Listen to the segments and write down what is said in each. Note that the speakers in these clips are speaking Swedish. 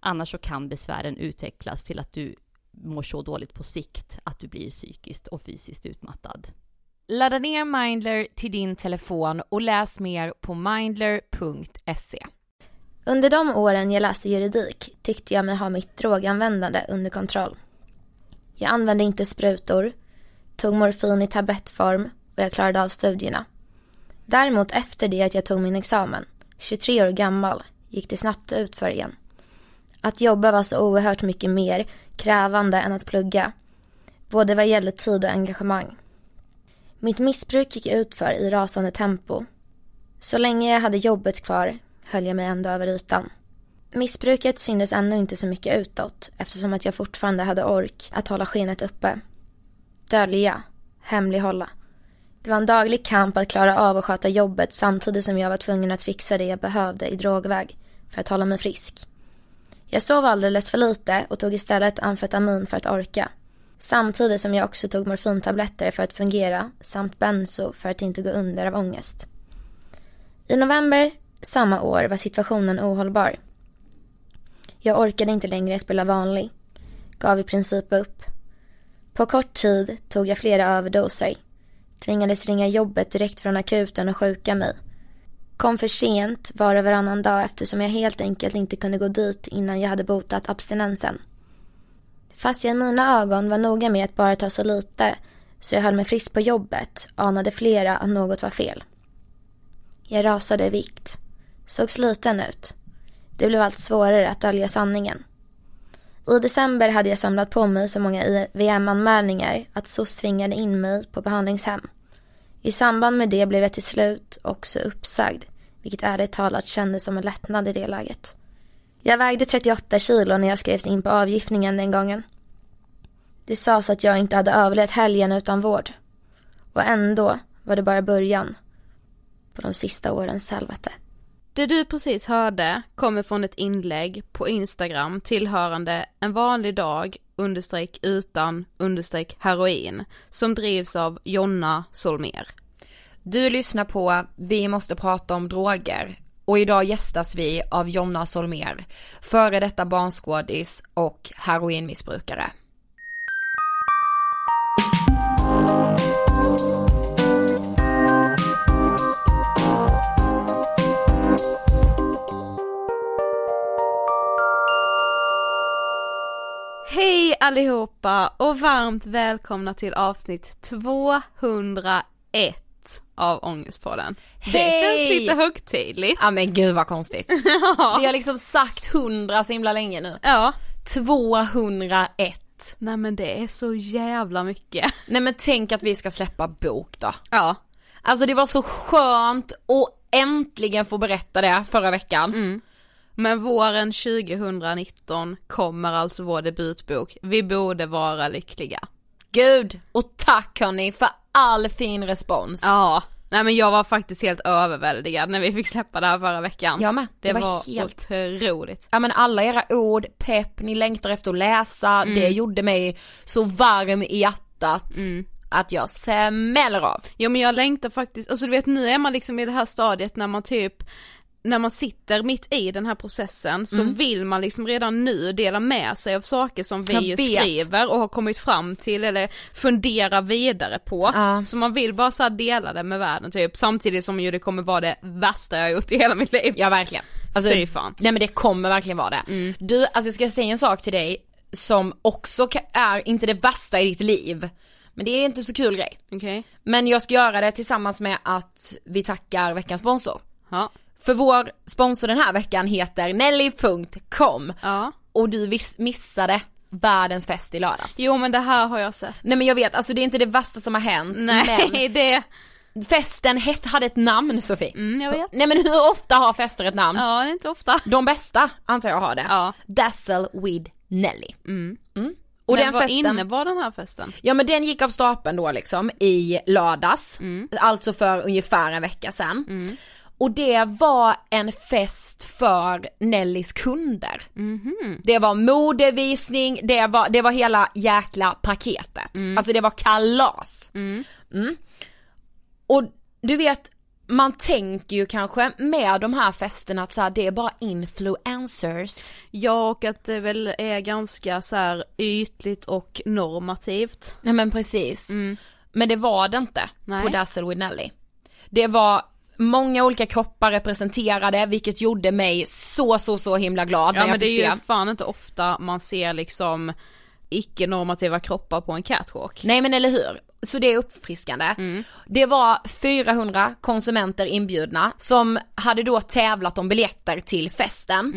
Annars så kan besvären utvecklas till att du mår så dåligt på sikt att du blir psykiskt och fysiskt utmattad. Ladda ner Mindler till din telefon och läs mer på mindler.se. Under de åren jag läste juridik tyckte jag mig ha mitt droganvändande under kontroll. Jag använde inte sprutor, tog morfin i tablettform och jag klarade av studierna. Däremot efter det att jag tog min examen, 23 år gammal, gick det snabbt ut för igen. Att jobba var så oerhört mycket mer krävande än att plugga. Både vad gäller tid och engagemang. Mitt missbruk gick ut för i rasande tempo. Så länge jag hade jobbet kvar höll jag mig ändå över ytan. Missbruket syntes ännu inte så mycket utåt eftersom att jag fortfarande hade ork att hålla skenet uppe. Dölja, hemlighålla. Det var en daglig kamp att klara av att sköta jobbet samtidigt som jag var tvungen att fixa det jag behövde i drogväg för att hålla mig frisk. Jag sov alldeles för lite och tog istället amfetamin för att orka. Samtidigt som jag också tog morfintabletter för att fungera samt benzo för att inte gå under av ångest. I november samma år var situationen ohållbar. Jag orkade inte längre spela vanlig. Gav i princip upp. På kort tid tog jag flera överdoser. Tvingades ringa jobbet direkt från akuten och sjuka mig. Kom för sent var och varannan dag eftersom jag helt enkelt inte kunde gå dit innan jag hade botat abstinensen. Fast jag i mina ögon var noga med att bara ta så lite så jag höll mig frisk på jobbet anade flera att något var fel. Jag rasade i vikt. Såg sliten ut. Det blev allt svårare att dölja sanningen. I december hade jag samlat på mig så många IVM-anmälningar att SOS tvingade in mig på behandlingshem. I samband med det blev jag till slut också uppsagd, vilket ärligt talat kändes som en lättnad i det läget. Jag vägde 38 kilo när jag skrevs in på avgiftningen den gången. Det sades att jag inte hade överlevt helgen utan vård. Och ändå var det bara början på de sista årens helvete. Det du precis hörde kommer från ett inlägg på Instagram tillhörande en vanlig dag understreck utan understreck heroin som drivs av Jonna Solmer. Du lyssnar på Vi måste prata om droger och idag gästas vi av Jonna Solmer, före detta barnskådis och heroinmissbrukare. Hej allihopa och varmt välkomna till avsnitt 201 av Ångestpodden. Hej! Det känns lite högtidligt. Ja men gud vad konstigt. Vi har liksom sagt hundra så himla länge nu. Ja. 201. Nej men det är så jävla mycket. Nej men tänk att vi ska släppa bok då. Ja. Alltså det var så skönt att äntligen få berätta det förra veckan. Mm. Men våren 2019 kommer alltså vår debutbok, Vi borde vara lyckliga. Gud, och tack hörni för all fin respons. Ja, nej men jag var faktiskt helt överväldigad när vi fick släppa det här förra veckan. Jag med. Det, Det var, var helt- otroligt. Ja men alla era ord, pepp, ni längtar efter att läsa, Mm. det gjorde mig så varm i hjärtat Mm. att jag smäller av. Ja men jag längtar faktiskt, alltså du vet nu är man liksom i det här stadiet när man typ när man sitter mitt i den här processen så Mm. vill man liksom redan nu dela med sig av saker som vi skriver och har kommit fram till eller funderar vidare på. Ja. Så man vill bara så dela det med världen typ samtidigt som ju det kommer vara det värsta jag har gjort i hela mitt liv. Ja verkligen. Alltså, Fy fan. nej men det kommer verkligen vara det. Mm. Du, alltså jag ska säga en sak till dig som också är inte det värsta i ditt liv. Men det är inte så kul grej. Okej, Men jag ska göra det tillsammans med att vi tackar veckans sponsor. ja. För vår sponsor den här veckan heter Nelly.com Ja. och du missade världens fest i lördags. Jo men det här har jag sett. Nej men jag vet, alltså det är inte det värsta som har hänt. Nej det, Men festen het, hade ett namn Sofie. mm, jag vet. Nej men hur ofta har fester ett namn? Ja det är inte ofta. De bästa antar jag har det. Ja. Dazzle with Nelly. Mm. Och men den vad festen, innebar den här festen? ja men den gick av stapeln då liksom i lördags. Mm. Alltså för ungefär en vecka sedan. Och det var en fest för Nellys kunder. Mhm. Det var modevisning, det var, det var hela jäkla paketet. Alltså det var kalas. Mm. Och du vet, man tänker ju kanske med de här festerna att så här, det är bara influencers. Ja och att det väl är ganska så här ytligt och normativt. Nej men precis. Men det var det inte Nej. på Dazzle with Nelly. Det var många olika kroppar representerade vilket gjorde mig så så så himla glad när Ja jag men det är se. ju fan inte ofta man ser liksom icke-normativa kroppar på en catwalk. Nej men eller hur? Så det är uppfriskande. Det var 400 konsumenter inbjudna som hade då tävlat om biljetter till festen.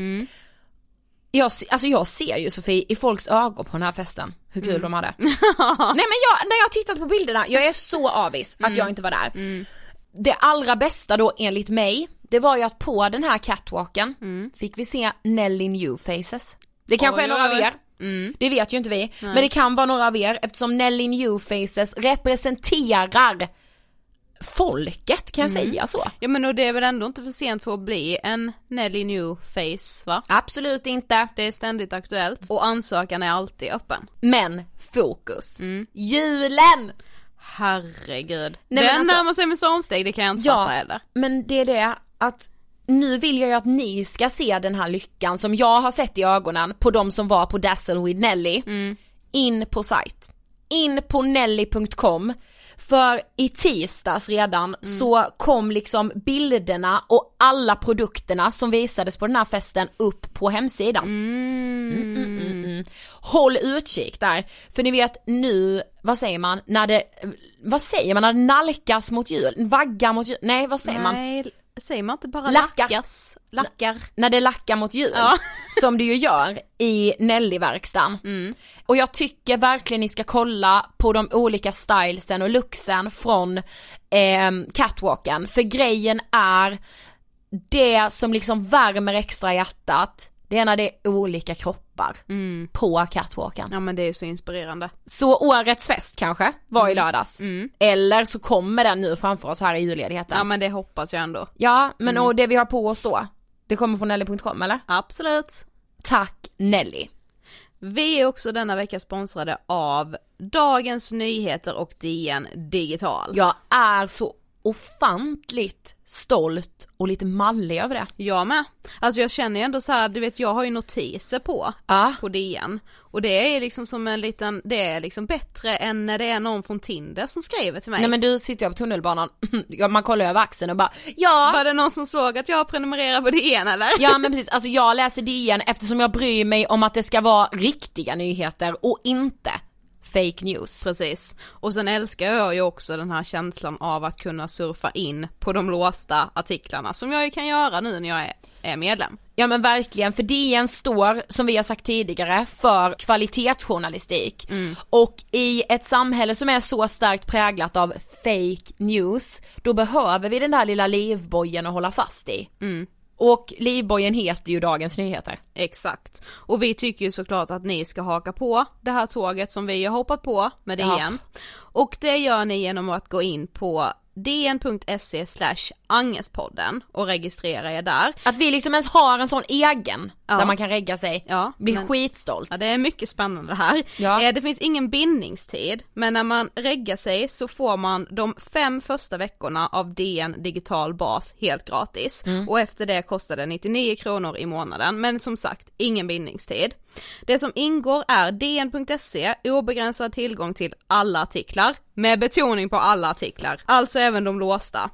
Jag, se- alltså jag ser ju Sofie i folks ögon på den här festen hur kul de hade. Nej men jag, när jag tittat på bilderna, jag är så avis att jag inte var där. Det allra bästa då enligt mig, det var ju att på den här catwalken fick vi se Nelly New Faces. Det kanske Oj, är några av oj, oj. er, det vet ju inte vi, men det kan vara några av er eftersom Nelly New Faces representerar folket, kan jag säga så? Ja men och det är väl ändå inte för sent för att bli en Nelly New Face va? Absolut inte. Det är ständigt aktuellt och ansökan är alltid öppen. Men fokus. Julen! Herregud. Nej, men Den alltså- närmar sig med stormsteg, det kan jag inte Ja. fatta heller. Men det är det att nu vill jag ju att ni ska se den här lyckan som jag har sett i ögonen på de som var på Dazzle with Nelly. In på sajt. In på nelly.com. För i tisdags redan så kom liksom bilderna och alla produkterna som visades på den här festen upp på hemsidan. Mm, mm, mm, mm. Håll utkik där, för ni vet nu, vad säger man, när det, vad säger man när det nalkas mot jul? Vaggar mot jul? Nej vad säger man? Nej, säger man inte bara Lackar. lackas? Lackar. när det lackar mot jul, Ja. som det ju gör i Nelly-verkstan. Och jag tycker verkligen ni ska kolla på de olika stylesen och looksen från eh, catwalken, för grejen är det som liksom värmer extra hjärtat, det är när det är olika kroppar på catwalken. Ja men det är så inspirerande. Så årets fest kanske var i lördags, eller så kommer den nu framför oss här i julledigheten. Ja men det hoppas jag ändå. Ja, men och det vi har på oss då, det kommer från Nelly.com eller? Absolut. Tack Nelly. Vi är också denna vecka sponsrade av Dagens Nyheter och DN Digital. Jag är så ofantligt stolt och lite mallig över det. Jag med. Alltså jag känner ju ändå så här, du vet jag har ju notiser på, Ja. på DN. Och det är liksom som en liten, det är liksom bättre än när det är någon från Tinder som skriver till mig. Nej men du sitter jag på tunnelbanan, man kollar över axeln och bara ja, Var det någon som såg att jag prenumererar på DN eller? ja men precis, alltså jag läser DN eftersom jag bryr mig om att det ska vara riktiga nyheter och inte fake news. Precis. Och sen älskar jag ju också den här känslan av att kunna surfa in på de låsta artiklarna som jag ju kan göra nu när jag är, är medlem. Ja men verkligen, för DN står, som vi har sagt tidigare, för kvalitetsjournalistik. Och i ett samhälle som är så starkt präglat av fake news, då behöver vi den där lilla livbojen att hålla fast i. Och livbojen heter ju Dagens Nyheter. Exakt. Och vi tycker ju såklart att ni ska haka på det här tåget som vi har hoppat på med Ja. DN. Och det gör ni genom att gå in på dn.se slash angespodden och registrera er där. Att vi liksom ens har en sån egen, Ja. där man kan regga sig, Ja, blir men- skitstolt. Ja det är mycket spännande här. Ja. Eh, Det finns ingen bindningstid, men när man reggar sig så får man de fem första veckorna av DN digital bas helt gratis. Och efter det kostar det 99 kronor i månaden, men som sagt ingen bindningstid. Det som ingår är dn.se, obegränsad tillgång till alla artiklar, med betoning på alla artiklar, alltså även de låsta.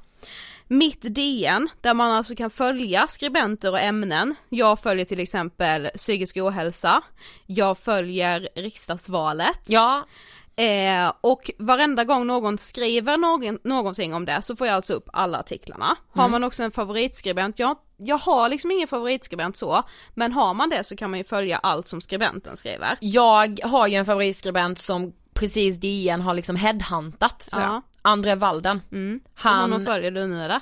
Mitt DN, där man alltså kan följa skribenter och ämnen. Jag följer till exempel psykisk ohälsa, jag följer riksdagsvalet. Ja, Eh, och varenda gång någon skriver någon, någonting om det så får jag alltså upp alla artiklarna. Har man också en favoritskribent, jag, jag har liksom ingen favoritskribent så, men har man det så kan man ju följa allt som skribenten skriver. jag har ju en favoritskribent som precis DN har liksom headhuntat, tror Ja. André Walden. Mm. Han- Han följer du nu eller?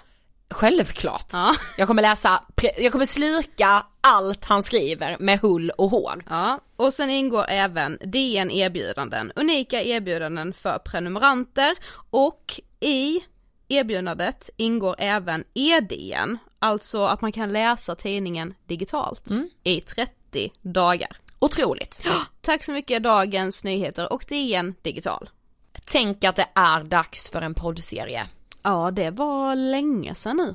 Självklart. Ja. Jag kommer läsa, jag kommer sluka allt han skriver med hull och hår. Ja, och sen ingår även DN erbjudanden, unika erbjudanden för prenumeranter och i erbjudandet ingår även e-DN, alltså att man kan läsa tidningen digitalt i 30 dagar. Otroligt. Tack så mycket Dagens Nyheter och DN Digital. Tänk att det är dags för en poddserie. Ja, det var länge sedan nu.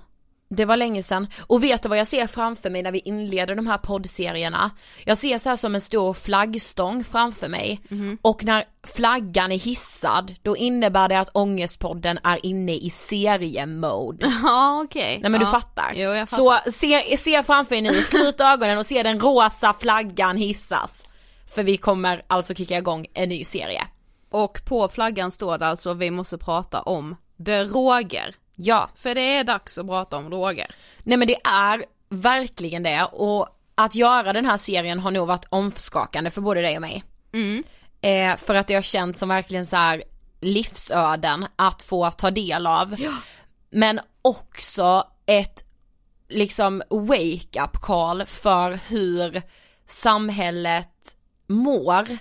Det var länge sedan. Och vet du vad jag ser framför mig när vi inleder de här poddserierna? Jag ser så här som en stor flaggstång framför mig. Och när flaggan är hissad, då innebär det att Ångestpodden är inne i seriemode. Ja, okej. Nej men ja. du fattar. Jo, jag fattar. Så se, se framför er nu, slut ögonen och se den rosa flaggan hissas. För vi kommer alltså kicka igång en ny serie. Och på flaggan står det alltså vi måste prata om droger. Ja. För det är dags att prata om droger. Nej men det är verkligen det och att göra den här serien har nog varit omskakande för både dig och mig. Mm. Eh, för att det har känts som verkligen så här livsöden att få ta del av. Men också ett liksom wake up call för hur samhället mår.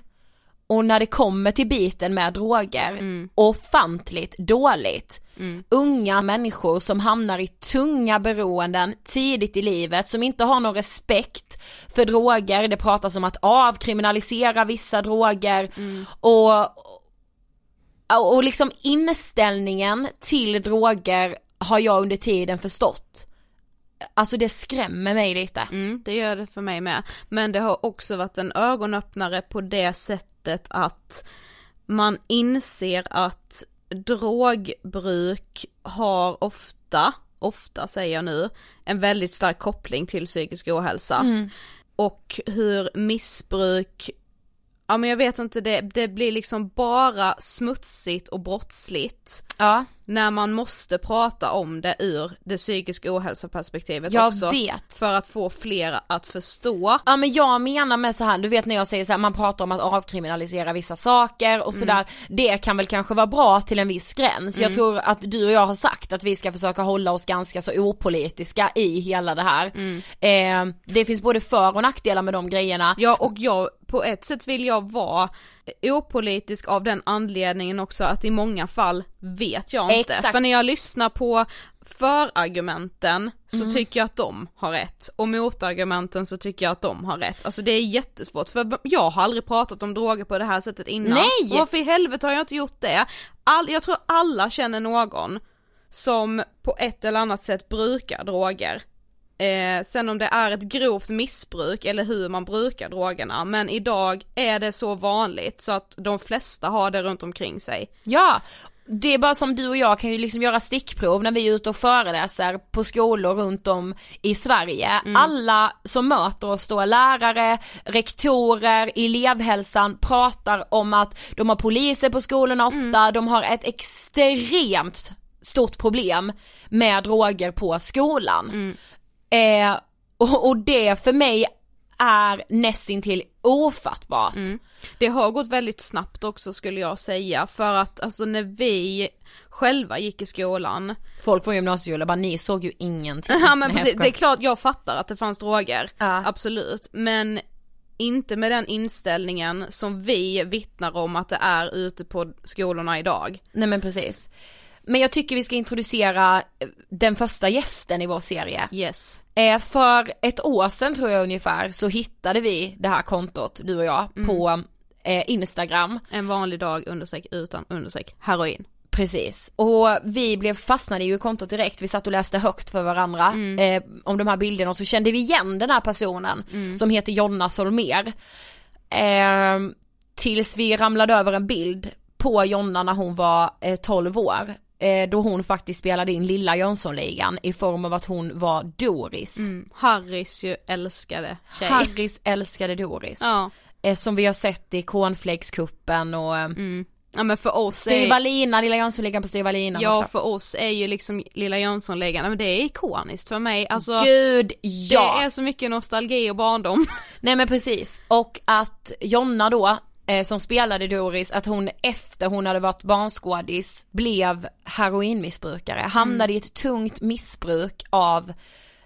Och när det kommer till biten med droger, ofantligt dåligt. Unga människor som hamnar i tunga beroenden tidigt i livet, som inte har någon respekt för droger, det pratas om att avkriminalisera vissa droger och, och liksom inställningen till droger har jag under tiden förstått. Alltså det skrämmer mig lite. Mm, det gör det för mig med. Men det har också varit en ögonöppnare på det sättet att man inser att drogbruk har ofta, ofta säger jag nu, en väldigt stark koppling till psykisk ohälsa. Och hur missbruk, ja men jag vet inte, det, det blir liksom bara smutsigt och brottsligt. Ja. När man måste prata om det ur det psykiska ohälsoperspektivet Jag också. vet. För att få fler att förstå. Ja men jag menar med så här, du vet när jag säger så här, man pratar om att avkriminalisera vissa saker och sådär, det kan väl kanske vara bra till en viss gräns. Jag tror att du och jag har sagt att vi ska försöka hålla oss ganska så opolitiska i hela det här. Eh, det finns både för och nackdelar med de grejerna. Ja och jag, på ett sätt vill jag vara opolitisk av den anledningen också att i många fall vet jag inte. Exakt. För när jag lyssnar på förargumenten så tycker jag att de har rätt och motargumenten så tycker jag att de har rätt. Alltså det är jättesvårt för jag har aldrig pratat om droger på det här sättet innan. Nej! Varför i helvete har jag inte gjort det? All, jag tror alla känner någon som på ett eller annat sätt brukar droger. Eh, sen om det är ett grovt missbruk eller hur man brukar drogerna, men idag är det så vanligt så att de flesta har det runt omkring sig. Ja, det är bara som du och jag kan ju liksom göra stickprov när vi är ute och föreläser på skolor runt om i Sverige. Alla som möter oss då, lärare, rektorer, elevhälsan pratar om att de har poliser på skolorna ofta, de har ett extremt stort problem med droger på skolan. Eh, och, och det för mig är nästintill ofattbart. Det har gått väldigt snabbt också skulle jag säga för att alltså när vi själva gick i skolan Folk från gymnasieskolan bara, ni såg ju ingenting. Ja men precis, det är klart jag fattar att det fanns droger, Ja. absolut, men inte med den inställningen som vi vittnar om att det är ute på skolorna idag. Nej men precis. Men jag tycker vi ska introducera eh, den första gästen i vår serie. Yes. Eh, för ett år sedan tror jag ungefär så hittade vi det här kontot, du och jag, på eh, Instagram. En vanlig dag understreck utan understreck heroin. Precis, och vi blev fastnade ju i kontot direkt, vi satt och läste högt för varandra eh, om de här bilderna och så kände vi igen den här personen som heter Jonna Solmer. Tills vi ramlade över en bild på Jonna när hon var eh, 12 år. Eh, då hon faktiskt spelade in Lilla Jönssonligan i form av att hon var Doris. Harrys ju älskade tjej. Harrys älskade Doris. Ja. Eh, som vi har sett i Cornflakescupen och eh, ja men för oss är, Styvalina, Lilla Jönssonligan på Styvalina ja också. för oss är ju liksom Lilla Jönssonligan, men det är ikoniskt för mig, alltså Gud ja! det är så mycket nostalgi och barndom. Nej men precis, och att Jonna då, eh, som spelade Doris, att hon efter hon hade varit barnskådis blev heroinmissbrukare, hamnade i ett tungt missbruk av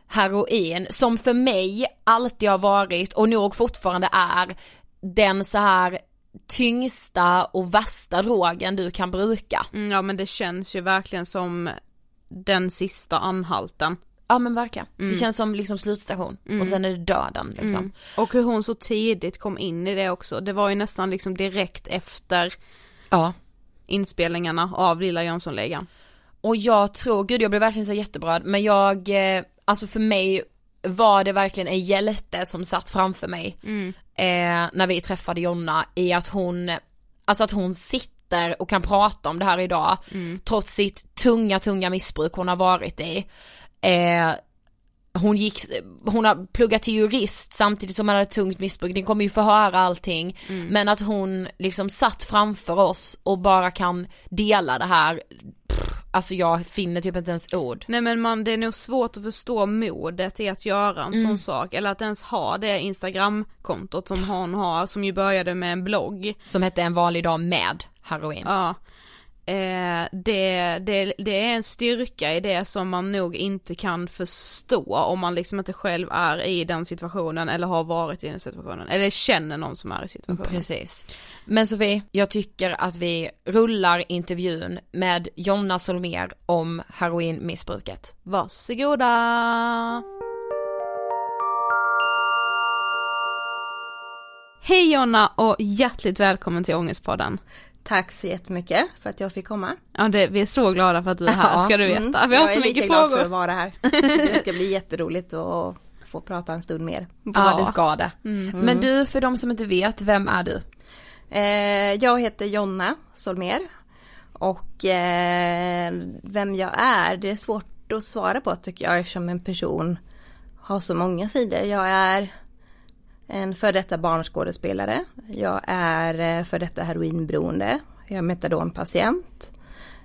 heroin som för mig alltid har varit och nog fortfarande är den så här tyngsta och värsta drogen du kan bruka. Mm, ja men det känns ju verkligen som den sista anhalten. Ja men verkligen. Mm. Det känns som liksom slutstation Mm. och sen är det döden liksom. Mm. Och hur hon så tidigt kom in i det också. Det var ju nästan liksom direkt efter Ja. inspelningarna av Lilla Jönssonligan. Och jag tror, gud jag blev verkligen så jätteberörd, men jag, eh, alltså för mig var det verkligen en hjälte som satt framför mig Mm. eh, när vi träffade Jonna i att hon, alltså att hon sitter och kan prata om det här idag Mm. trots sitt tunga, tunga missbruk hon har varit i. Eh, hon gick, hon har pluggat till jurist samtidigt som hon hade tungt missbruk, ni kommer ju få höra allting. Mm. Men att hon liksom satt framför oss och bara kan dela det här, pff, alltså jag finner typ inte ens ord. Nej men man, det är nog svårt att förstå modet i att göra en Mm. sån sak, eller att ens ha det instagramkontot som hon har, som ju började med en blogg. Som hette En vanlig dag med heroin. Ja. Eh, det, det, det är en styrka i det som man nog inte kan förstå om man liksom inte själv är i den situationen eller har varit i den situationen, eller känner någon som är i situationen. Precis. Men Sofie, jag tycker att vi rullar intervjun med Jonna Solmer om heroinmissbruket. Varsågoda! Hej Jonna och hjärtligt välkommen till Ångestpodden. Tack så jättemycket för att jag fick komma. Ja, det, vi är så glada för att du är här, Ja, ska du veta. mm. Vi har jag så är mycket lika glad frågor. för att vara här. Det ska bli jätteroligt att få prata en stund mer. Ja, det ska det. Mm. Men du, för de som inte vet, vem är du? Eh, jag heter Jonna Solmer och eh, vem jag är, det är svårt att svara på tycker jag eftersom en person har så många sidor. Jag är en för detta barnskådespelare. Jag är eh, för detta heroinberoende. Jag är metadonpatient.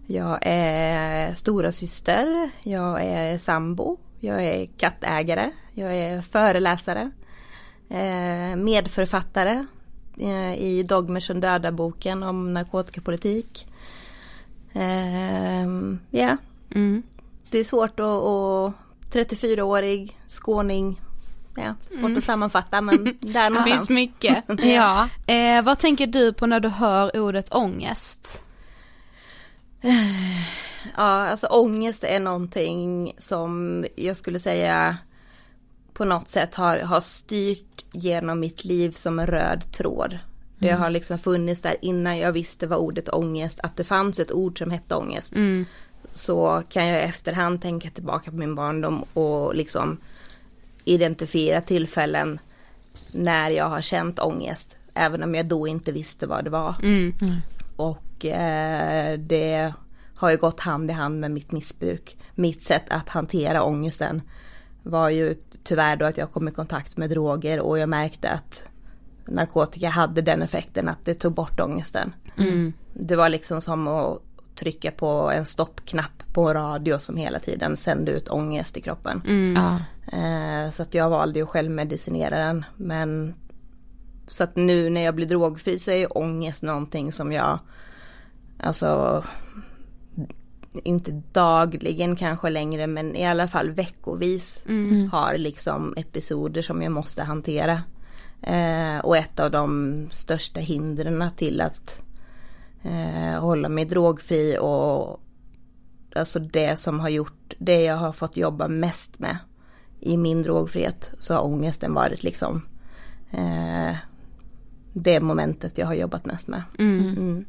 Jag är stora syster. Jag är sambo. Jag är kattägare. Jag är föreläsare. Eh, medförfattare eh, i Dogmer som dödar-boken om narkotikapolitik. Ja, Mm. det är svårt att, att 34-årig skåning, ja, svårt Mm. att sammanfatta men där Det någonstans. finns mycket. Ja. Eh, vad tänker du på när du hör ordet ångest? Ja, alltså ångest är någonting som jag skulle säga på något sätt har, har styrt genom mitt liv som en röd tråd. Det Mm. har liksom funnits där innan jag visste vad ordet ångest, att det fanns ett ord som hette ångest. Mm. Så kan jag i efterhand tänka tillbaka på min barndom och liksom identifiera tillfällen när jag har känt ångest. Även om jag då inte visste vad det var. Mm. Och eh, det har ju gått hand i hand med mitt missbruk. Mitt sätt att hantera ångesten var ju tyvärr då att jag kom i kontakt med droger och jag märkte att narkotika hade den effekten att det tog bort ångesten. Mm. Det var liksom som att trycka på en stoppknapp på en radio som hela tiden sände ut ångest i kroppen. Mm. Ja. Eh, så att jag valde ju själv medicinera den. Men så att nu när jag blir drogfri så är ju ångest någonting som jag, alltså inte dagligen kanske längre men i alla fall veckovis Mm. har liksom episoder som jag måste hantera. Eh, och ett av de största hindren till att eh, hålla mig drogfri och alltså det som har gjort, det jag har fått jobba mest med i min drogfrihet så har ångesten varit liksom eh, det momentet jag har jobbat mest med. Mm.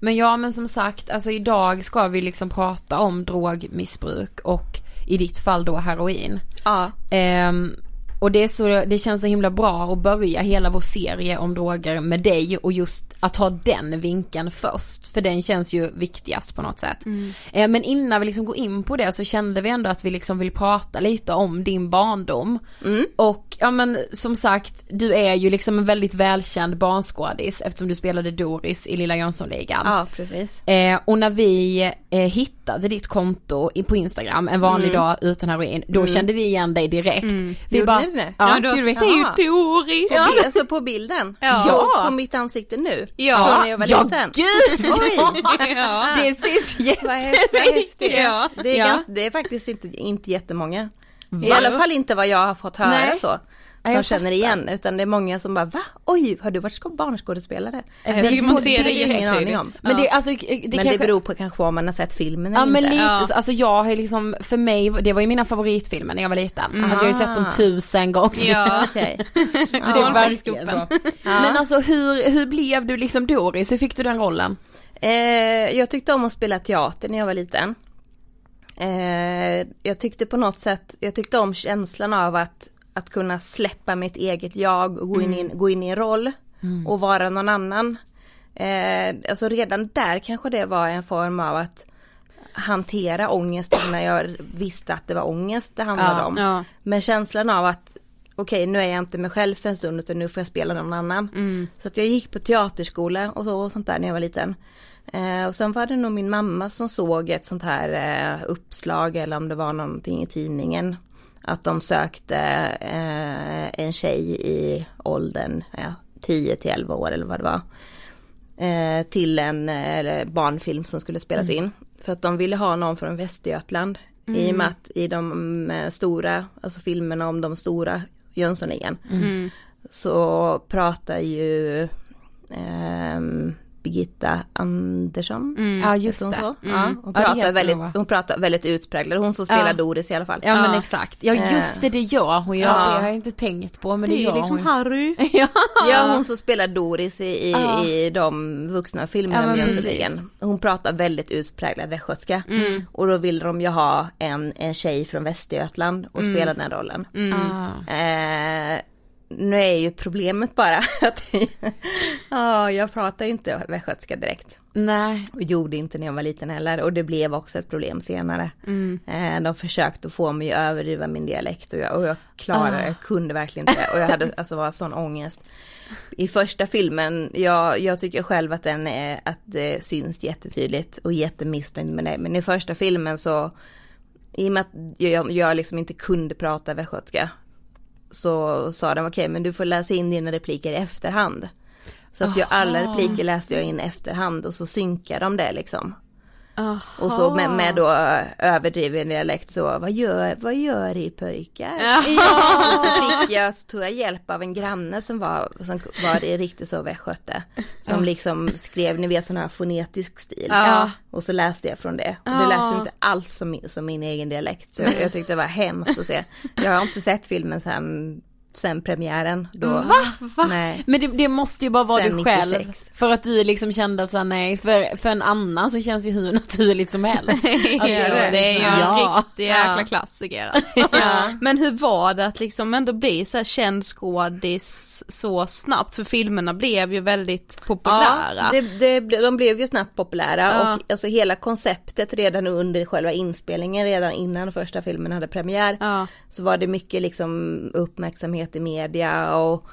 Men ja men som sagt, alltså idag ska vi liksom prata om drogmissbruk och i ditt fall då heroin. Ja. Ehm, och det, är så, det känns så himla bra att börja hela vår serie om droger med dig och just att ha den vinkeln först. För den känns ju viktigast på något sätt. Eh, men innan vi liksom går in på det så kände vi ändå att vi liksom vill prata lite om din barndom. Och ja men som sagt, du är ju liksom en väldigt välkänd barnskådis eftersom du spelade Doris i Lilla Jönssonligan. ja, precis. Eh, och när vi eh, hittade ditt konto på Instagram en vanlig dag utan heroin, då kände vi igen dig direkt. Vi Gjorde bara, ni det? Ja, Ja, du vet, det är ju. Doris! Ja. Alltså på bilden? Ja. På mitt ansikte nu? Ja. Från när jag var ja liten? gud! Oj! Ja. Det ser Vad häftigt. Vad häftigt. Ja. Det, är Ja. ganska, det är faktiskt inte, inte jättemånga. I alla fall inte vad jag har fått höra Nej. så. Som jag känner igen utan det är många som bara va? Oj, har du varit barnskådespelare? Jag Det tycker man ser det ingen aning om. Men det, alltså, det Men kanske... det beror på kanske om man har sett filmen eller Ja men inte. lite Ja. så, alltså jag har liksom, för mig, det var ju mina favoritfilmer när jag var liten. Alltså jag har ju sett dem Ah. tusen gånger. Ja. Okej. Så det är verkligen så. Men alltså hur, hur blev du liksom Doris? Hur fick du den rollen? Eh, jag tyckte om att spela teater när jag var liten. Eh, jag tyckte på något sätt, jag tyckte om känslan av att, att kunna släppa mitt eget jag och gå in, in, gå in i en roll och vara någon annan. Eh, alltså redan där kanske det var en form av att hantera ångesten när jag visste att det var ångest det handlade Ja, om. ja. Men känslan av att okej nu är jag inte mig själv för en stund utan nu får jag spela någon annan. Mm. Så att jag gick på teaterskola och, så, och sånt där när jag var liten. Eh, och sen var det nog min mamma som såg ett sånt här eh, uppslag eller om det var någonting i tidningen. Att de sökte eh, en tjej i åldern ja, 10 till 11 år eller vad det var. Eh, till en eh, barnfilm som skulle spelas in. För att de ville ha någon från Västergötland. I och med att i de eh, stora, alltså filmerna om de stora Jönssonligan. Så pratar ju ehm, Birgitta Andersson. Ja just det. Mm. Ja, hon, Ja, det pratar heter hon, väldigt, hon pratar väldigt utpräglad, hon som spelar Ja. Doris i alla fall. Ja men Ja. exakt, ja just det det gör hon, ja, Ja. det har jag inte tänkt på men det, Det gör ju liksom hon. Harry. ja. Ja hon som spelar Doris i, i, Ja. i de vuxna Ja, filmerna precis. Jönssonligan. Hon pratar väldigt utpräglad västgötska. Mm. Och då vill de ju ha en, en tjej från Västergötland och Mm. spela den rollen. Ah. Eh, nu är ju problemet bara att ja, jag pratar inte västgötska direkt. Nej. Och gjorde inte när jag var liten heller och det blev också ett problem senare. Eh, de försökte få mig att överdriva min dialekt och jag, och jag klarade det, jag kunde verkligen inte och jag hade alltså var sån ångest. I första filmen, jag, jag tycker själv att den är, att det syns jättetydligt och jättemissnöjd med det, men i första filmen så i och med att jag, jag liksom inte kunde prata västgötska så sa de okej men du får läsa in dina repliker i efterhand. Så att jag, alla repliker läste jag in i efterhand och så synkade de det liksom. Och så med, med då ö, överdriven dialekt så, vad gör, vad gör ni pojkar? Och så fick jag, så tog jag hjälp av en granne som var, som var i riktigt så västgöte. Som liksom skrev, ni vet sån här fonetisk stil. Ja. Och så läste jag från det. Och det lät inte alls som, som min egen dialekt. Så jag, jag tyckte det var hemskt att se. Jag har inte sett filmen sen, sen premiären. Då. Va? Va? Nej. Men det, det måste ju bara vara Sen du själv. 96. För att du liksom kände att så här, nej, för, för en annan så känns ju hur naturligt som helst. Att Ja, det är ju en Ja. riktig jäkla klassiker alltså. Men hur var det att liksom ändå bli så här känd skådis så snabbt? För filmerna blev ju väldigt populära. Ja, det, det, de blev ju snabbt populära Ja. och alltså hela konceptet redan under själva inspelningen, redan innan första filmen hade premiär, Ja. så var det mycket liksom uppmärksamhet i media och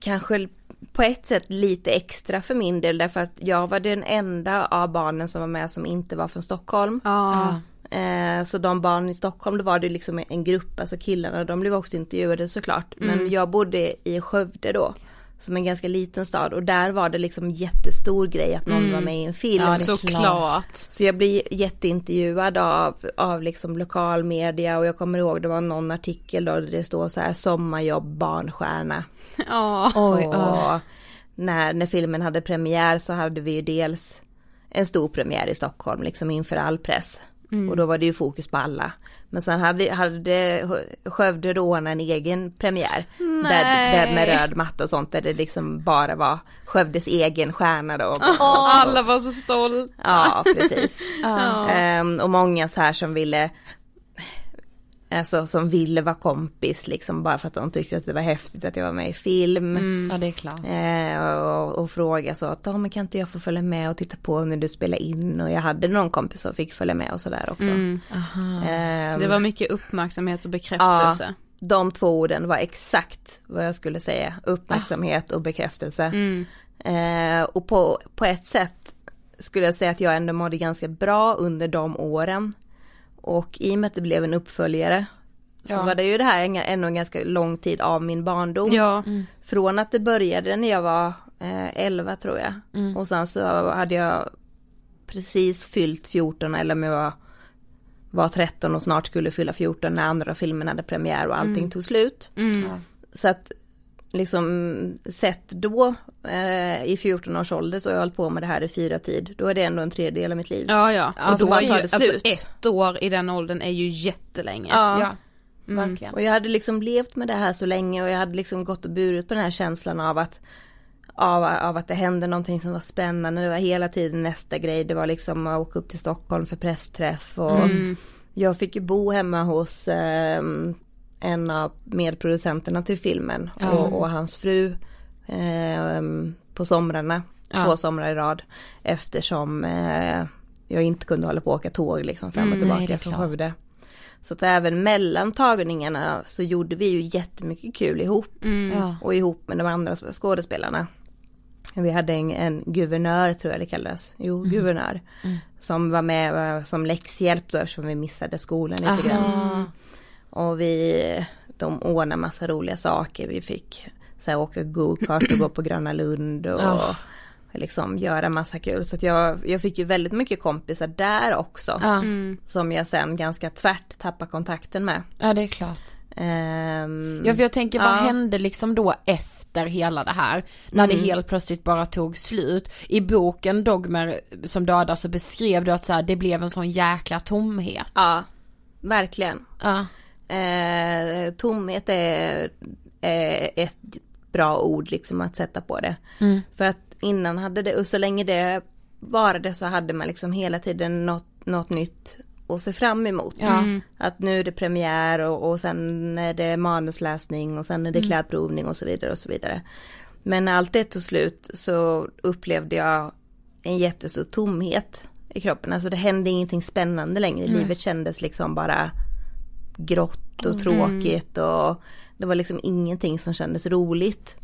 kanske på ett sätt lite extra för min del därför att jag var den enda av barnen som var med som inte var från Stockholm. Ja. Eh, så de barn i Stockholm, då var det liksom en grupp, alltså killarna, de blev också intervjuade såklart. Mm. Men jag bodde i Skövde då, som en ganska liten stad och där var det liksom jättestor grej att någon var med i en film. Ja, Såklart. Så jag blir jätteintervjuad av, av liksom lokal media och jag kommer ihåg det var någon artikel då där det står så här sommarjobb barnstjärna. Ja. Oj, och när, när filmen hade premiär så hade vi ju dels en stor premiär i Stockholm liksom inför all press. Och då var det ju fokus på alla. Men sen hade, hade Skövde då en egen premiär. Där, där med röd matta och sånt där det liksom bara var Skövdes egen stjärna då. Alla var så stolta. Ja, precis. Ja. Ehm, och många så här som ville Alltså som ville vara kompis liksom bara för att de tyckte att det var häftigt att jag var med i film. Ja det är klart. Eh, och, och fråga så att, ja men kan inte jag få följa med och titta på när du spelar in och jag hade någon kompis som fick följa med och sådär också. Mm. Ehm, Det var mycket uppmärksamhet och bekräftelse. de två orden var exakt vad jag skulle säga, uppmärksamhet och bekräftelse. Mm. Eh, och på, på ett sätt skulle jag säga att jag ändå mådde ganska bra under de åren. Och i och med att det blev en uppföljare så Ja. var det ju det här ändå en ganska lång tid av min barndom. Ja. Från att det började när jag var eh, 11 tror jag. Och sen så hade jag precis fyllt 14 eller om jag var var 13 och snart skulle fylla 14 när andra filmen hade premiär och allting Mm. tog slut. Mm. Så att liksom sett då eh, i 14 års ålder så har jag hållit på med det här i fyra tid. Då är det ändå en tredjedel av mitt liv. Ja ja, och Alltså, då bara tar det alltså slut. ett år i den åldern är ju jättelänge. Ja. Ja, Mm. verkligen. Och jag hade liksom levt med det här så länge och jag hade liksom gått och burit på den här känslan av att av, av att det hände någonting som var spännande, det var hela tiden nästa grej, det var liksom att åka upp till Stockholm för pressträff och Mm. jag fick ju bo hemma hos eh, en av medproducenterna till filmen Ja. och, och hans fru eh, på somrarna, Ja. två somrar i rad eftersom eh, jag inte kunde hålla på och åka tåg liksom fram och Mm, tillbaka är från. Skövde. Så att även mellan tagningarna så gjorde vi ju jättemycket kul ihop Mm. Ja. och ihop med de andra skådespelarna. Vi hade en, en guvernör tror jag det kallades, jo guvernör, som var med eh, som läxhjälp då eftersom vi missade skolan lite Aha. grann. Och vi, de ordnade massa roliga saker, vi fick så här, åka go-kart och gå på Gröna Lund och Ja. liksom göra massa kul. Så att jag, jag fick ju väldigt mycket kompisar där också. Ja. Mm. Som jag sen ganska tvärt tappade kontakten med. ja, det är klart. Ehm, Ja, för jag tänker vad Ja. hände liksom då efter hela det här? När det helt plötsligt bara tog slut. I boken Dogmer som dödar så beskrev du att så här, det blev en sån jäkla tomhet. Ja, verkligen. Ja. Eh, tomhet är, är ett bra ord liksom att sätta på det. Mm. För att innan hade det, och så länge det varade så hade man liksom hela tiden något, något nytt att se fram emot. Ja. Mm. Att nu är det premiär och, och sen är det manusläsning och sen är det klädprovning och så vidare och så vidare. Men när allt det tog slut så upplevde jag en jättestor tomhet i kroppen. Alltså det hände ingenting spännande längre. Livet kändes liksom bara grått och tråkigt och det var liksom ingenting som kändes roligt.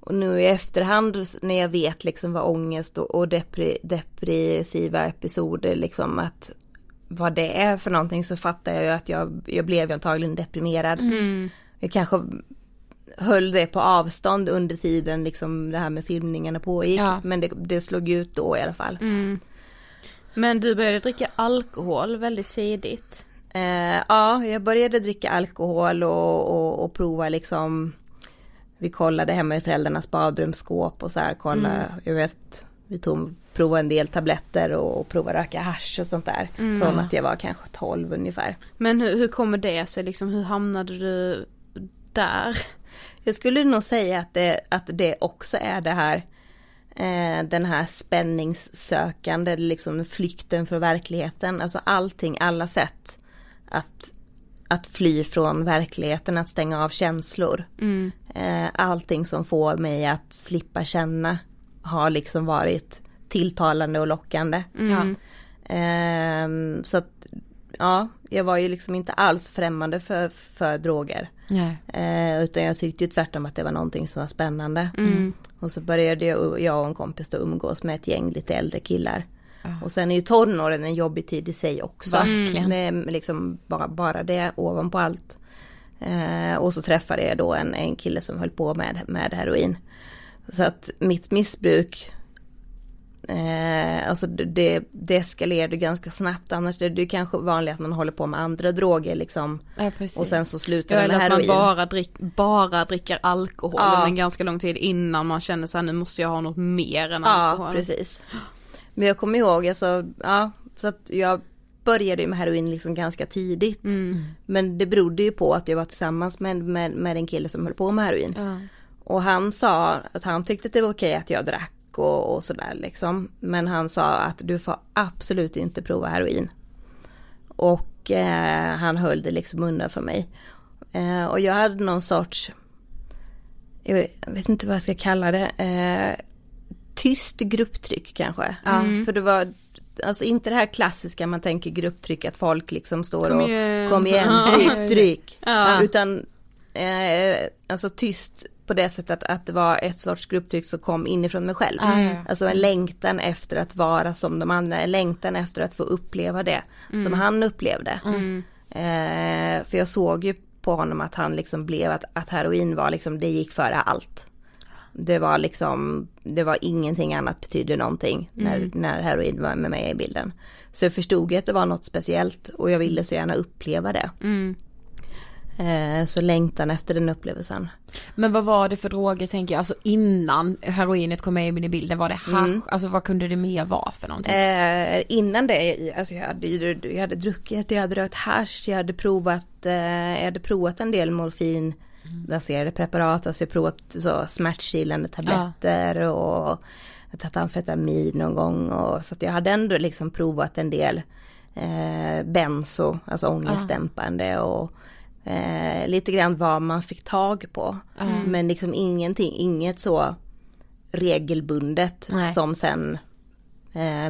Och nu i efterhand när jag vet liksom vad ångest och, och depri, depressiva episoder liksom att vad det är för någonting så fattar jag ju att jag, jag blev antagligen deprimerad. Mm. Jag kanske höll det på avstånd under tiden liksom det här med filmningarna pågick. Ja. Men det, det slog ut då i alla fall. Mm. Men du började dricka alkohol väldigt tidigt. Eh, ja, jag började dricka alkohol och, och, och prova liksom Vi kollade hemma i föräldrarnas badrumsskåp och så här kolla, jag vet Vi tog, provade en del tabletter och, och provade röka hasch och sånt där. Från att jag var kanske 12 ungefär. Men hur, hur kommer det sig liksom, hur hamnade du där? Jag skulle nog säga att det, att det också är det här eh, Den här spänningssökande, liksom flykten från verkligheten. Alltså allting, alla sätt Att, att fly från verkligheten, att stänga av känslor Mm. eh, allting som får mig att slippa känna har liksom varit tilltalande och lockande. Mm. Ehm, så att ja, jag var ju liksom inte alls främmande för, för droger. Nej. Eh, utan jag tyckte ju tvärtom att det var någonting som var spännande. Mm. Och så började jag, jag och en kompis då umgås med ett gäng lite äldre killar. Och sen är ju tonåren en jobbig tid i sig också. Verkligen. Med liksom bara, bara det ovanpå allt. Eh, och så träffade jag då en, en kille som höll på med, med heroin. Så att mitt missbruk Eh, alltså det, det eskalerade ganska snabbt annars är det ju kanske vanligt att man håller på med andra droger liksom Ja, och sen så slutar Ja, det med eller att man heroin. bara, drick, bara dricker alkohol Ja. under en ganska lång tid innan man känner så här, nu måste jag ha något mer än Ja, alkohol. precis. Men jag kommer ihåg, alltså, ja, så att jag började ju med heroin liksom ganska tidigt. Mm. Men det berodde ju på att jag var tillsammans med, med, med en kille som höll på med heroin. Ja. Och han sa att han tyckte att det var okej att jag drack och, och sådär liksom. Men han sa att du får absolut inte prova heroin. Och eh, han höll det liksom undan från mig. Eh, och jag hade någon sorts, jag vet, jag vet inte vad jag ska kalla det, eh, tyst grupptryck kanske. Mm. För det var Alltså inte det här klassiska man tänker grupptryck att folk liksom står Kom och igen. kom igen, Ja. dryck, dryck. Ja. Utan eh, alltså tyst på det sättet att det var ett sorts grupptryck som kom inifrån mig själv. Ja. Alltså en längtan efter att vara som de andra, en längtan efter att få uppleva det som han upplevde. Mm. Eh, för jag såg ju på honom att han liksom blev att, att heroin var liksom, det gick före allt. Det var liksom, det var ingenting annat betydde någonting när, Mm. när heroin var med mig i bilden. Så jag förstod att det var något speciellt och jag ville så gärna uppleva det. Mm. Eh, så längtan efter den upplevelsen. Men vad var det för droger tänker jag, alltså innan heroinet kom med i bilden, var det hasch, Mm. alltså vad kunde det mer vara för någonting? Eh, innan det, alltså jag hade, jag hade druckit, jag hade rökt hasch, jag hade provat, eh, jag hade provat en del morfin baserade preparat, alltså jag provat så smärtstillande tabletter och jag tagit amfetamin någon gång och så att jag hade ändå liksom provat en del eh, benzo, alltså ångestdämpande och eh, lite grann vad man fick tag på. Men liksom ingenting, inget så regelbundet Nej. som sen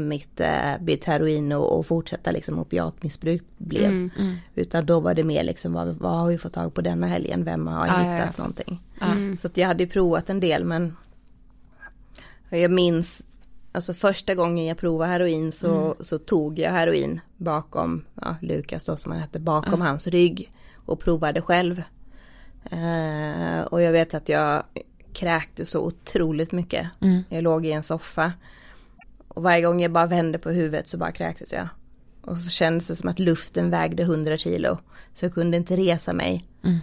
mitt, eh, mitt heroin och, och fortsätta liksom opiatmissbruk blev. Utan då var det mer liksom vad, vad har vi fått tag på denna helgen, vem har Ja, ja, hittat ja. någonting. Mm. Så att jag hade ju provat en del men jag minns Alltså första gången jag provade heroin så, Mm. så tog jag heroin bakom, ja, Lukas då som han hette, bakom hans rygg och provade själv. Eh, och jag vet att jag kräkte så otroligt mycket. Mm. Jag låg i en soffa. Och varje gång jag bara vände på huvudet så bara kräktes jag. Och så kändes det som att luften vägde 100 kilo. Så jag kunde inte resa mig. Mm.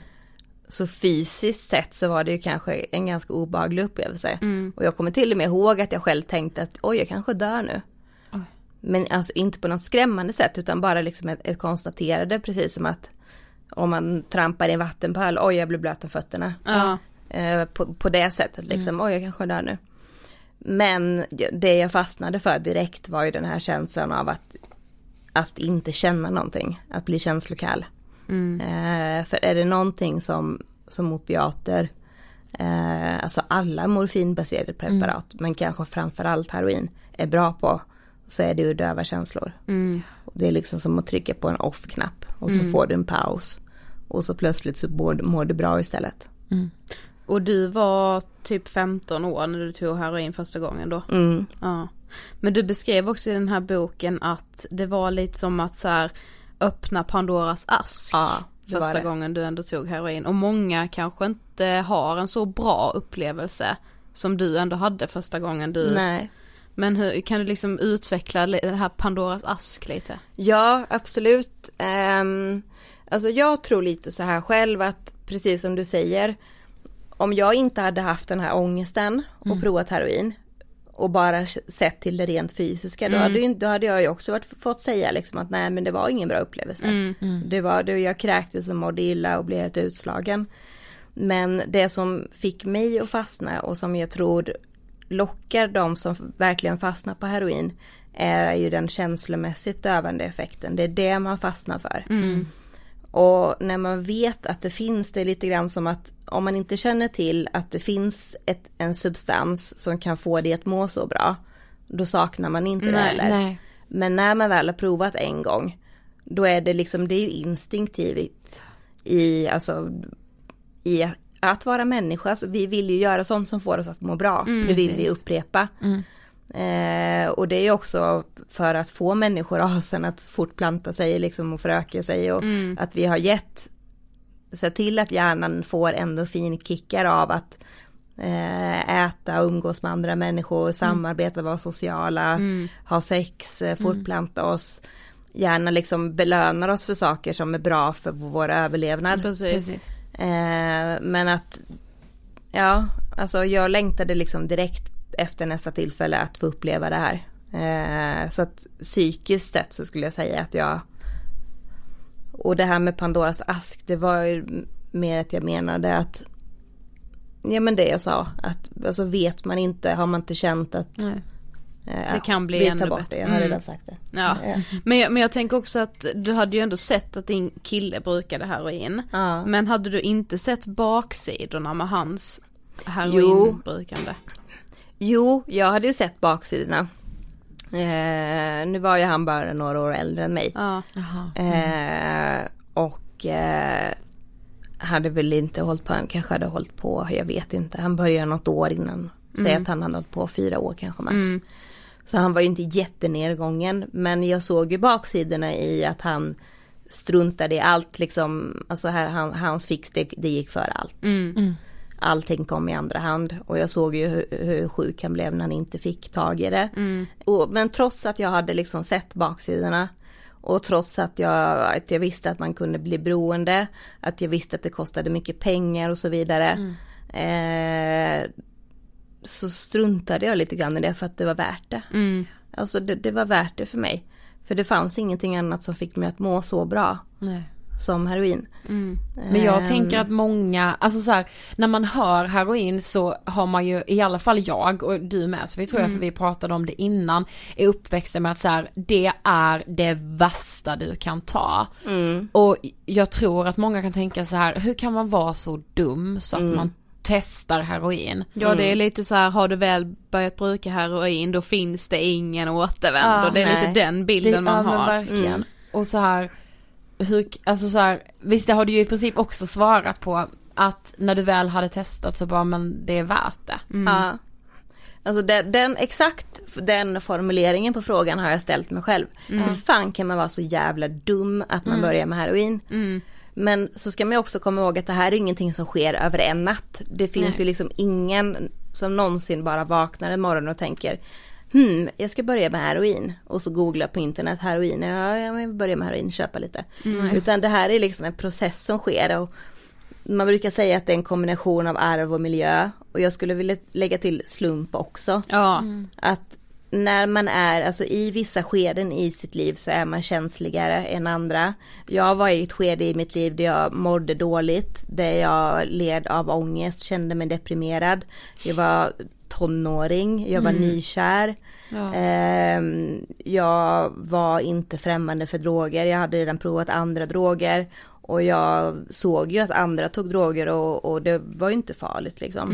Så fysiskt sett så var det ju kanske en ganska obehaglig upplevelse. Och jag kommer till och med ihåg att jag själv tänkte att oj jag kanske dör nu. Men alltså inte på något skrämmande sätt utan bara liksom ett, ett konstaterande precis som att om man trampar i en vattenpöl, oj jag blir blöt om fötterna. Ja. Eh, på, på det sättet liksom, oj jag kanske dör nu. Men det jag fastnade för direkt var ju den här känslan av att, att inte känna någonting, att bli känslokall. Eh, för är det någonting som, som opiater, eh, alltså alla morfinbaserade preparat, men kanske framförallt heroin, är bra på, så är det ju döva känslor. Och Det är liksom som att trycka på en off-knapp och så får du en paus. Och så plötsligt så mår, mår du bra istället. Och du var typ 15 år när du tog heroin första gången då? Mm. Ja. Men du beskrev också i den här boken att det var lite som att så här öppna Pandoras ask. Ja, första gången du ändå tog heroin. Och många kanske inte har en så bra upplevelse som du ändå hade första gången du. Nej. Men hur, kan du liksom utveckla det här Pandoras ask lite? Ja, absolut. Um, alltså jag tror lite så här själv att precis som du säger, om jag inte hade haft den här ångesten och provat heroin och bara sett till det rent fysiska, då, hade, ju, inte- då hade jag ju också varit, fått säga liksom att nej men det var ingen bra upplevelse. Det var, det, jag kräktes och mådde illa och blev helt utslagen. Men det som fick mig att fastna och som jag tror lockar de som verkligen fastnar på heroin är ju den känslomässigt dövande effekten. Det är det man fastnar för. Och när man vet att det finns, det är lite grann som att om man inte känner till att det finns ett, en substans som kan få det att må så bra, då saknar man inte det Nej, heller. nej. Men när man väl har provat en gång, då är det liksom, det är ju instinktivt i, alltså, i att vara människa. Alltså, vi vill ju göra sånt som får oss att må bra. det vill vi precis. upprepa. Eh, och det är också för att få människorasen att fortplanta sig liksom och föröka sig och att vi har gett sett till att hjärnan får endorfinkickar av att eh, äta, umgås med andra människor, samarbeta, vara sociala, ha sex, eh, fortplanta oss. Gärna liksom belönar oss för saker som är bra för vår överlevnad. Precis. Eh, men att, ja, alltså jag längtade liksom direkt efter nästa tillfälle att få uppleva det här. Eh, så att psykiskt sett så skulle jag säga att jag, och det här med Pandoras ask, det var ju mer att jag menade att, ja men det jag sa, att alltså vet man inte, har man inte känt att eh, Det kan bli vi ännu bättre. det, jag har Mm. redan sagt det. Ja, Ja. men jag, men jag tänker också att du hade ju ändå sett att din kille brukade heroin. Ja. Men hade du inte sett baksidorna med hans heroinbrukande? Jo, jag hade ju sett baksidorna. Eh, nu var ju han bara några år äldre än mig. Ja. Eh, och eh, hade väl inte hållit på, han kanske hade hållit på, jag vet inte. Han började något år innan. Säg att han hade hållit på fyra år kanske max. Så han var ju inte jättenedgången. Men jag såg ju baksidorna i att han struntade i allt liksom. Alltså här, han, hans fix det, det gick för allt. Allting kom i andra hand och jag såg ju hur, hur sjuk han blev när han inte fick tag i det. Och, men trots att jag hade liksom sett baksidorna och trots att jag, att jag visste att man kunde bli beroende, att jag visste att det kostade mycket pengar och så vidare. Eh, så struntade jag lite grann i det för att det var värt det. Mm. Alltså det, det var värt det för mig. För det fanns ingenting annat som fick mig att må så bra Nej. Som heroin. Men jag Ehm, tänker att många, alltså så här, när man hör heroin så har man ju, i alla fall jag och du med, så vi tror jag för vi pratade om det innan, är uppväxta med att så här, det är det värsta du kan ta. Och jag tror att många kan tänka så här, hur kan man vara så dum så att man testar heroin? Ja det är lite så här, har du väl börjat bruka heroin då finns det ingen återvändo. Ja, det är nej. lite den bilden det, man ja, men har. verkligen. Och så här, hur, alltså så här, visst det har du ju i princip också svarat på att när du väl hade testat så bara men det är värt det. Ja. Alltså den, den, exakt den formuleringen på frågan har jag ställt mig själv. Hur fan kan man vara så jävla dum att man börjar med heroin? Men så ska man också komma ihåg att det här är ingenting som sker över en natt. Det finns ju liksom ingen som någonsin bara vaknar en morgon och tänker Hmm, jag ska börja med heroin och så googla på internet heroin, ja jag börjar med heroin, köpa lite. Utan det här är liksom en process som sker och man brukar säga att det är en kombination av arv och miljö och jag skulle vilja lägga till slump också. Ja. Att när man är, alltså i vissa skeden i sitt liv så är man känsligare än andra. Jag var i ett skede i mitt liv där jag mådde dåligt, där jag led av ångest, kände mig deprimerad. Jag var tonåring, jag var nykär. Ehm, jag var inte främmande för droger, jag hade redan provat andra droger. Och jag såg ju att andra tog droger och, och det var ju inte farligt liksom.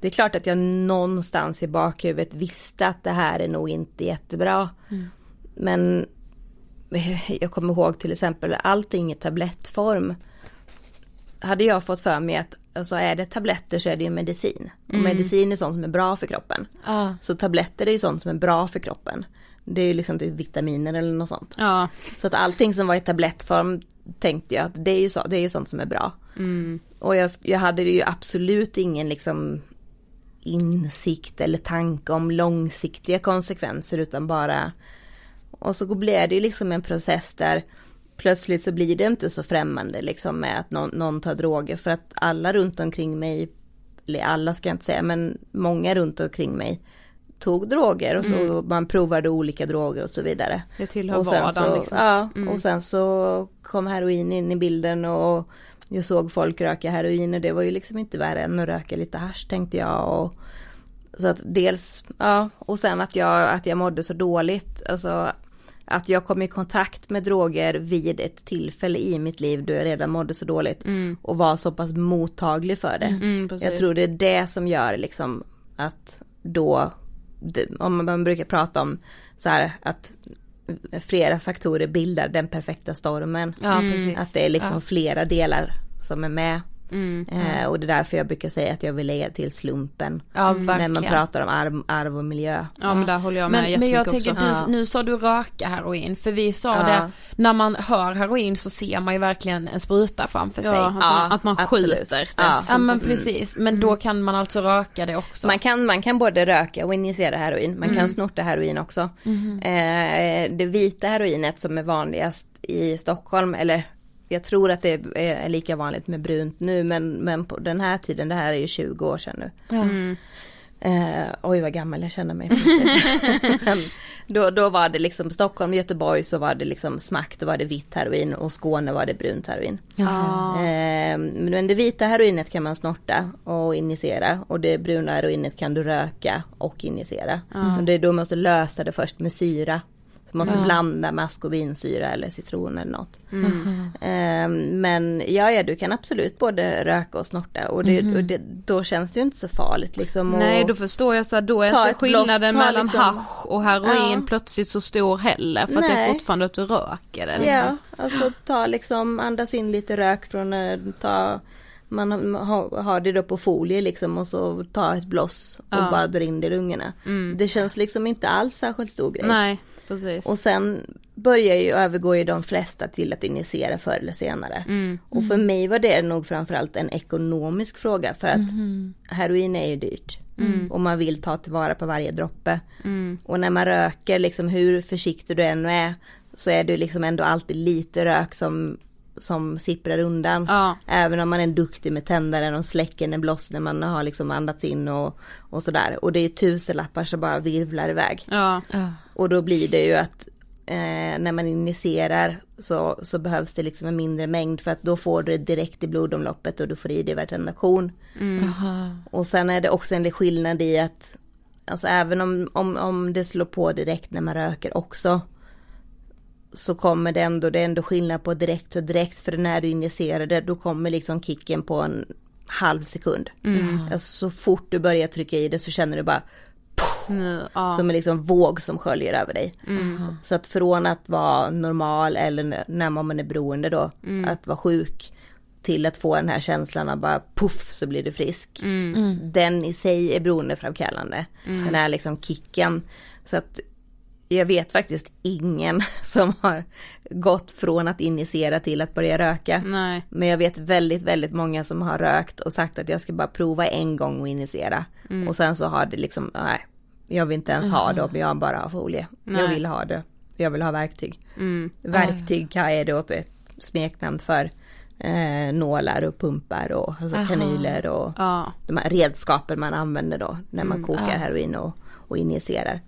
Det är klart att jag någonstans i bakhuvudet visste att det här är nog inte jättebra. Men jag kommer ihåg till exempel allting i tablettform. Hade jag fått för mig att alltså är det tabletter så är det ju medicin. Och medicin är sånt som är bra för kroppen. Ja. Så tabletter är ju sånt som är bra för kroppen. Det är ju liksom typ vitaminer eller något sånt. Ja. Så att allting som var i tablettform tänkte jag att det är ju, så, det är ju sånt som är bra. Och jag, jag hade ju absolut ingen liksom insikt eller tanke om långsiktiga konsekvenser utan bara och så blev det ju liksom en process där plötsligt så blir det inte så främmande liksom med att någon, någon tar droger för att alla runt omkring mig, eller alla ska jag inte säga men många runt omkring mig tog droger och så man provade olika droger och så vidare. Det tillhör Och sen vardagen så, liksom. Ja, och sen så kom heroin in i bilden och jag såg folk röka heroin och det var ju liksom inte värre än att röka lite hasch tänkte jag. Och, så att dels, ja, och sen att jag, att jag mådde så dåligt, alltså att jag kom i kontakt med droger vid ett tillfälle i mitt liv då jag redan mådde så dåligt och var så pass mottaglig för det. Mm, precis. jag tror det är det som gör liksom att då, om man brukar prata om så här att flera faktorer bildar den perfekta stormen. Ja. Att det är liksom Ja. flera delar som är med. Mm. Eh, och det är därför jag brukar säga att jag vill lägga till slumpen. Ja, när man pratar om arv, arv och miljö. Ja men där håller jag med Men, men jag tänker, du, nu sa du röka heroin, för vi sa Ja. det, när man hör heroin så ser man ju verkligen en spruta framför sig. Ja, att man, att man skjuter det. Ja. Ja men precis, men då kan man alltså röka det också. Man kan, man kan både röka och injicera heroin, man Mm. kan snorta heroin också. Mhm. Eh, det vita heroinet som är vanligast i Stockholm, eller jag tror att det är lika vanligt med brunt nu, men, men på den här tiden, det här är ju 20 år sedan nu. Ja. Eh, oj vad gammal jag känner mig. Då, då var det liksom Stockholm, Göteborg så var det liksom smack, då var det vitt heroin och Skåne var det brunt heroin. Ja. Eh, men det vita heroinet kan man snorta och injicera och det bruna heroinet kan du röka och injicera. Men det är då man måste lösa det först med syra. Så man måste blanda med ascorbinsyra eller citron eller något. Eh, men ja, ja, du kan absolut både röka och snorta och, det, och det, då känns det ju inte så farligt liksom. Nej då förstår jag så här, då är inte bloss, skillnaden ta mellan liksom- hasch och heroin Ja. plötsligt så stor heller för att det är Nej. fortfarande att du röker det liksom. Ja, alltså ta liksom, andas in lite rök från, eh, ta, man har, det då på folie liksom och så ta ett bloss och Ja. bara dra in det i lungorna. Det känns liksom inte alls särskilt stor grej. Nej precis. Och sen börjar ju, övergår ju de flesta till att injicera förr eller senare. Och för mig var det nog framförallt en ekonomisk fråga för att heroin är ju dyrt. Och man vill ta tillvara på varje droppe. Och när man röker, liksom hur försiktig du än är, så är det liksom ändå alltid lite rök som som sipprar undan. Ja. Även om man är duktig med tändaren och släcker en bloss när man har liksom andats in och, och sådär. Och det är tusenlappar som bara virvlar iväg. Ja. Och då blir det ju att eh, när man injicerar så, så behövs det liksom en mindre mängd för att då får du det direkt i blodomloppet och du får i dig vartenda korn. Och sen är det också en skillnad i att alltså även om, om, om det slår på direkt när man röker också så kommer det ändå, det är ändå skillnad på direkt och direkt för när du injicerar det då kommer liksom kicken på en halv sekund. Alltså, så fort du börjar trycka i det så känner du bara Nu, ja. som en liksom våg som sköljer över dig. Så att från att vara normal eller när man är beroende då, att vara sjuk till att få den här känslan av bara puff så blir du frisk. Den i sig är beroendeframkallande. Den här liksom kicken. Så att jag vet faktiskt ingen som har gått från att injicera till att börja röka. Nej. Men jag vet väldigt, väldigt många som har rökt och sagt att jag ska bara prova en gång och injicera. Och sen så har det liksom, nej, jag vill inte ens ha det om jag bara har folie. Jag Nej. vill ha det, jag vill ha verktyg. Verktyg kan är då ett smeknamn för eh, nålar och pumpar och alltså kanyler och Ja. de här redskapen man använder då när man kokar heroin och, och injicerar.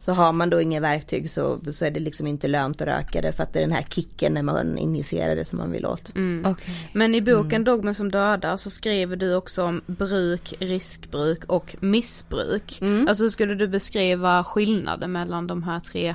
Så har man då inga verktyg så, så är det liksom inte lönt att röka det för att det är den här kicken när man injicerar det som man vill åt. Okej. Men i boken Dogmen som dödar så skriver du också om bruk, riskbruk och missbruk. Alltså hur skulle du beskriva skillnaden mellan de här tre?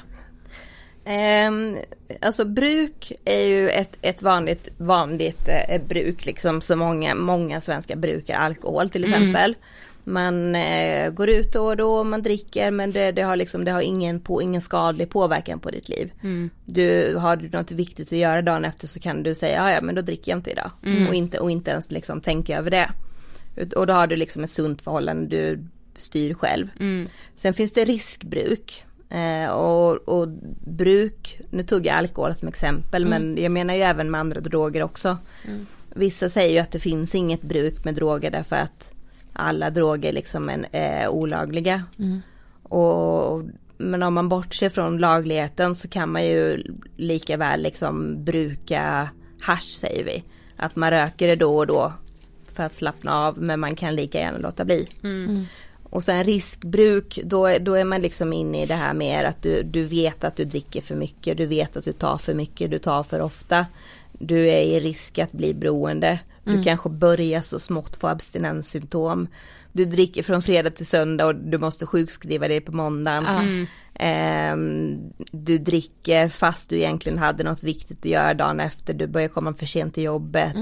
Ehm, alltså bruk är ju ett, ett vanligt, vanligt eh, bruk liksom så många, många svenskar brukar alkohol till exempel. Man eh, går ut då och då, man dricker men det, det har liksom, det har ingen, på, ingen skadlig påverkan på ditt liv. Du, har du något viktigt att göra dagen efter så kan du säga, "Ja, men då dricker jag inte idag. Och, inte, och inte ens liksom tänka över det. Och då har du liksom ett sunt förhållande, du styr själv. Sen finns det riskbruk. Eh, och, och bruk, nu tog jag alkohol som exempel men jag menar ju även med andra droger också. Vissa säger ju att det finns inget bruk med droger därför att alla droger liksom är, är olagliga. Och, men om man bortser från lagligheten så kan man ju lika väl liksom bruka hasch säger vi. Att man röker det då och då för att slappna av men man kan lika gärna låta bli. Och sen riskbruk, då, är- då är man liksom inne i det här med att du, du vet att du dricker för mycket, du vet att du tar för mycket, du tar för ofta. Du är i risk att bli beroende. Du kanske börjar så smått få abstinenssymptom. Du dricker från fredag till söndag och du måste sjukskriva dig på måndagen. Ehm, du dricker fast du egentligen hade något viktigt att göra dagen efter. Du börjar komma för sent till jobbet.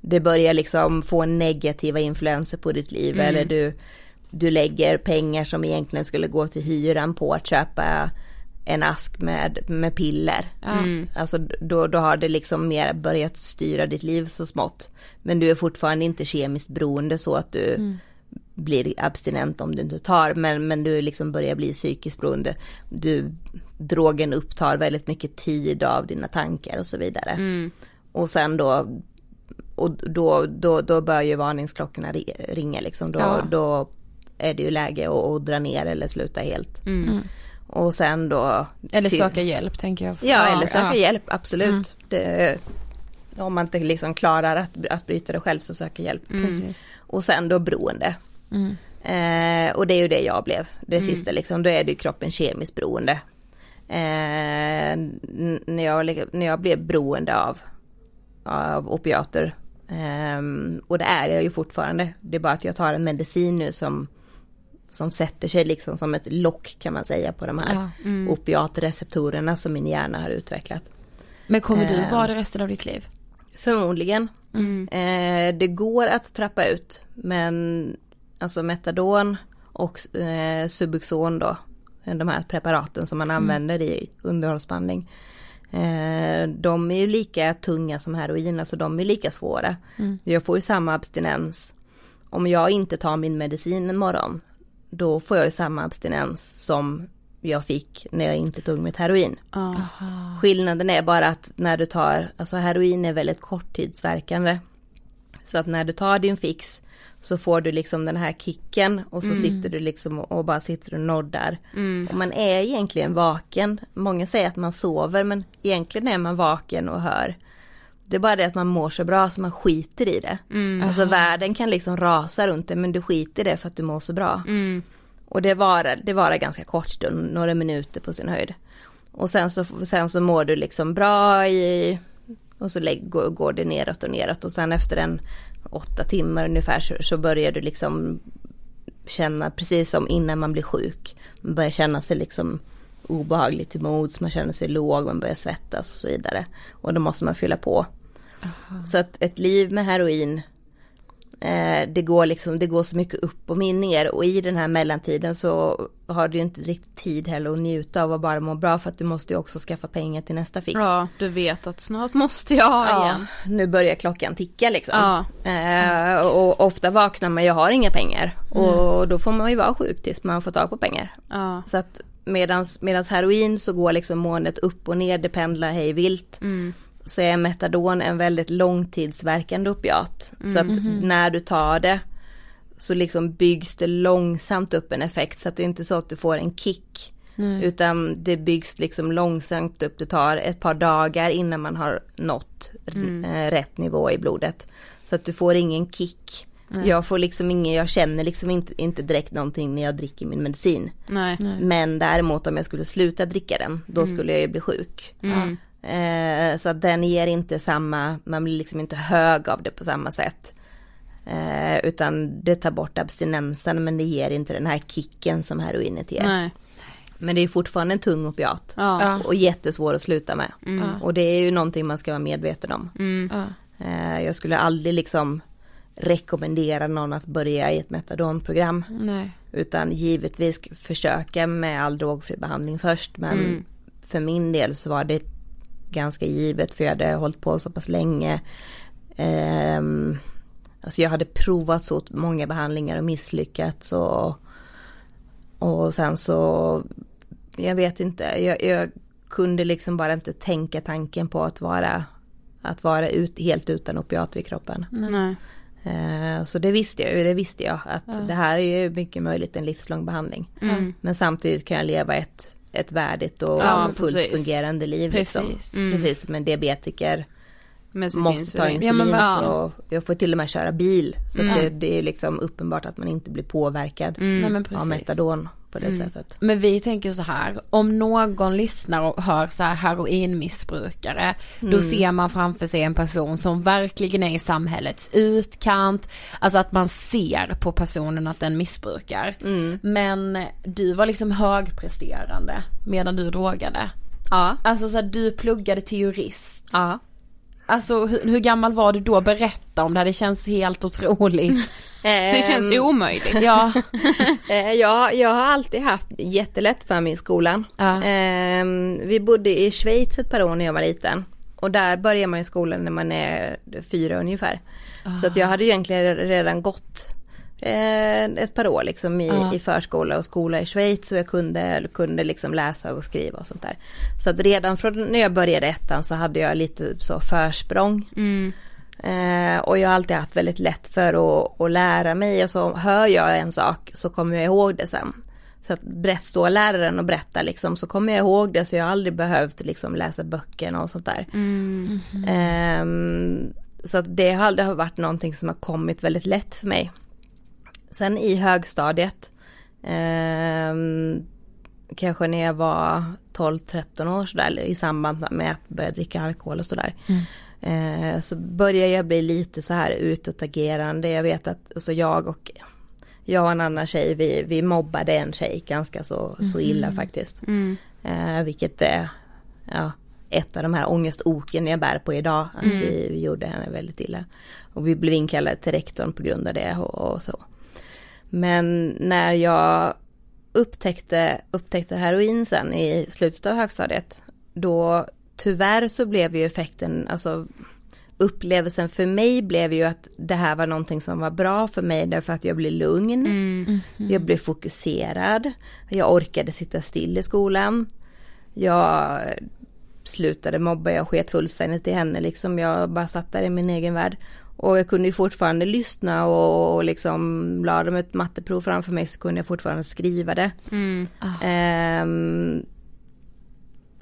Det börjar liksom få negativa influenser på ditt liv. Eller du, du lägger pengar som egentligen skulle gå till hyran på att köpa en ask med, med piller. Alltså då, då har det liksom mer börjat styra ditt liv så smått. Men du är fortfarande inte kemiskt beroende så att du blir abstinent om du inte tar. Men, men du liksom börjar bli psykiskt beroende. Du, drogen upptar väldigt mycket tid av dina tankar och så vidare. Och sen då och då, då, då bör ju varningsklockorna ri- ringa liksom. Då, Ja. då är det ju läge att, att dra ner eller sluta helt. Och sen då Eller se- söka hjälp tänker jag. Ja, eller söka ja. hjälp, absolut. Det, om man inte liksom klarar att, att bryta det själv så söka hjälp. Precis. Och sen då beroende. Eh, och det är ju det jag blev. Det sista liksom, då är det ju kroppen kemiskt beroende. Eh, när, jag, när jag blev beroende av, av opiater. ehm, och det är jag ju fortfarande. Det är bara att jag tar en medicin nu som som sätter sig liksom som ett lock kan man säga på de här Ja. opiatreceptorerna som min hjärna har utvecklat. Men kommer du Eh. vara det resten av ditt liv? Förmodligen. Eh, det går att trappa ut men alltså metadon och eh, Subuxon då, de här preparaten som man använder i underhållsbehandling. Eh, de är ju lika tunga som heroin, alltså de är lika svåra. Jag får ju samma abstinens. Om jag inte tar min medicin en morgon, då får jag ju samma abstinens som jag fick när jag inte tog mitt heroin. Ja. Skillnaden är bara att när du tar, alltså heroin är väldigt korttidsverkande. Så att när du tar din fix så får du liksom den här kicken och så sitter du liksom och, och bara sitter och noddar. Och man är egentligen vaken. Många säger att man sover men egentligen är man vaken och hör. Det är bara det att man mår så bra så man skiter i det. Alltså världen kan liksom rasa runt det men du skiter i det för att du mår så bra. Och det varar, det varar ganska kort stund, några minuter på sin höjd. Och sen så, sen så mår du liksom bra i, och så lägg, går, går det neråt och neråt och sen efter en åtta timmar ungefär så, så börjar du liksom känna precis som innan man blir sjuk. Man börjar känna sig liksom obehagligt till mods, man känner sig låg, man börjar svettas och så vidare. Och då måste man fylla på. Så att ett liv med heroin Eh, det går liksom, det går så mycket upp och ner och i den här mellantiden så har du inte riktigt tid heller att njuta av att bara må bra för att du måste ju också skaffa pengar till nästa fix. ja, du vet att snart måste jag ha Ja, igen. nu börjar klockan ticka liksom. Ja. Eh, och ofta vaknar man, jag har inga pengar. Och då får man ju vara sjuk tills man får tag på pengar. Ja. Så att medans, medans heroin så går liksom måendet upp och ner, det pendlar hej vilt. Så är metadon en väldigt långtidsverkande opiat. Så att när du tar det så liksom byggs det långsamt upp en effekt så att det är inte så att du får en kick. Utan det byggs liksom långsamt upp, det tar ett par dagar innan man har nått eh, rätt nivå i blodet. Så att du får ingen kick. Jag får liksom ingen, jag känner liksom inte, inte direkt någonting när jag dricker min medicin. Nej. Men däremot om jag skulle sluta dricka den, då skulle jag ju bli sjuk. Eh, så att den ger inte samma, man blir liksom inte hög av det på samma sätt. Eh, utan det tar bort abstinensen men det ger inte den här kicken som heroinet ger. Nej. Men det är fortfarande en tung opiat. Ja. Och jättesvår att sluta med. Och det är ju någonting man ska vara medveten om. Ja. Eh, jag skulle aldrig liksom rekommendera någon att börja i ett metadonprogram. Nej. Utan givetvis försöka med all drogfri behandling först. Men för min del så var det ganska givet för jag hade hållit på så pass länge. Ehm, alltså jag hade provat så många behandlingar och misslyckats och, och sen så, jag vet inte, jag, jag kunde liksom bara inte tänka tanken på att vara, att vara ut, helt utan opiater i kroppen. Nej. Eh, Så det visste jag ju, det visste jag att det här är ju mycket möjligt en livslång behandling. Men samtidigt kan jag leva ett, ett värdigt och Ja, fullt precis. fungerande liv. Liksom. Precis. Precis som en diabetiker måste ta insulin. Ja, men bara- så jag får till och med köra bil. Så att det, det är liksom uppenbart att man inte blir påverkad Nej men av metadon på det sättet. Men vi tänker så här, om någon lyssnar och hör så här heroinmissbrukare, då ser man framför sig en person som verkligen är i samhällets utkant, alltså att man ser på personen att den missbrukar. Men du var liksom högpresterande medan du drogade. Ja. Alltså så här, du pluggade till jurist. Ja. Alltså hur, hur gammal var du då? Berätta om det, här, det känns helt otroligt. Det känns Ehm, omöjligt. ja. Eh, ja, jag har alltid haft jättelätt för mig i skolan. Ja. Ehm, vi bodde i Schweiz ett par år när jag var liten. Och där börjar man i skolan när man är fyra ungefär. Så att jag hade egentligen redan gått ett par år liksom i, i förskola och skola i Schweiz och jag kunde, kunde liksom läsa och skriva och sånt där. Så att redan från när jag började ettan så hade jag lite så försprång. Eh, och jag har alltid haft väldigt lätt för att, att lära mig. Alltså, hör jag en sak så kommer jag ihåg det sen. Så att står läraren och berättar liksom så kommer jag ihåg det så jag har aldrig behövt liksom läsa böckerna och sånt där. Ehm, så att det har aldrig varit någonting som har kommit väldigt lätt för mig. Sen i högstadiet, ehm, kanske när jag var 12-13 år sådär, i samband med att börja dricka alkohol och sådär. Eh, så börjar jag bli lite så här utåtagerande. Jag vet att alltså jag och jag och en annan tjej, vi, vi mobbade en tjej ganska så, så illa faktiskt. Eh, vilket är ja, ett av de här ångestoken jag bär på idag. Att vi, vi gjorde henne väldigt illa. Och vi blev inkallade till rektorn på grund av det och, och så. Men när jag upptäckte, upptäckte heroin sen i slutet av högstadiet. Då tyvärr så blev ju effekten, alltså upplevelsen för mig blev ju att det här var någonting som var bra för mig därför att jag blev lugn. Mm. Jag blev fokuserad. Jag orkade sitta still i skolan. Jag slutade mobba, jag sket fullständigt i henne liksom. Jag bara satt där i min egen värld. Och jag kunde ju fortfarande lyssna och, och liksom la de ett matteprov framför mig så kunde jag fortfarande skriva det. Mm. Ehm,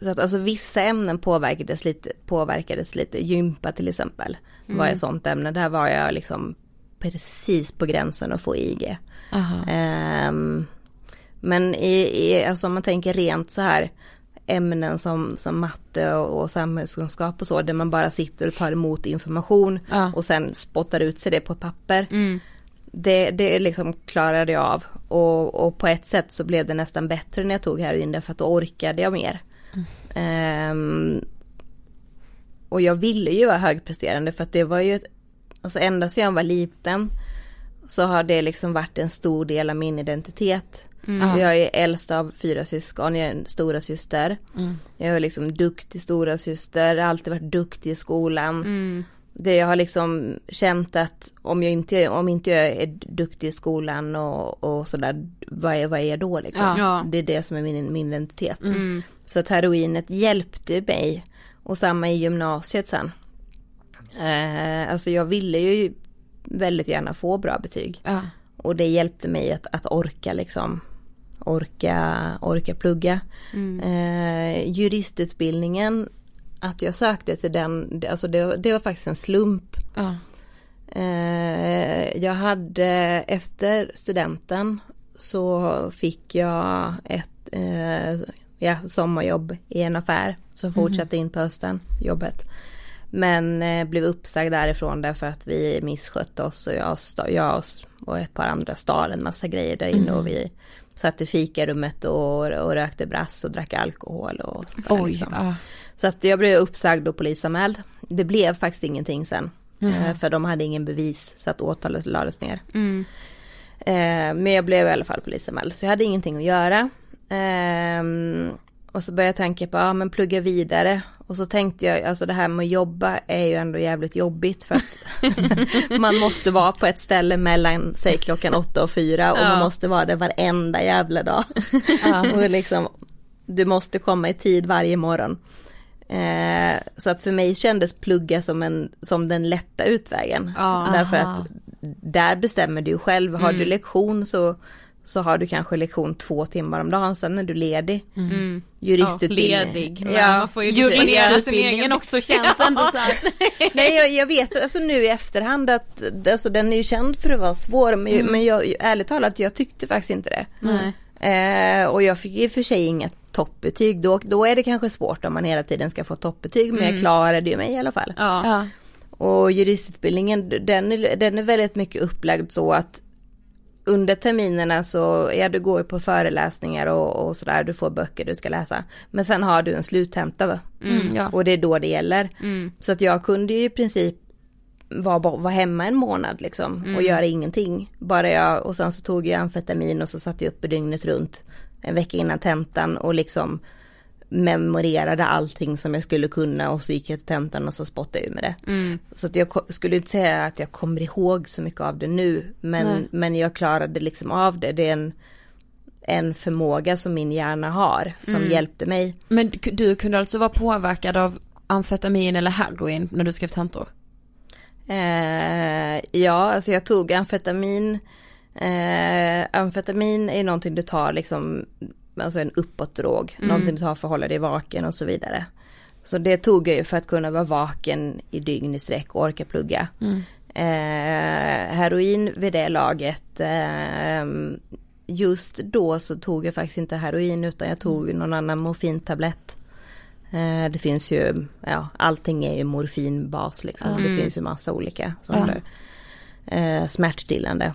så att alltså vissa ämnen påverkades lite, påverkades lite, gympa till exempel var ett sånt ämne, där var jag liksom precis på gränsen att få IG. Aha. Ehm, men i, i, alltså om man tänker rent så här ämnen som, som matte och, och samhällskunskap och så, där man bara sitter och tar emot information Ja. och sen spottar ut sig det på papper. Mm. Det, det liksom klarade jag av och, och på ett sätt så blev det nästan bättre när jag tog heroin därför att då orkade jag mer. Ehm, och jag ville ju vara högpresterande för att det var ju, ett- alltså ända sedan jag var liten så har det liksom varit en stor del av min identitet. Ja. Jag är äldst av fyra syskon, jag är en stora syster. Jag är liksom duktig stora syster, har alltid varit duktig i skolan. Mm. Det jag har liksom känt att om jag inte, om inte jag är duktig i skolan och, och sådär, vad är, vad är jag då liksom? Ja. Ja. Det är det som är min, min identitet. Mm. Så att heroinet hjälpte mig. Och samma i gymnasiet sen. Eh, alltså jag ville ju väldigt gärna få bra betyg. Ja. Och det hjälpte mig att, att orka liksom. Orka, orka plugga. Eh, juristutbildningen, att jag sökte till den, alltså det, det var faktiskt en slump. Ja. Eh, jag hade efter studenten så fick jag ett eh, ja, sommarjobb i en affär som fortsatte in på hösten, jobbet. Men eh, blev uppsagd därifrån därför att vi misskötte oss och jag, jag och ett par andra stal en massa grejer där inne och vi satt i fikarummet och, och rökte brass och drack alkohol och sånt där, Oj. liksom. Ja. Så att jag blev uppsagd och polisanmäld. Det blev faktiskt ingenting sen. eh, För de hade ingen bevis så att åtalet lades ner. Mm. Eh, Men jag blev i alla fall polisanmäld så jag hade ingenting att göra. Ehm, Och så började jag tänka på, ja men plugga vidare. Och så tänkte jag, alltså det här med att jobba är ju ändå jävligt jobbigt för att man måste vara på ett ställe mellan, säg klockan åtta och fyra och man måste vara där varenda jävla dag. och liksom, du måste komma i tid varje morgon. Eh, så att för mig kändes plugga som, en, som den lätta utvägen. Ja. Därför att där bestämmer du själv. Har du lektion så, så har du kanske lektion två timmar om dagen. Sen är du ledig. Mm. Juristutbildning. Ja, ledig. Men Ja, man får ju sin Juristutbildningen också känns ändå så här. Nej jag, jag vet alltså nu i efterhand att alltså, den är ju känd för att vara svår. Men, men jag, ärligt talat jag tyckte faktiskt inte det. Nej. Eh, och jag fick i och för sig inget toppbetyg. Då, då är det kanske svårt om man hela tiden ska få toppbetyg. Men jag klarade ju mig i alla fall. Ja. Ja. Och juristutbildningen den är, den är väldigt mycket upplagd så att under terminerna så, ja du går ju på föreläsningar och, och sådär, du får böcker du ska läsa. Men sen har du en sluttenta va? Mm, ja. Och det är då det gäller. Mm. Så att jag kunde ju i princip vara, bara- vara hemma en månad liksom och göra ingenting. Bara jag, och sen så tog jag amfetamin och så satt jag uppe dygnet runt en vecka innan tentan och liksom memorerade allting som jag skulle kunna och så gick jag till tentan och så spottade jag ur med det. Mm. Så att jag skulle inte säga att jag kommer ihåg så mycket av det nu men, Nej. men jag klarade liksom av det. Det är en, en förmåga som min hjärna har som hjälpte mig. Men du- du kunde alltså vara påverkad av amfetamin eller heroin när du skrev tentor? Eh, ja, alltså jag tog amfetamin. Eh, amfetamin är någonting du tar liksom, alltså en uppåtdrog. Någonting du tar för att hålla dig vaken och så vidare. Så det tog jag ju för att kunna vara vaken i dygn i sträck och orka plugga. Eh, heroin vid det laget, eh, just då så tog jag faktiskt inte heroin utan jag tog någon annan morfintablett. Eh, det finns ju, ja allting är ju morfinbas liksom. Det finns ju massa olika sorter. Eh, smärtstillande.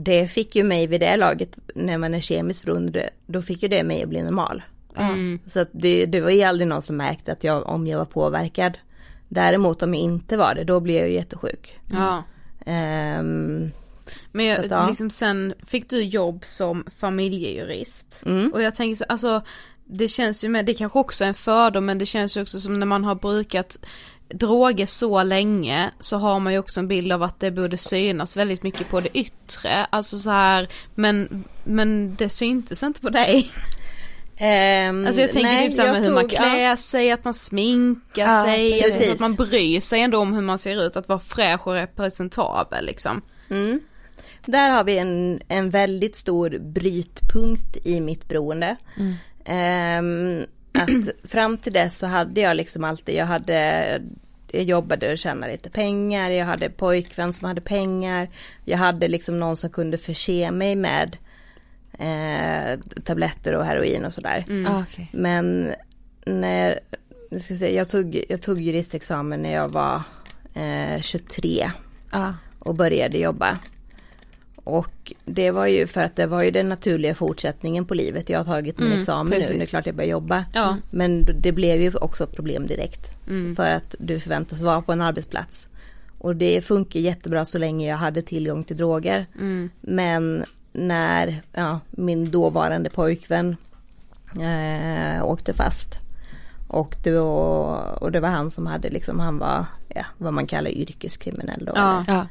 Det fick ju mig vid det laget, när man är kemiskt beroende, då fick ju det mig att bli normal. Mm. Så att det, det var ju aldrig någon som märkte att jag, om jag var påverkad. Däremot om jag inte var det, då blev jag ju jättesjuk. Ja. Ehm, Men jag, att, ja. liksom sen fick du jobb som familjejurist. Mm. Och jag tänker så, alltså det känns ju med, det kanske också är en fördom men det känns ju också som när man har brukat droger så länge så har man ju också en bild av att det borde synas väldigt mycket på det yttre. Alltså så här, men, men det syntes inte på dig. Um, alltså jag tänker nej, typ såhär med hur man klär ja. sig, att man sminkar ja, sig, alltså att man bryr sig ändå om hur man ser ut, att vara fräsch och representabel liksom. Mm. Där har vi en, en väldigt stor brytpunkt i mitt beroende. Mm. Um, att fram till dess så hade jag liksom alltid, jag hade jag jobbade och tjänade lite pengar, jag hade pojkvän som hade pengar, jag hade liksom någon som kunde förse mig med eh, tabletter och heroin och sådär. Mm. Ah, okay. Men när, ska vi säga, jag, tog, jag tog juristexamen när jag var eh, 23 ah. och började jobba. Och det var ju för att det var ju den naturliga fortsättningen på livet. Jag har tagit min mm, examen precis. nu, det är klart jag börjar jobba. Ja. Men det blev ju också problem direkt. Mm. För att du förväntas vara på en arbetsplats. Och det funkar jättebra så länge jag hade tillgång till droger. Mm. Men när ja, min dåvarande pojkvän eh, åkte fast. Och det, var, och det var han som hade liksom, han var ja, vad man kallar yrkeskriminell då. Ja, ja.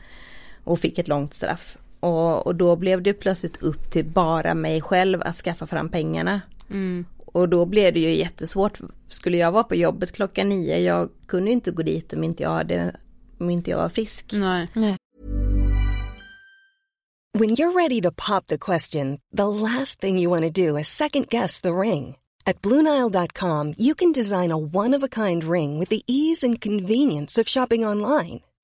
Och fick ett långt straff. Och, och då blev det plötsligt upp till bara mig själv att skaffa fram pengarna. Mm. Och då blev det ju jättesvårt. Skulle jag vara på jobbet klockan nio, jag kunde inte gå dit om inte jag, hade, om inte jag var frisk. Nej. Nej. When you're ready to pop the question, the last thing you want to do is second guess the ring. At BlueNile.com you can design a one-of-a-kind ring with the ease and convenience of shopping online.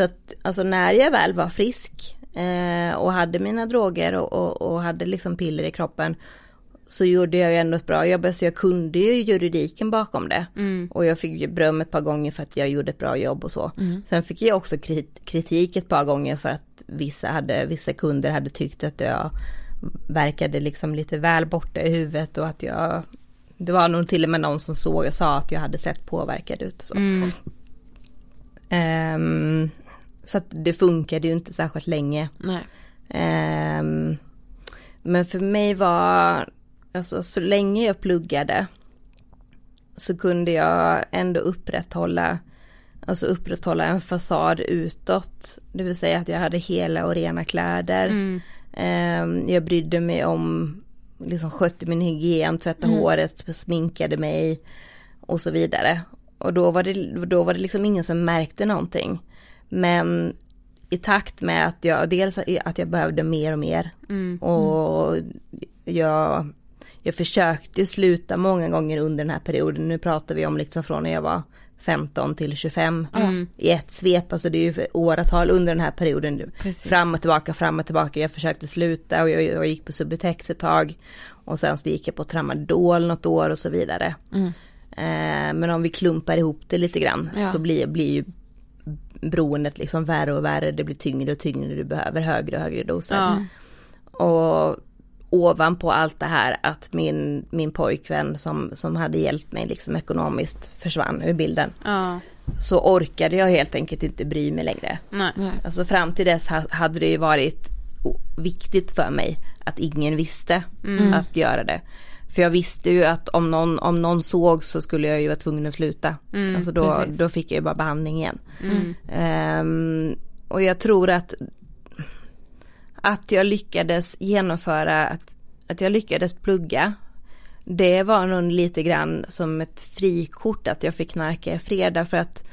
Så att, alltså när jag väl var frisk eh, och hade mina droger och, och, och, hade liksom piller i kroppen så gjorde jag ju ändå ett bra jobb, så jag kunde ju juridiken bakom det. Mm. Och jag fick ju beröm ett par gånger för att jag gjorde ett bra jobb och så. Mm. Sen fick jag också kritik ett par gånger för att vissa, hade, vissa kunder hade tyckt att jag verkade liksom lite väl borta i huvudet och att jag det var nog till och med någon som såg och sa att jag hade sett påverkad ut och så. Mm. Um, så att det funkade ju inte särskilt länge. Um, men för mig var, alltså så länge jag pluggade så kunde jag ändå upprätthålla, alltså upprätthålla en fasad utåt. Det vill säga att jag hade hela och rena kläder. Mm. Um, jag brydde mig om, liksom skötte min hygien, tvättade Mm. håret, sminkade mig och så vidare. Och då var, det, då var det liksom ingen som märkte någonting. Men i takt med att jag, dels att jag behövde mer och mer. Mm. Och jag, jag försökte sluta många gånger under den här perioden. Nu pratar vi om liksom från när jag var 15 till 25 Mm. i ett svep. Alltså det är ju åratal under den här perioden. Precis. Fram och tillbaka, fram och tillbaka. Jag försökte sluta och jag, jag gick på Subutex ett tag. Och sen så gick jag på Tramadol något år och så vidare. Mm. Eh, men om vi klumpar ihop det lite grann Ja. så blir, blir ju beroendet liksom värre och värre. Det blir tyngre och tyngre. Du behöver högre och högre doser. Ja. Och ovanpå allt det här att min, min pojkvän som, som hade hjälpt mig liksom ekonomiskt försvann ur bilden. Ja. Så orkade jag helt enkelt inte bry mig längre. Nej. Alltså fram till dess ha- hade det ju varit viktigt för mig att ingen visste Mm. att göra det. För jag visste ju att om någon, om någon såg så skulle jag ju vara tvungen att sluta. Mm, alltså då, precis. då fick jag ju bara behandling igen. Mm. Ehm, och jag tror att att jag lyckades genomföra, att, att jag lyckades plugga. Det var nog lite grann som ett frikort att jag fick knarka i fred därför att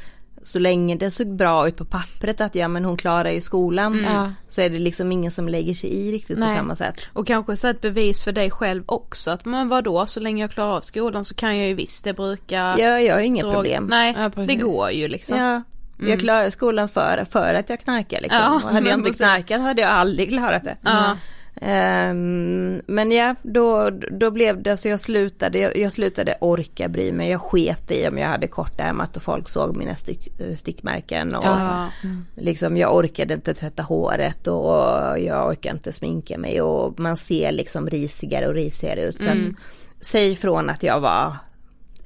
så länge det såg bra ut på pappret att ja men hon klarar ju skolan Mm. Så är det liksom ingen som lägger sig i riktigt Nej. på samma sätt. Och kanske så ett bevis för dig själv också att men vadå så länge jag klarar av skolan så kan jag ju visst det brukar Ja, jag har inget drog- problem. Nej Ja, det går ju liksom. Ja, Mm. jag klarade skolan för, för att jag knarkar liksom. Ja, och hade jag inte precis. knarkat hade jag aldrig klarat det. Ja. Ehm, men ja, då, då blev det så jag slutade, jag, jag slutade orka bry mig. Jag sket i om jag hade kortärmat och folk såg mina stick, stickmärken. Och Ja. liksom jag orkade inte tvätta håret och jag orkade inte sminka mig och man ser liksom risigare och risigare ut. Så Mm. att, säg från att jag var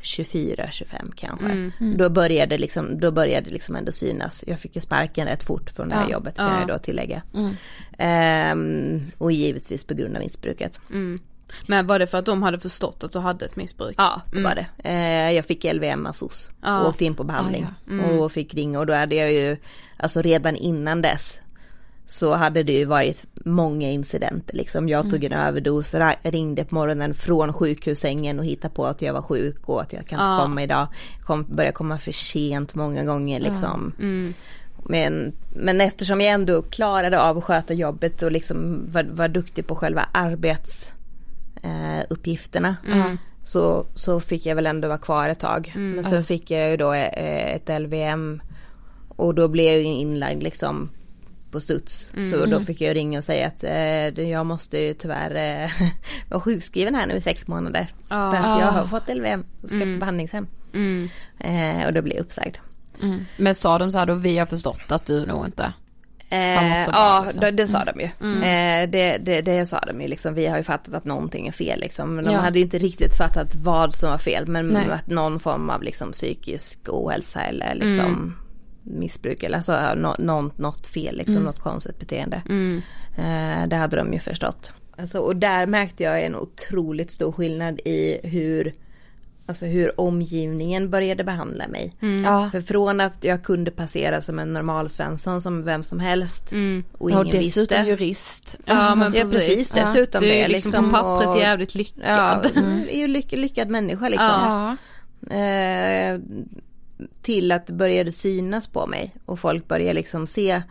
24-25 kanske. Mm. Mm. Då började liksom, då började det liksom ändå synas. Jag fick ju sparken rätt fort från det här Ja. jobbet kan Ja. jag då tillägga. Mm. Ehm, och givetvis på grund av missbruket. Mm. Men var det för att de hade förstått att du hade ett missbruk? Ja, det Mm. var det. Eh, jag fick LVM av SOS Ja. och åkte in på behandling. Ah, ja. Mm. Och fick ringa och då hade jag ju, alltså redan innan dess så hade det ju varit många incidenter liksom. Jag tog en överdos, ra- ringde på morgonen från sjukhussängen och hittade på att jag var sjuk och att jag kan inte Ja. komma idag. Kom, började komma för sent många gånger liksom. Mm. Men, men eftersom jag ändå klarade av att sköta jobbet och liksom var, var duktig på själva arbetsuppgifterna eh, Mm. så, så fick jag väl ändå vara kvar ett tag. Mm. Men sen fick jag ju då eh, ett LVM och då blev jag ju inlagd liksom på studs. Mm. Så då fick jag ringa och säga att eh, jag måste ju tyvärr eh, vara sjukskriven här nu i sex månader. Ja. För att jag Ah. har fått LVM och ska Mm. på behandlingshem. Mm. Eh, och då blev jag uppsagd. Men sa de så här då, vi har förstått att du nog inte Eh, ja, liksom. det, det sa de ju. Mm. Eh, det, det, det sa de ju liksom. Vi har ju fattat att någonting är fel liksom. Men de Ja. hade ju inte riktigt fattat vad som var fel. Men Nej. att någon form av liksom psykisk ohälsa eller liksom Mm. Missbruk eller alltså nå, något, något fel liksom. Mm. Något konstigt beteende. Mm. Eh, det hade de ju förstått. Alltså, och där märkte jag en otroligt stor skillnad i hur Alltså hur omgivningen började behandla mig. Mm. Ja. För från att jag kunde passera som en normal svensson som vem som helst. Mm. Och Ja, ingen dessutom visste. jurist. Ja men Ja precis. precis, dessutom Du är det. ju liksom, på pappret och- jävligt lyckad. Ja, mm, är ju lyck, lyckad människa liksom. Ja. Eh, till att det började synas på mig och folk började liksom se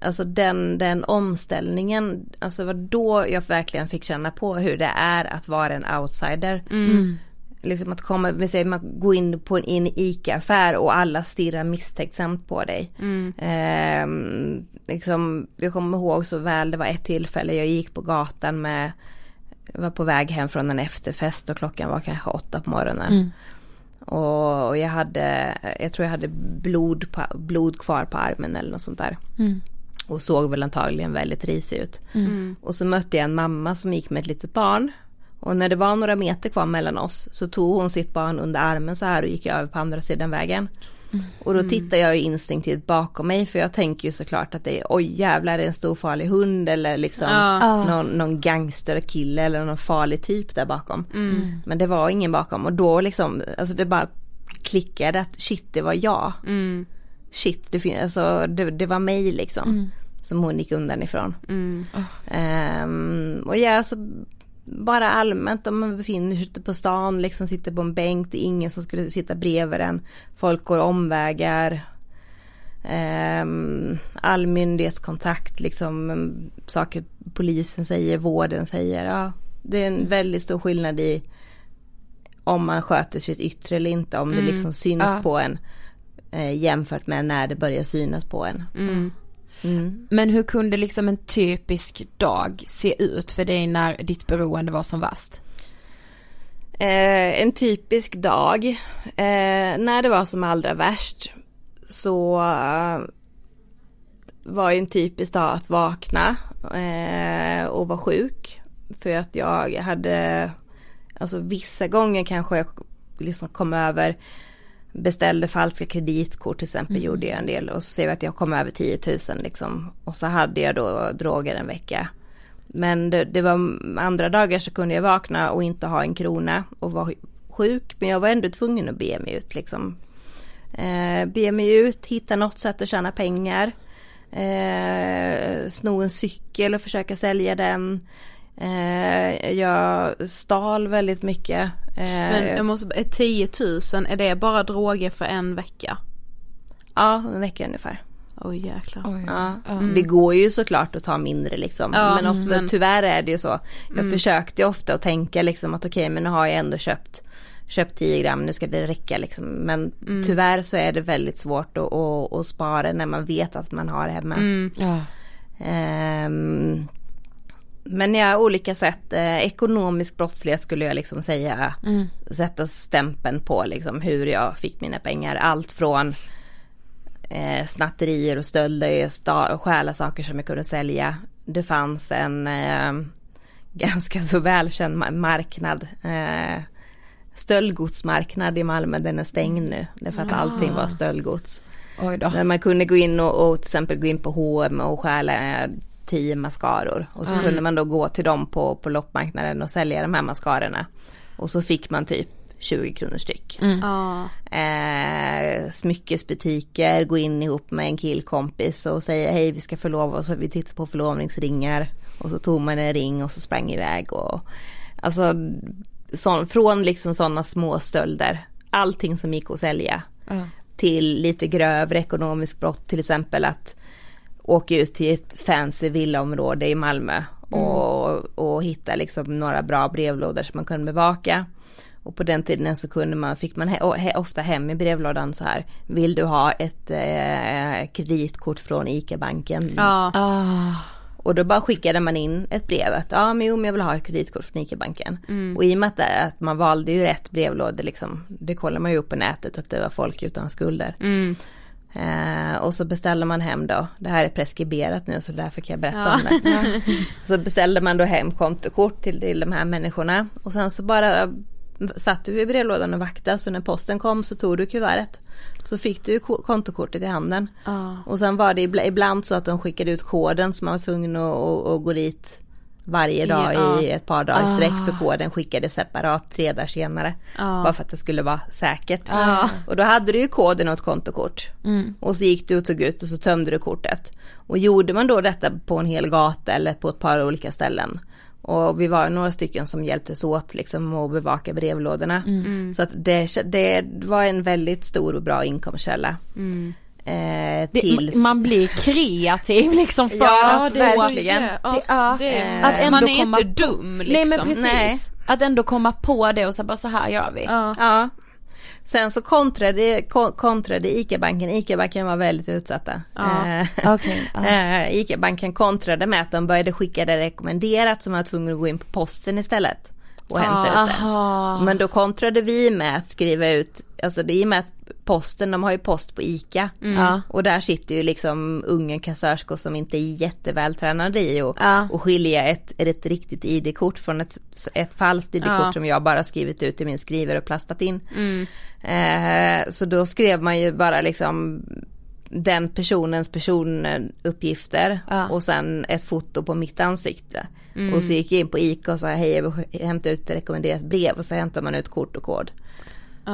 Alltså den, den omställningen, alltså var då jag verkligen fick känna på hur det är att vara en outsider. Mm. Liksom att komma, med sig, man går in på en, in ICA-affär och alla stirrar misstänksamt på dig. Mm. Ehm, liksom, jag kommer ihåg så väl, det var ett tillfälle jag gick på gatan med, var på väg hem från en efterfest och klockan var kanske åtta på morgonen. Mm. Och jag hade, jag tror jag hade blod, på, blod kvar på armen eller något sånt där. Mm. Och såg väl antagligen väldigt risig ut. Mm. Och så mötte jag en mamma som gick med ett litet barn. Och när det var några meter kvar mellan oss så tog hon sitt barn under armen så här och gick över på andra sidan vägen. Och då tittar jag ju instinktivt bakom mig för jag tänker ju såklart att det är oj jävlar är det en stor farlig hund eller liksom Ja. någon, någon gangsterkille eller någon farlig typ där bakom. Mm. Men det var ingen bakom och då liksom, alltså det bara klickade att shit det var jag. Mm. Shit, det, fin- alltså, det, det var mig liksom. Mm. Som hon gick undan ifrån. Mm. Ehm, och ja, alltså bara allmänt om man befinner sig ute på stan, liksom sitter på en bänk, det är ingen som skulle sitta bredvid en. Folk går omvägar. Ehm, all myndighetskontakt, liksom mm, saker polisen säger, vården säger. Ja, det är en väldigt stor skillnad i om man sköter sitt yttre eller inte, om det Mm. liksom syns Ja. på en eh, jämfört med när det börjar synas på en. Mm. Mm. Men hur kunde liksom en typisk dag se ut för dig när ditt beroende var som värst? Eh, en typisk dag, eh, när det var som allra värst så eh, var ju en typisk dag att vakna eh, och vara sjuk. För att jag hade, alltså vissa gånger kanske jag liksom kom över, beställde falska kreditkort till exempel Mm. gjorde jag en del och så ser vi att jag kom över 10 000 liksom. Och så hade jag då droger en vecka. Men det, det, var andra dagar så kunde jag vakna och inte ha en krona och vara sjuk. Men jag var ändå tvungen att be mig ut liksom. Eh, be mig ut, hitta något sätt att tjäna pengar. Eh, sno en cykel och försöka sälja den. Eh, jag stal väldigt mycket. Eh, Men jag måste, är 10 000, är det bara droger för en vecka? Ja, en vecka ungefär. Oj jäklar. Oj, ja. Mm. Det går ju såklart att ta mindre liksom. Ja, men ofta, men... tyvärr är det ju så. Jag mm. försökte ofta att tänka liksom att okej okay, men nu har jag ändå köpt köpt 10 gram, nu ska det räcka liksom. Men mm. tyvärr så är det väldigt svårt att, att, att, spara när man vet att man har det hemma. Mm. Ja. Um, men ja, olika sätt. Eh, ekonomisk brottslighet skulle jag liksom säga mm. sätta stämpeln på liksom hur jag fick mina pengar. Allt från eh, snatterier och stölder och stjäla saker som jag kunde sälja. Det fanns en eh, ganska så välkänd marknad. Eh, stöldgodsmarknad i Malmö, den är stängd nu. Därför att allting var stöldgods. Där man kunde gå in och, och till exempel gå in på H&M och stjäla eh, tio mascaror. Och så mm. kunde man då gå till dem på, på loppmarknaden och sälja de här mascarorna. Och så fick man typ 20 kronor styck. Mm. Eh, smyckesbutiker, gå in ihop med en killkompis och säga hej vi ska förlova oss, vi tittar på förlovningsringar. Och så tog man en ring och så sprang iväg och alltså så, från liksom sådana små stölder, allting som gick att sälja. Mm. Till lite grövre ekonomisk brott, till exempel att åka ut till ett fancy villaområde i Malmö och, mm. och hitta liksom några bra brevlådor som man kunde bevaka. Och på den tiden så kunde man, fick man he, ofta hem i brevlådan så här. Vill du ha ett eh, kreditkort från ICA-banken? Ja. Oh. Och då bara skickade man in ett brev att ja men jo men jag vill ha ett kreditkort från ICA-banken. Mm. Och i och med att, att, man valde ju rätt brevlådor liksom. Det kollar man ju upp på nätet att det var folk utan skulder. Mm. Eh, och så beställde man hem då, det här är preskriberat nu så därför kan jag berätta ja. om det. Ja. Så beställde man då hem kontokort till, till de här människorna och sen så bara satt du i brevlådan och vaktade så när posten kom så tog du kuvertet. Så fick du kontokortet i handen. Ah. Och sen var det ibland så att de skickade ut koden så man var tvungen att, att, att gå dit varje dag ja. i ett par dagar i sträck för ah. koden skickades separat tre dagar senare. Ah. Bara för att det skulle vara säkert. Ah. Och då hade du ju koden och ett kontokort. Mm. Och så gick du och tog ut och så tömde du kortet. Och gjorde man då detta på en hel gata eller på ett par olika ställen och vi var några stycken som hjälptes åt liksom att bevaka brevlådorna. Mm. Så att det, det var en väldigt stor och bra inkomstkälla. Mm. Eh, tills... det, man blir kreativ liksom för ja, att verkligen. Ja, eh, att man är inte dum liksom. Nej men precis. Nej. Att ändå komma på det och så bara så här gör vi. Ja. ja. Sen så kontrade, kontrade ICA-banken, ICA-banken var väldigt utsatta. Ja. Eh, okay, uh. ICA-banken kontrade med att de började skicka det rekommenderat man var tvungen att gå in på posten istället. Och hämta ah, ut det. Men då kontrade vi med att skriva ut, alltså det är med att posten, de har ju post på ICA. Mm. Och där sitter ju liksom unga kassörskor som inte är jättevältränade i och, ja. och skilja ett, ett riktigt ID-kort från ett, ett falskt ID-kort ja. som jag bara skrivit ut i min skrivare och plastat in. Mm. Eh, så då skrev man ju bara liksom den personens personuppgifter ja. och sen ett foto på mitt ansikte. Mm. Och så gick jag in på ICA och sa hej jag vill hämta ut ett rekommenderat brev och så hämtar man ut kort och kod.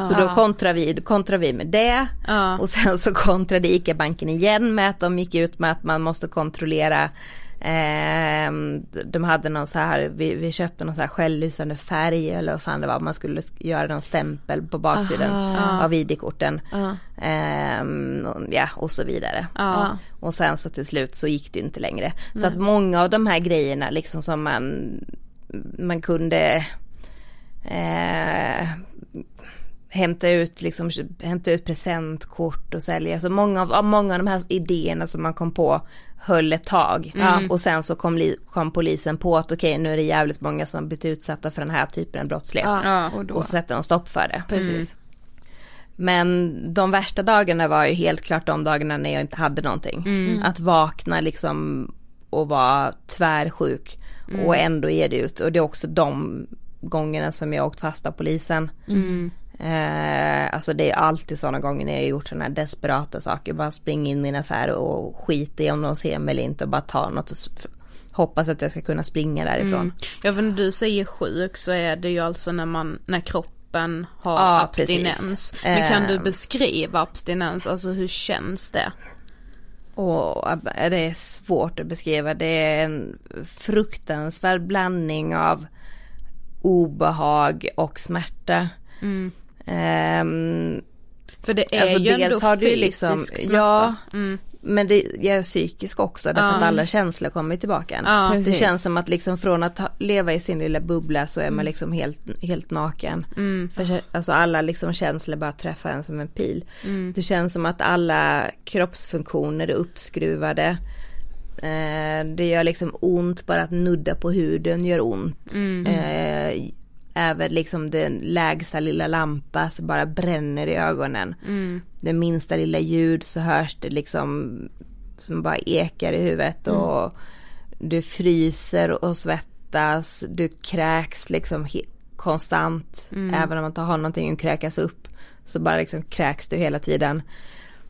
Så då kontrar vi, kontrar vi med det ja. och sen så kontrade ICA-banken igen med att de gick ut med att man måste kontrollera eh, de hade någon så här, vi, vi köpte någon så här självlysande färg eller vad fan det var, man skulle göra någon stämpel på baksidan Aha. av ID-korten. Eh, ja och så vidare. Ja. Och sen så till slut så gick det inte längre. Så Nej. att många av de här grejerna liksom som man, man kunde eh, hämta ut, liksom, hämta ut presentkort och sälja. Så många av, många av de här idéerna som man kom på höll ett tag. Mm. Och sen så kom, kom polisen på att okej okay, nu är det jävligt många som har blivit utsatta för den här typen av brottslighet. Ja, och, och så sätter de stopp för det. Precis. Mm. Men de värsta dagarna var ju helt klart de dagarna när jag inte hade någonting. Mm. Att vakna liksom och vara tvärsjuk Mm. och ändå ge det ut. Och det är också de gångerna som jag åkt fast av polisen. Mm. Eh, alltså det är alltid sådana gånger när jag har gjort sådana här desperata saker. Bara springa in i en affär och skita i om de ser mig eller inte och bara ta något och hoppas att jag ska kunna springa därifrån. Mm. Ja för när du säger sjuk så är det ju alltså när man, när kroppen har Ja, abstinens. precis. Men kan du Ehm. beskriva abstinens, alltså hur känns det? Och det är svårt att beskriva. Det är en fruktansvärd blandning av obehag och smärta. Mm. Ehm, För det är alltså ju ändå dels har du liksom, smärta. ja, Mm. men det är psykisk också därför Ja. att alla känslor kommer tillbaka. Ja, det precis. känns som att liksom från att leva i sin lilla bubbla så är man Mm. liksom helt, helt naken. Mm. För, alltså alla liksom känslor bara träffar en som en pil. Mm. Det känns som att alla kroppsfunktioner är uppskruvade. Eh, det gör liksom ont, bara att nudda på huden gör ont. Mm. Eh, även liksom den lägsta lilla lampa så bara bränner i ögonen. Mm. Det minsta lilla ljud så hörs det liksom som bara ekar i huvudet Mm. och du fryser och svettas, du kräks liksom konstant. Mm. Även om man inte har någonting att kräkas upp så bara liksom kräks du hela tiden.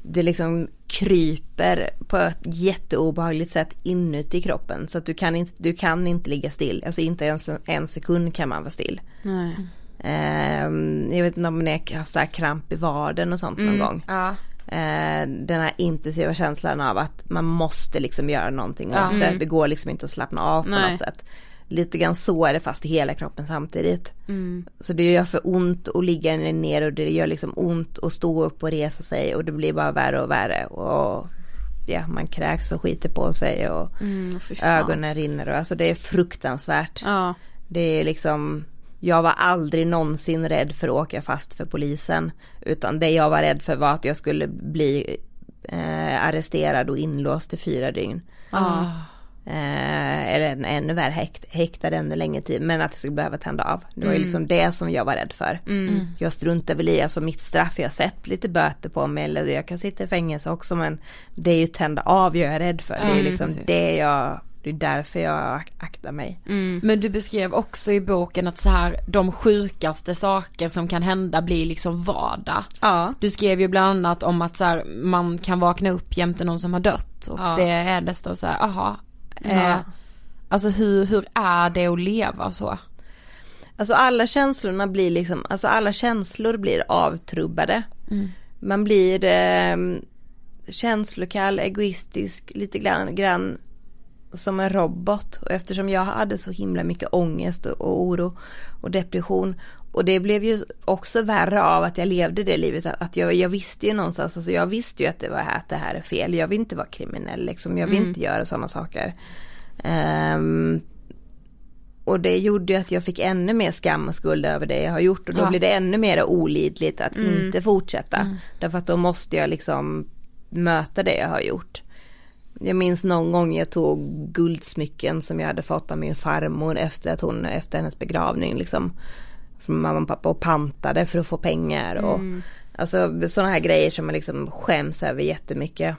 Det liksom kryper på ett jätteobehagligt sätt inuti kroppen så att du kan inte, du kan inte ligga still. Alltså inte ens en, en sekund kan man vara still. Nej. Ehm, jag vet inte om ni har haft så här kramp i vaden och sånt någon Mm, gång. Ja. Eh, den här intensiva känslan av att man måste liksom göra någonting Ja. åt det. Mm. Det går liksom inte att slappna av på Nej. något sätt. Lite grann så är det fast i hela kroppen samtidigt. Mm. Så det gör för ont att ligga ner och det gör liksom ont att stå upp och resa sig och det blir bara värre och värre. Och ja, man kräks och skiter på sig och Mm, ögonen rinner och alltså det är fruktansvärt. Ja. Det är liksom, jag var aldrig någonsin rädd för att åka fast för polisen. Utan det jag var rädd för var att jag skulle bli eh, arresterad och inlåst i fyra dygn. Ah. Eh, eller en- ännu värre häkt, häktad ännu längre tid. Men att jag skulle behöva tända av. Det var ju Mm. liksom det som jag var rädd för. Mm. Jag struntar väl i, alltså mitt straff, jag har sett lite böter på mig eller jag kan sitta i fängelse också men det är ju tända av jag är rädd för. Det är ju Mm, liksom precis. det jag, det är därför jag ak- aktar mig. Mm. Men du beskrev också i boken att så här de sjukaste saker som kan hända blir liksom vardag. Ja. Du skrev ju bland annat om att så här, man kan vakna upp jämte någon som har dött och Ja. det är nästan så här, aha. Ja. Eh, alltså hur, hur är det att leva så? Alltså alla känslorna blir liksom, alltså alla känslor blir avtrubbade. Mm. Man blir eh, känslokall, egoistisk, lite grann, grann som en robot. Och eftersom jag hade så himla mycket ångest och oro och depression. Och det blev ju också värre av att jag levde det livet. Att jag, jag visste ju någonstans, alltså jag visste ju att det var att det här är fel. Jag vill inte vara kriminell liksom. Jag vill Mm. inte göra sådana saker. Ehm, och det gjorde ju att jag fick ännu mer skam och skuld över det jag har gjort och då Ja. blir det ännu mer olidligt att Mm. inte fortsätta. Mm. Därför att då måste jag liksom möta det jag har gjort. Jag minns någon gång jag tog guldsmycken som jag hade fått av min farmor efter att hon, efter hennes begravning liksom. Från mamma och pappa och pantade för att få pengar och Mm. alltså sådana här grejer som man liksom skäms över jättemycket.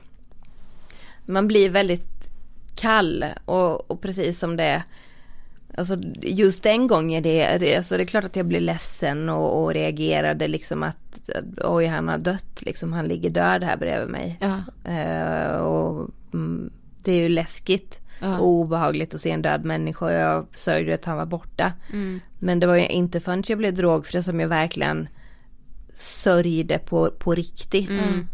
Man blir väldigt kall och, och precis som det Alltså just den gången det, det, alltså det är klart att jag blev ledsen och, och reagerade liksom att oj han har dött liksom, han ligger död här bredvid mig. Ja. Eh, och mm, det är ju läskigt Ja. och obehagligt att se en död människa och jag sörjde att han var borta. Mm. Men det var ju inte förrän jag blev drogfri som jag verkligen sörjde på, på riktigt. Mm.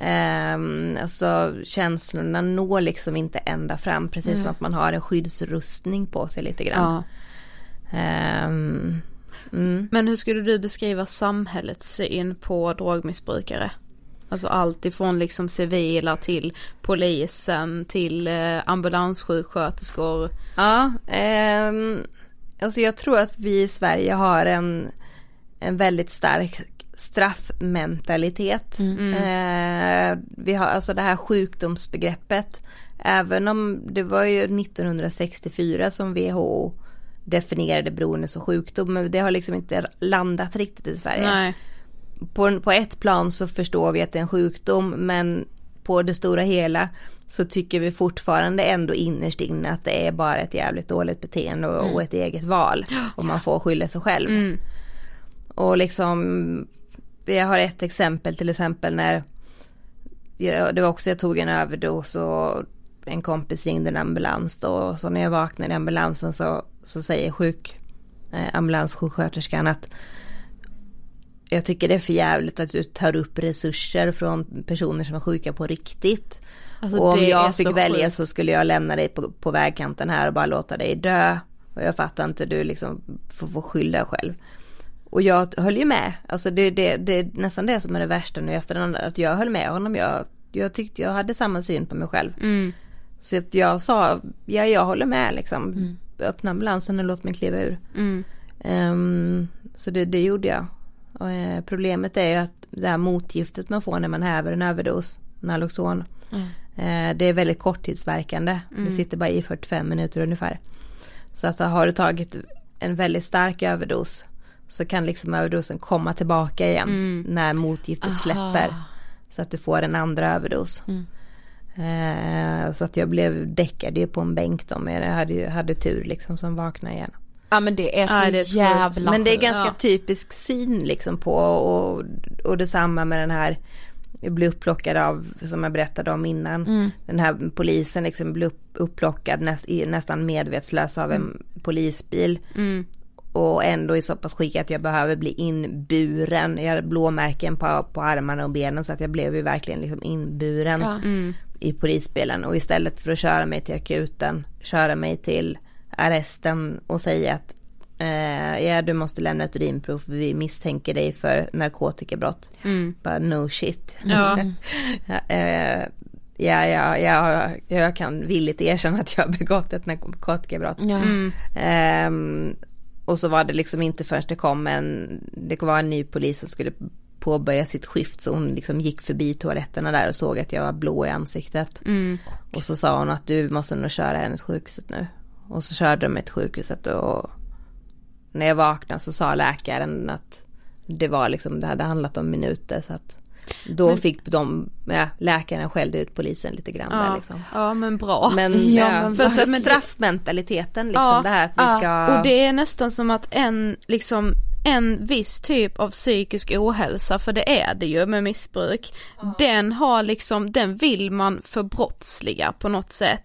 Ehm, alltså känslorna når liksom inte ända fram precis Nej. som att man har en skyddsrustning på sig lite grann. Ja. Ehm, mm. Men hur skulle du beskriva samhällets syn på drogmissbrukare? Alltså allt ifrån liksom civila till polisen till eh, ambulanssjuksköterskor. Ja, ehm, alltså jag tror att vi i Sverige har en, en väldigt stark straffmentalitet. Mm. Eh, vi har alltså det här sjukdomsbegreppet. Även om det var ju 1964 som WHO definierade beroende som sjukdom. Men det har liksom inte landat riktigt i Sverige. Nej. På, på ett plan så förstår vi att det är en sjukdom men på det stora hela så tycker vi fortfarande ändå innerst inne att det är bara ett jävligt dåligt beteende och, Mm. och ett eget val. Och man får skylla sig själv. Mm. Och liksom, jag har ett exempel till exempel när jag, det var också jag tog en överdos och en kompis ringde en ambulans då och så när jag vaknade i ambulansen så, så säger sjuk, eh, ambulanssjuksköterskan att jag tycker det är för jävligt att du tar upp resurser från personer som är sjuka på riktigt. Alltså, och om jag fick så välja sjukt. så skulle jag lämna dig på, på vägkanten här och bara låta dig dö. Och jag fattar inte, du liksom får, får skylla dig själv. Och jag höll ju med, alltså det, det, det är nästan det som är det värsta nu efter den andra, att jag höll med honom. Jag, jag tyckte jag hade samma syn på mig själv. Mm. Så att jag sa, ja jag håller med liksom. Öppna ambulansen och låt mig kliva ur. Mm. Ehm, så det, det gjorde jag. Och, eh, problemet är ju att det här motgiftet man får när man häver en överdos, Naloxon. Eh, det är väldigt korttidsverkande. Mm. Det sitter bara i 45 minuter ungefär. Så att har du tagit en väldigt stark överdos så kan liksom överdosen komma tillbaka igen Mm. när motgiftet Aha. släpper. Så att du får en andra överdos. Mm. Eh, så att jag blev däckad ju på en bänk då men jag hade, ju- hade tur liksom som vaknade igen. Ja men det är så Ja, det är jävla sjukt. Men det är ganska Ja. typisk syn liksom på och, och detsamma med den här blev upplockad av, som jag berättade om innan, Mm. den här polisen liksom blev upp, upplockad näst, i, nästan medvetslös av en polisbil. Mm. Och ändå i så pass skick att jag behöver bli inburen. Jag hade blåmärken på, på armarna och benen så att jag blev ju verkligen liksom inburen Ja. Mm. i polisbilen. Och istället för att köra mig till akuten, köra mig till arresten och säga att eh, ja du måste lämna ett urinprov för vi misstänker dig för narkotikabrott. Mm. Bara no shit. Ja. Ja, eh, ja, ja, ja, jag kan villigt erkänna att jag har begått ett narkotikabrott. Ja. Mm. Ehm, och så var det liksom inte först det kom en, det var en ny polis som skulle påbörja sitt skift så hon liksom gick förbi toaletterna där och såg att jag var blå i ansiktet. Mm. Och så sa hon att du måste nog köra henne till sjukhuset nu. Och så körde de mig till sjukhuset och när jag vaknade så sa läkaren att det var liksom, det hade handlat om minuter så att då Men- fick de, ja, läkaren skällde ut polisen lite grann där Ja. liksom. ja men bra. Men, Ja, men för men straffmentaliteten liksom Ja, det här att vi ska Och det är nästan som att en, liksom, en viss typ av psykisk ohälsa, för det är det ju med missbruk, den har liksom, den vill man förbrottsliga på något sätt.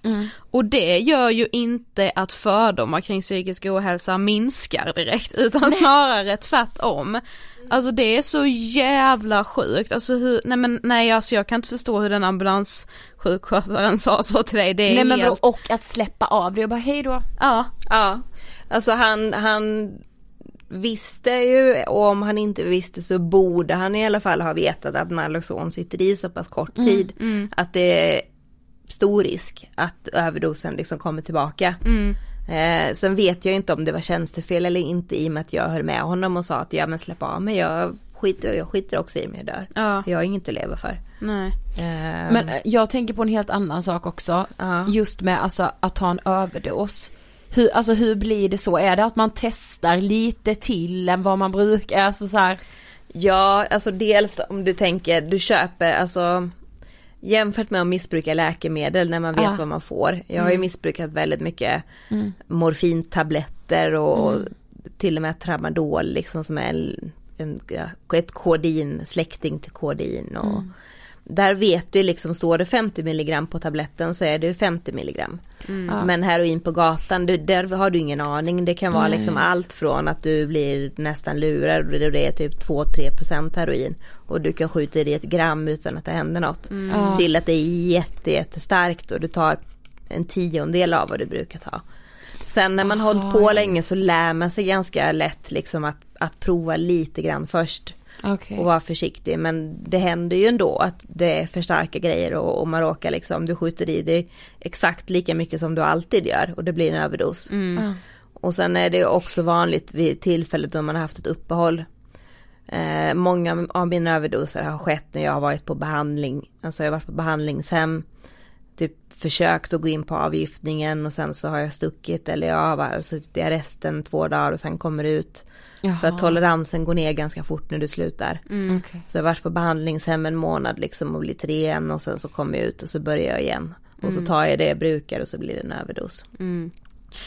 Och det gör ju inte att fördomar kring psykisk ohälsa minskar direkt, utan snarare tvärtom. Alltså det är så jävla sjukt, alltså hur, nej men nej alltså jag kan inte förstå hur den ambulanssjukskötaren sa så till dig, det är Nej men helt, och att släppa av det. Och bara hej då. ja, Ja, alltså han, han visste ju och om han inte visste så borde han i alla fall ha vetat att Naloxon sitter i så pass kort tid att det är stor risk att överdosen liksom kommer tillbaka. mm, Eh, sen vet jag inte om det var tjänstefel eller inte i och med att jag höll med honom och sa att ja men släpp av mig, jag skiter, jag skiter också i mig jag dör. ja, Jag har inget att leva för. nej. Eh, Men eh, jag tänker på en helt annan sak också. Ja. Just med alltså att ta en överdos. Hur, alltså hur blir det så? Är det att man testar lite till än vad man brukar? Alltså så här, Ja, alltså dels om du tänker, du köper, alltså jämfört med att missbruka läkemedel när man vet Ja. vad man får. Jag har ju missbrukat väldigt mycket morfintabletter och till och med tramadol liksom som är en, en, ett kodin, släkting till kodin och där vet du liksom, står det 50 milligram på tabletten så är det 50 milligram. Men heroin på gatan, du, där har du ingen aning. Det kan vara liksom allt från att du blir nästan lurad och det är typ 2-3% heroin. Och du kan skjuta i dig ett gram utan att det händer något. Ja. Till att det är jätte, jättestarkt och du tar en tiondel av vad du brukar ta. Sen när man hållit på länge så lär man sig ganska lätt liksom att, att prova lite grann först. Okej. Och vara försiktig men det händer ju ändå att det är för starka grejer och, och man råkar liksom, du skjuter i dig exakt lika mycket som du alltid gör och det blir en överdos. Ja. Och sen är det också vanligt vid tillfället då man har haft ett uppehåll. Eh, många av mina överdoser har skett när jag har varit på behandling. Alltså jag har varit på behandlingshem. Typ försökt att gå in på avgiftningen och sen så har jag stuckit eller jag har varit- suttit i arresten två dagar och sen kommer ut. För att toleransen går ner ganska fort när du slutar. Okej. Så jag har varit på behandlingshem en månad liksom och blivit ren och sen så kommer jag ut och så börjar jag igen. Och så tar jag det jag brukar och så blir det en överdos. Mm.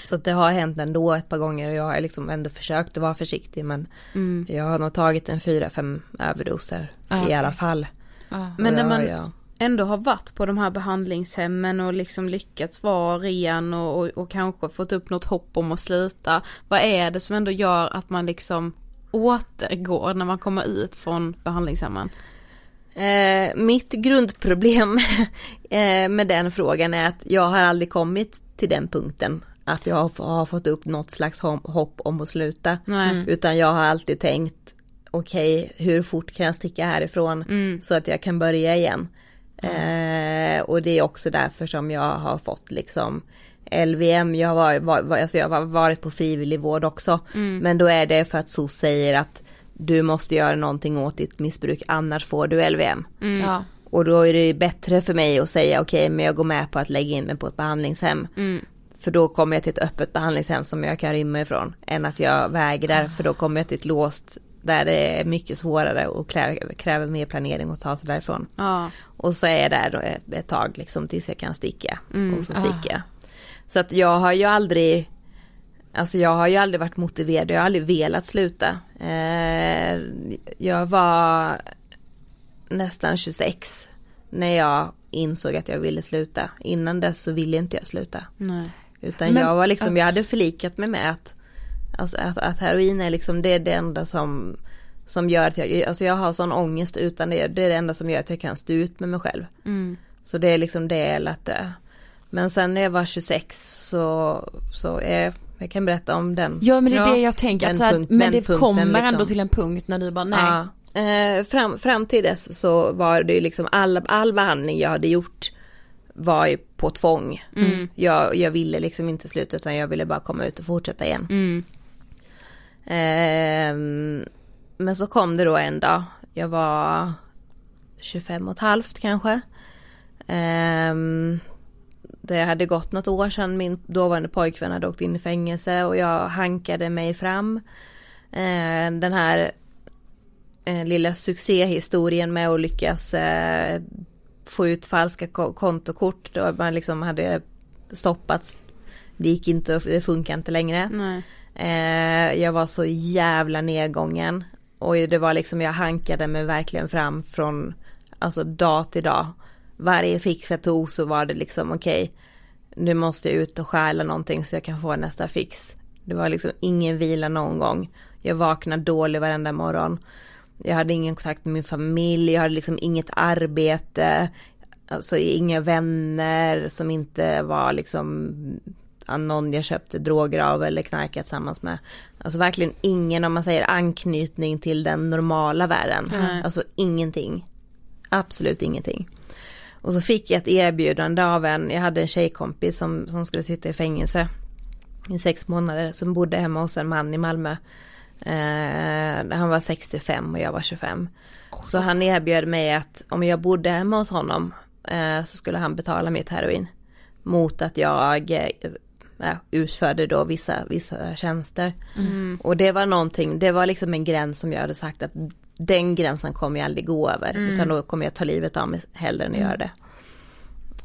Så det har hänt ändå ett par gånger och jag har liksom ändå försökt att vara försiktig men jag har nog tagit en fyra, fem överdoser Ah, i okej. alla fall. Ja. Men när man- jag- ändå har varit på de här behandlingshemmen och liksom lyckats vara ren och, och, och kanske fått upp något hopp om att sluta. Vad är det som ändå gör att man liksom återgår när man kommer ut från behandlingshemmen? Eh, mitt grundproblem eh, med den frågan är att jag har aldrig kommit till den punkten att jag har, fått upp något slags hopp om att sluta. Nej. Utan jag har alltid tänkt okej, okay, hur fort kan jag sticka härifrån Mm. så att jag kan börja igen. Eh, och det är också därför som jag har fått liksom LVM, jag har varit, var, alltså jag har varit på frivillig vård också. Mm. Men då är det för att SOS säger att du måste göra någonting åt ditt missbruk annars får du LVM. Mm. Ja. Och då är det bättre för mig att säga okej okay, men jag går med på att lägga in mig på ett behandlingshem. Mm. För då kommer jag till ett öppet behandlingshem som jag kan rymma ifrån. Än att jag vägrar för då kommer jag till ett låst där det är mycket svårare och kräver, kräver mer planering att ta sig därifrån. Ja. Och så är jag där ett tag liksom tills jag kan sticka. Mm. Och så sticker jag. Så att jag har ju aldrig Alltså jag har ju aldrig varit motiverad, jag har aldrig velat sluta. Eh, jag var nästan 26 när jag insåg att jag ville sluta. Innan dess så ville inte jag sluta. Nej. Utan Men- jag var liksom, jag hade förlikat mig med att, alltså, att, att heroin är liksom det, är det enda som, som gör att jag, alltså jag har sån ångest utan det, det är det enda som gör att jag kan stå ut med mig själv. Mm. Så det är liksom det eller att dö. Men sen när jag var 26 så, så är, jag kan berätta om den. Ja men det är det jag tänker, att så här, Vändpunkt- men det kommer ändå liksom. till en punkt när du bara nej. Ja. Eh, fram, fram till dess så var det ju liksom all, all behandling jag hade gjort var ju på tvång. Mm. Jag, jag ville liksom inte sluta utan jag ville bara komma ut och fortsätta igen. Mm. Ehm, men så kom det då en dag. Jag var 25 och ett halvt kanske. Ehm, det hade gått något år sedan min dåvarande pojkvän hade åkt in i fängelse och jag hankade mig fram. Ehm, den här eh, lilla succéhistorien med att lyckas eh, få ut falska kontokort då man liksom hade stoppats. Det gick inte, det funkar inte längre. Nej. Eh, jag var så jävla nedgången. Och det var liksom, jag hankade mig verkligen fram från, alltså dag till dag. Varje fix jag tog så var det liksom okej, nu måste jag ut och stjäla någonting så jag kan få nästa fix. Det var liksom ingen vila någon gång. Jag vaknade dålig varenda morgon. Jag hade ingen kontakt med min familj, jag hade liksom inget arbete. Alltså inga vänner som inte var liksom någon jag köpte droger av eller knarkat tillsammans med. Alltså verkligen ingen om man säger anknytning till den normala världen. Nej. Alltså ingenting. Absolut ingenting. Och så fick jag ett erbjudande av en, jag hade en tjejkompis som, som skulle sitta i fängelse i sex månader som bodde hemma hos en man i Malmö. Eh, han var 65 och jag var 25. Så han erbjöd mig att om jag bodde hemma hos honom eh, så skulle han betala mitt heroin. Mot att jag eh, utförde då vissa, vissa tjänster. Mm. Och det var någonting, det var liksom en gräns som jag hade sagt att den gränsen kommer jag aldrig gå över. Mm. Utan då kommer jag ta livet av mig hellre än att göra det.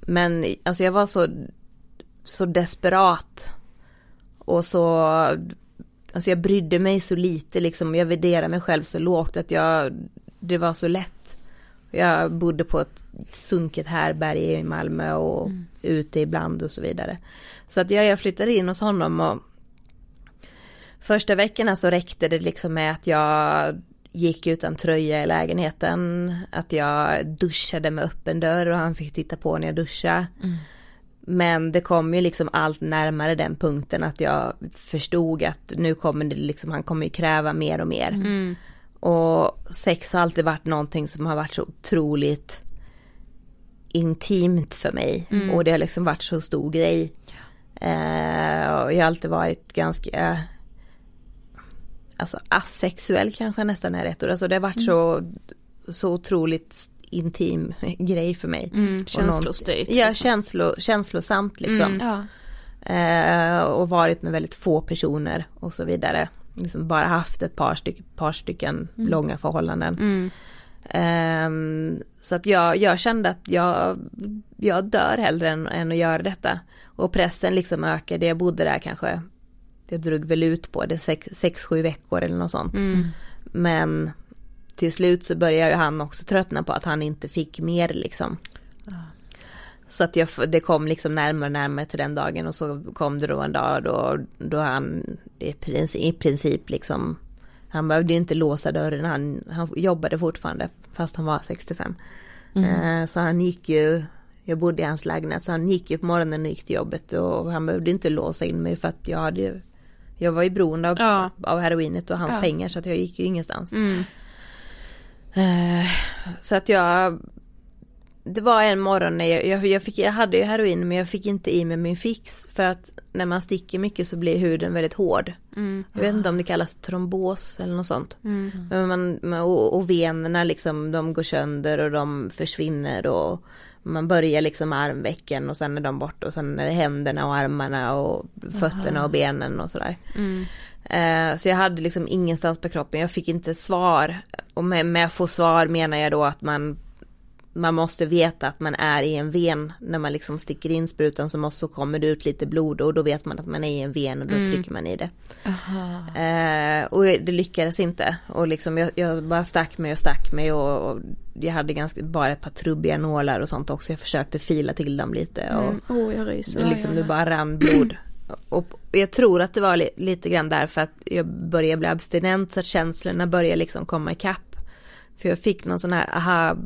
Men alltså jag var så, så desperat. Och så, alltså jag brydde mig så lite liksom. Jag värderade mig själv så lågt att jag, det var så lätt. Jag bodde på ett sunket härberge i Malmö och ute ibland och så vidare. Så att jag, jag flyttade in hos honom och första veckorna så räckte det liksom med att jag gick utan tröja i lägenheten, att jag duschade med öppen dörr och han fick titta på när jag duschade. Men det kom ju liksom allt närmare den punkten att jag förstod att nu kommer det liksom, han kommer ju kräva mer och mer. Mm. Och sex har alltid varit någonting som har varit så otroligt intimt för mig. Mm. Och det har liksom varit så stor grej. Eh, och jag har alltid varit ganska Alltså asexuell kanske nästan är rätt ord. Alltså det har varit så Så otroligt intim grej för mig. Mm, känslostyrt, Ja, liksom. känslo, känslosamt liksom. Mm. Ja. Eh, och varit med väldigt få personer och så vidare. Liksom bara haft ett par, styck, par stycken Mm. långa förhållanden. Mm. Ehm, så att jag, jag kände att jag, jag dör hellre än, än att göra detta. Och pressen liksom ökade, jag bodde där kanske, jag drog väl ut på det sex, sex sju veckor eller något sånt. Mm. Men till slut så började ju han också tröttna på att han inte fick mer liksom. Så att jag, det kom liksom närmare och närmare till den dagen och så kom det då en dag då, då han i princip, i princip liksom Han behövde ju inte låsa dörren, han, han jobbade fortfarande fast han var 65. Mm. Eh, så han gick ju Jag bodde i hans lägenhet så han gick ju på morgonen och gick till jobbet och han behövde inte låsa in mig för att jag hade Jag var ju beroende av, Ja. av heroinet och hans Ja. pengar så att jag gick ju ingenstans. Mm. Eh, Så att jag Det var en morgon när jag, jag, jag, fick, jag hade ju heroin men jag fick inte i mig min fix för att när man sticker mycket så blir huden väldigt hård. Mm. Jag vet inte om det kallas trombos eller något sånt. Mm. Men man, och, och venerna liksom de går sönder och de försvinner och man börjar liksom med armvecken och sen är de borta och sen är det händerna och armarna och fötterna och benen och sådär. Mm. Eh, Så jag hade liksom ingenstans på kroppen, jag fick inte svar. Och med, med få svar menar jag då att man man måste veta att man är i en ven när man liksom sticker in sprutan så, måste, så kommer det ut lite blod och då vet man att man är i en ven och då Mm. trycker man i det. Eh, och det lyckades inte och liksom jag, jag bara stack mig och stack mig och, och jag hade ganska, bara ett par trubbiga nålar och sånt också. Jag försökte fila till dem lite och Mm. Oh, jag ryser. liksom, det bara rann blod. Och jag tror att det var li, lite grann därför att jag började bli abstinent så att känslorna började liksom komma ikapp. För jag fick någon sån här aha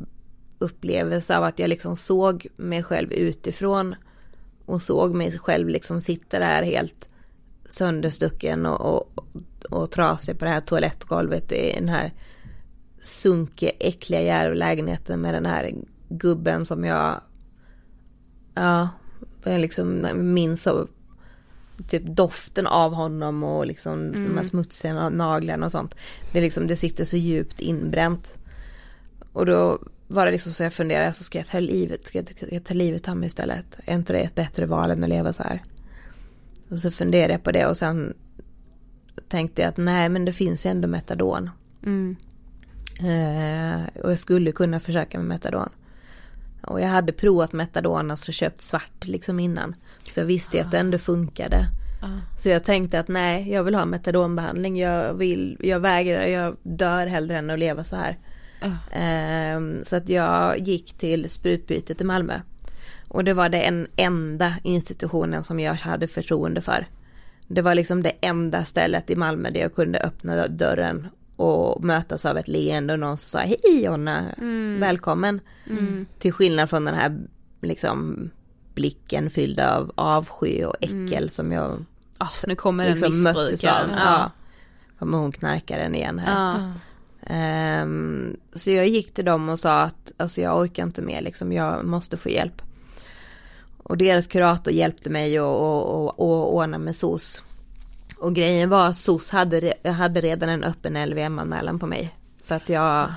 upplevelse av att jag liksom såg mig själv utifrån och såg mig själv liksom sitta där helt sönderstucken och, och, och trasig på det här toalettgolvet i den här sunkiga, äckliga järvlägenheten med den här gubben som jag ja, jag liksom minns av typ doften av honom och liksom Mm. de här smutsiga naglarna och sånt. Det liksom, det sitter så djupt inbränt. Och då var det liksom så jag funderade, så ska jag ta livet, ska jag, ska jag ta livet av mig istället? Är inte det ett bättre val än att leva så här? Och så funderade jag på det och sen tänkte jag att nej men det finns ju ändå metadon. Mm. Eh, och jag skulle kunna försöka med metadon. Och jag hade provat metadon, alltså köpt svart liksom innan. Så jag visste ju att det ändå funkade. Så jag tänkte att nej, jag vill ha metadonbehandling. Jag vill, jag vägrar, jag dör hellre än att leva så här. Ehm, så att jag gick till sprutbytet i Malmö. Och det var den enda institutionen som jag hade förtroende för. Det var liksom det enda stället i Malmö där jag kunde öppna dörren och mötas av ett leende och någon som sa hej Jonna, Mm. välkommen. Mm. Till skillnad från den här liksom blicken fylld av avsky och äckel Mm. som jag Ah, nu kommer den liksom möttes av. Ja. Ja. Kommer hon knarkaren igen här. Ja. Ehm, så jag gick till dem och sa att alltså jag orkar inte mer liksom, jag måste få hjälp. Och deras kurator hjälpte mig att och, och, och ordna med SOS. Och grejen var att SOS hade, hade redan en öppen LVM-anmälan på mig. För att jag,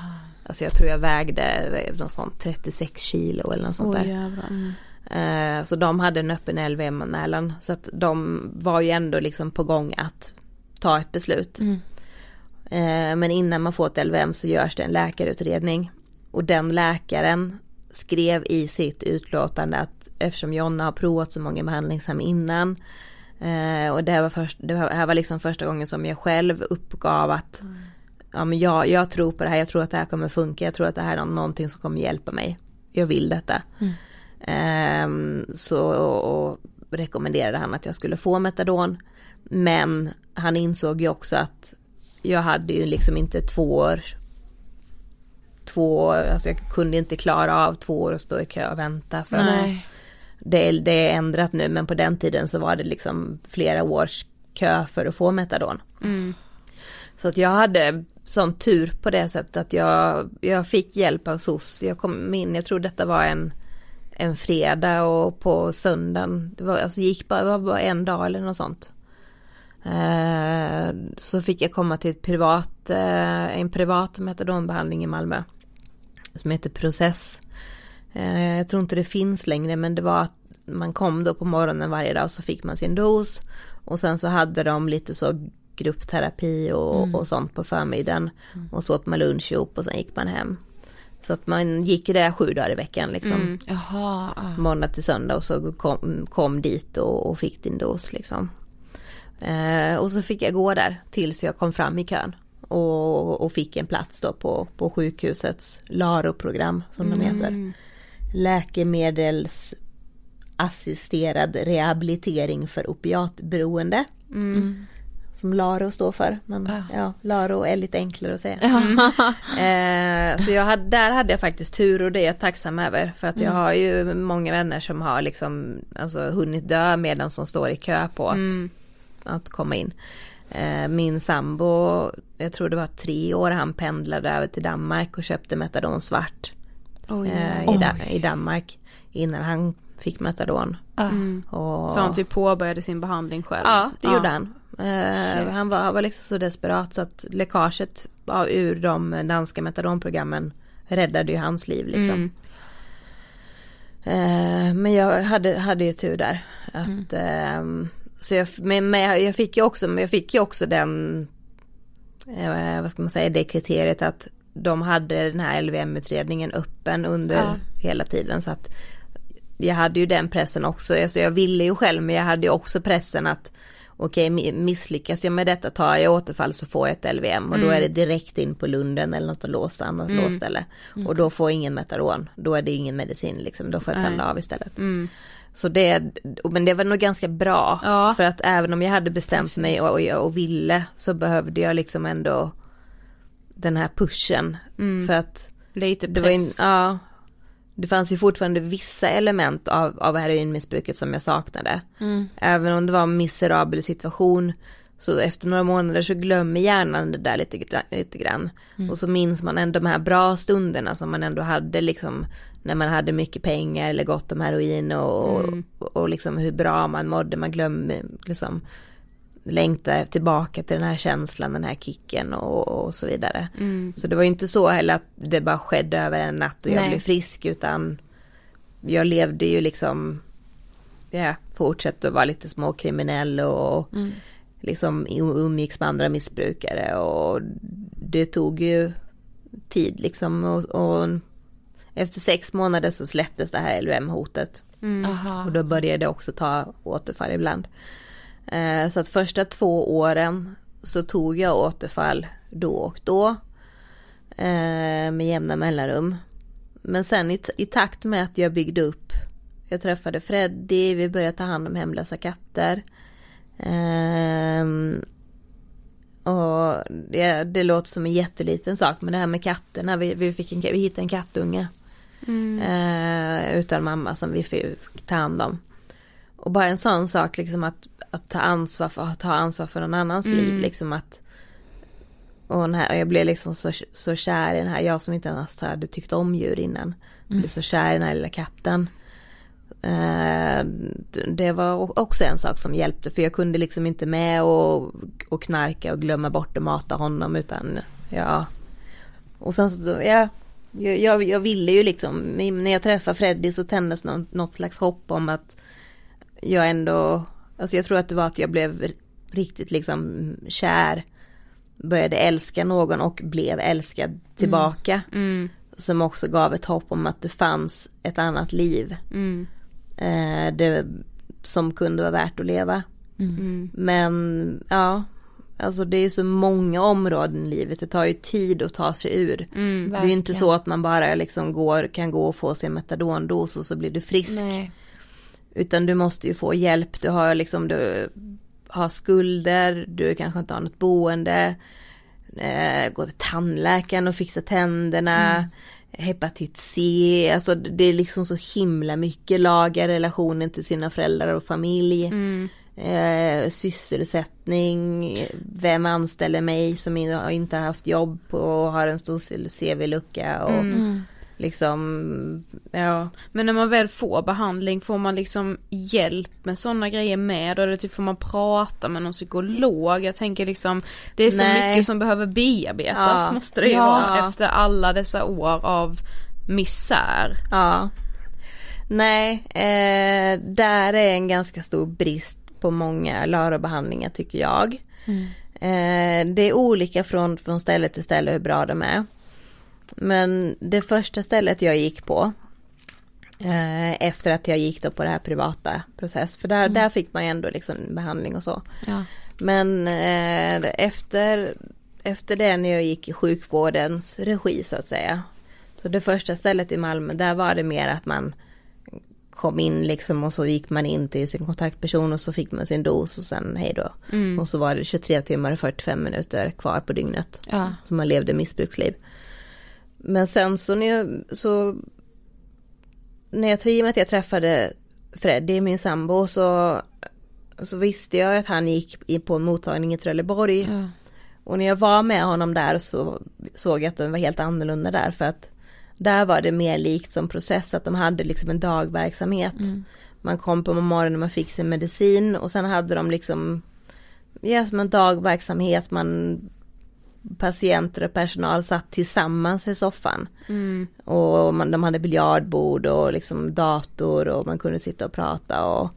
alltså jag tror jag vägde något sånt 36 kilo eller något sånt Oj där. jävlar. Mm. Eh, Så de hade en öppen LVM-anmälan. Så att de var ju ändå liksom på gång att ta ett beslut. Mm. Eh, Men innan man får ett LVM så görs det en läkarutredning. Och den läkaren skrev i sitt utlåtande att eftersom Jonna har provat så många behandlingshem innan. eh, Och det här var, först, det här var liksom första gången som jag själv uppgav att ja, men jag, jag tror på det här, jag tror att det här kommer funka, jag tror att det här är någonting som kommer hjälpa mig. Jag vill detta. Mm. Ehm, så och rekommenderade han att jag skulle få metadon. Men han insåg ju också att jag hade ju liksom inte två år Två år, alltså jag kunde inte klara av två år och stå i kö och vänta för att Nej. det, är- det är ändrat nu men på den tiden så var det liksom flera års kö för att få metadon. Mm. Så att jag hade sån tur på det sättet att jag, jag fick hjälp av SOS. Jag kom in, jag tror detta var en, en fredag och på söndagen, det var, alltså gick bara, det var bara en dag eller något sånt. Eh, så fick jag komma till ett privat, eh, en privat metadonbehandling i Malmö. Som heter Process. Eh, jag tror inte det finns längre men det var att man kom då på morgonen varje dag så fick man sin dos. Och sen så hade de lite så gruppterapi och, Mm. och sånt på förmiddagen. Och så åt man lunch ihop och sen gick man hem. Så att man gick där sju dagar i veckan liksom. Mm. Jaha. Måndag till söndag och så kom, kom dit och, och fick din dos liksom. Eh, och så fick jag gå där tills jag kom fram i kön. Och, och fick en plats då på, på sjukhusets LARO-program som de heter. läkemedelsassisterad rehabilitering för opiatberoende. Mm. Som LARO står för. Men Ja. ja, LARO är lite enklare att säga. Mm. Eh, så jag hade, där hade jag faktiskt tur och det är jag tacksam över. För att jag Mm. har ju många vänner som har liksom alltså, hunnit dö medan som står i kö på att, Mm. Att komma in. Eh, min sambo, jag tror det var tre år han pendlade över till Danmark och köpte metadon svart. Oj. eh, i, Oj. Da- I Danmark innan han fick metadon. Mm. Och... Så han typ påbörjade sin behandling själv? Ja, det gjorde han. Shit. han, var, var liksom så desperat så att läckaget av, ur de danska metadonprogrammen räddade ju hans liv liksom. Mm. Men jag hade, hade ju tur där. Att, ehm, så jag, men, men jag fick ju också, men jag fick ju också den, eh, vad ska man säga, det kriteriet att de hade den här LVM-utredningen öppen under Ja. hela tiden så att jag hade ju den pressen också, alltså jag ville ju själv men jag hade ju också pressen att okej mi- misslyckas jag med detta, tar jag återfall så får jag ett LVM och då Mm. är det direkt in på Lunden eller något låst annat Mm. låsställe. Mm. Och då får ingen metadon, då är det ingen medicin liksom, då får jag tända av istället. Mm. Så det, men det var nog ganska bra. Ja. För att även om jag hade bestämt mig och, och, och ville så behövde jag liksom ändå den här pushen. Mm. För att Lite det var in, ja, det fanns ju fortfarande vissa element av, av heroinmissbruket som jag saknade. Mm. Även om det var en miserabel situation så efter några månader så glömmer hjärnan det där lite, lite grann. Mm. Och så minns man ändå de här bra stunderna som man ändå hade liksom när man hade mycket pengar eller gott om heroin och, Mm. och, och liksom hur bra man mådde. Man glömmer liksom längtar tillbaka till den här känslan, den här kicken och, och så vidare. Mm. Så det var ju inte så heller att det bara skedde över en natt och jag Nej. blev frisk utan jag levde ju liksom, ja, fortsatte att vara lite småkriminell och Mm. liksom umgicks med andra missbrukare och det tog ju tid liksom och, och efter sex månader så släpptes det här LVM-hotet. Mm. Och då började jag också ta återfall ibland. Eh, så att första två åren så tog jag återfall då och då. Eh, med jämna mellanrum. Men sen i, i takt med att jag byggde upp. Jag träffade Freddy, vi började ta hand om hemlösa katter. Ehm, och det, det låter som en jätteliten sak men det här med katterna, vi, vi, fick en, vi hittade en kattunge. Mm. Eh, utan mamma som vi fick ta hand om. Och bara en sån sak liksom att, att ta ansvar för att ta ansvar för någon annans Mm. liv liksom att och den här, jag blev liksom så, så kär i den här, jag som inte ens hade tyckt om djur innan. Mm. Blev så kär i den här lilla katten. Eh, det var också en sak som hjälpte för jag kunde liksom inte med och, och knarka och glömma bort att mata honom utan ja. Och sen så, ja, jag, jag, ville ju liksom, när jag träffade Freddy så tändes något, något slags hopp om att jag ändå, alltså jag tror att det var att jag blev riktigt liksom kär, började älska någon och blev älskad tillbaka. Mm. Som också gav ett hopp om att det fanns ett annat liv. Mm. Eh, det, som kunde vara värt att leva. Mm. Men ja, alltså det är så många områden i livet. Det tar ju tid att ta sig ur. Mm, det är ju inte så att man bara liksom går, kan gå och få sin metadondos och så blir du frisk. Nej. Utan du måste ju få hjälp. Du har liksom, du har skulder, du kanske inte har något boende. Eh, gå till tandläkaren och fixa tänderna. Hepatit C, alltså det är liksom så himla mycket laga relationen till sina föräldrar och familj. Mm. Eh, sysselsättning, vem anställer mig som in- inte har haft jobb och har en stor CV-lucka och Mm. liksom, ja. Men när man väl får behandling, får man liksom hjälp med sådana grejer med? Eller typ får man prata med någon psykolog? Jag tänker liksom, det är så Nej. mycket som behöver bearbetas Ja. måste det ju Ja. vara efter alla dessa år av misär. Ja. Nej, eh, där är en ganska stor brist på många LARO-behandlingar tycker jag. Mm. Eh, det är olika från, från ställe till ställe hur bra de är. Men det första stället jag gick på eh, efter att jag gick då på det här privata process, för där, Mm. där fick man ju ändå liksom behandling och så. Ja. Men eh, efter, efter det när jag gick i sjukvårdens regi så att säga. Så det första stället i Malmö, där var det mer att man kom in liksom och så gick man in till sin kontaktperson och så fick man sin dos och sen hej då. Mm. Och så var det 23 timmar och 45 minuter kvar på dygnet. Ja. Så man levde missbruksliv. Men sen så när jag, så när jag, i och med att jag träffade Freddy, min sambo, så, så visste jag att han gick på en mottagning i Trelleborg. Ja. Och när jag var med honom där så såg jag att de var helt annorlunda där för att där var det mer likt som process att de hade liksom en dagverksamhet. Man kom på morgonen, man fick sin medicin och sen hade de liksom Ja, som en dagverksamhet, man patienter och personal satt tillsammans i soffan. Mm. Och man, de hade biljardbord och liksom dator och man kunde sitta och prata och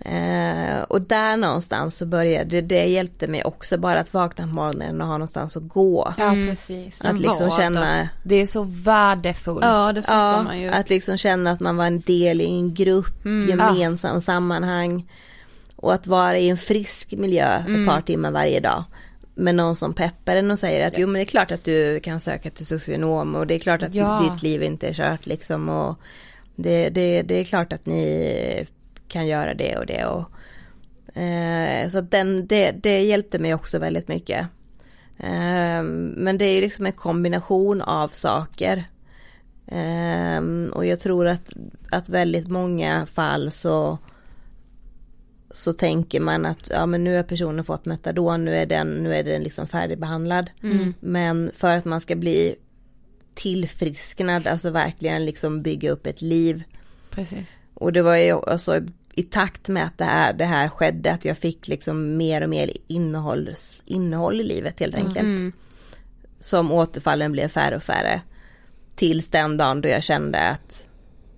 eh, och där någonstans så började det hjälpte mig också bara att vakna på morgonen och ha någonstans att gå. Ja precis. Att liksom känna Det är så värdefullt. Ja, det Ja, man ju. att liksom känna att man var en del i en grupp, Mm. gemensam sammanhang. Och att vara i en frisk miljö ett Mm. par timmar varje dag. Med någon som peppar en och säger att jo men det är klart att du kan söka till socionom och det är klart att Ja. ditt liv inte är kört liksom. Och det, det, det är klart att ni kan göra det och det. Och, eh, så den, det, det hjälpte mig också väldigt mycket. Eh, men det är ju liksom en kombination av saker. Ehm, och jag tror att, att väldigt många fall så så tänker man att ja men nu har personen fått metadon, nu är den, nu är den liksom färdigbehandlad. Mm. Men för att man ska bli tillfrisknad, alltså verkligen liksom bygga upp ett liv. Precis. Och det var ju alltså i takt med att det här, det här skedde att jag fick liksom mer och mer innehåll, innehåll i livet helt enkelt. Mm. Som återfallen blev färre och färre. Tills den dagen då jag kände att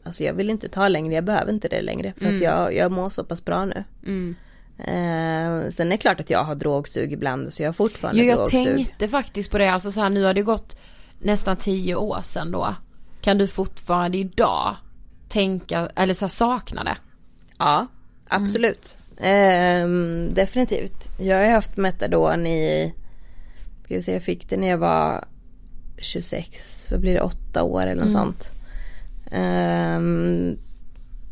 Alltså jag vill inte ta längre, jag behöver inte det längre. För Mm. att jag, jag mår så pass bra nu. Mm. Eh, sen är det klart att jag har drogsug ibland så jag har fortfarande Jo, jag drogsug. tänkte faktiskt på det, alltså så här, nu har det gått nästan tio år sedan då. Kan du fortfarande idag tänka, eller så här, sakna det? Ja, absolut. Ehm, definitivt. Jag har haft metadon i, ska vi se, jag fick det när jag var 26, vad blir det, åtta år eller något Mm. sånt. Ehm,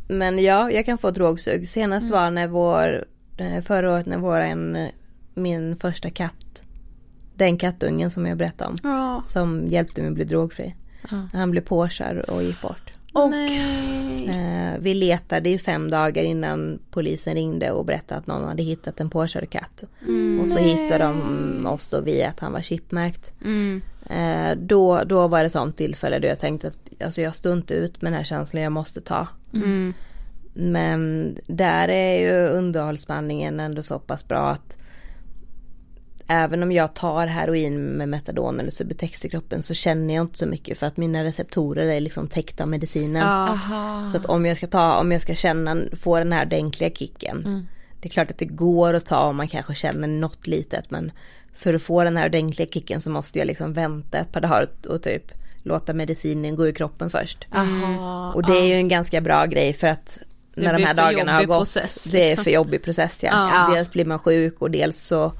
men ja, jag kan få drogsug. Senast Mm. var när vår, eh, förra året när vår en, min första katt, den kattungen som jag berättade om, Ja. som hjälpte mig att bli drogfri. Ja. Han blev påkörd och gick bort. Och, Eh, vi letade i fem dagar innan polisen ringde och berättade att någon hade hittat en påkörd katt. Mm. och så hittade de oss då via att han var chipmärkt. Mm. Eh, då, då var det sånt tillfälle då jag tänkte att alltså jag står inte ut med den här känslan jag måste ta. Mm. Men där är ju underhållsbehandlingen ändå så pass bra att även om jag tar heroin med metadon eller Subutex i kroppen så känner jag inte så mycket för att mina receptorer är liksom täckta av medicinen. Aha. Så att om jag ska ta, om jag ska känna, få den här ordentliga kicken. Mm. Det är klart att det går att ta om man kanske känner något litet men för att få den här ordentliga kicken så måste jag liksom vänta ett par dagar och, typ låta medicinen gå i kroppen först. Aha. Och det är ju en ganska bra grej för att när de här dagarna har gått, process, det är liksom. för jobbig process ja. Ja. Dels blir man sjuk och dels så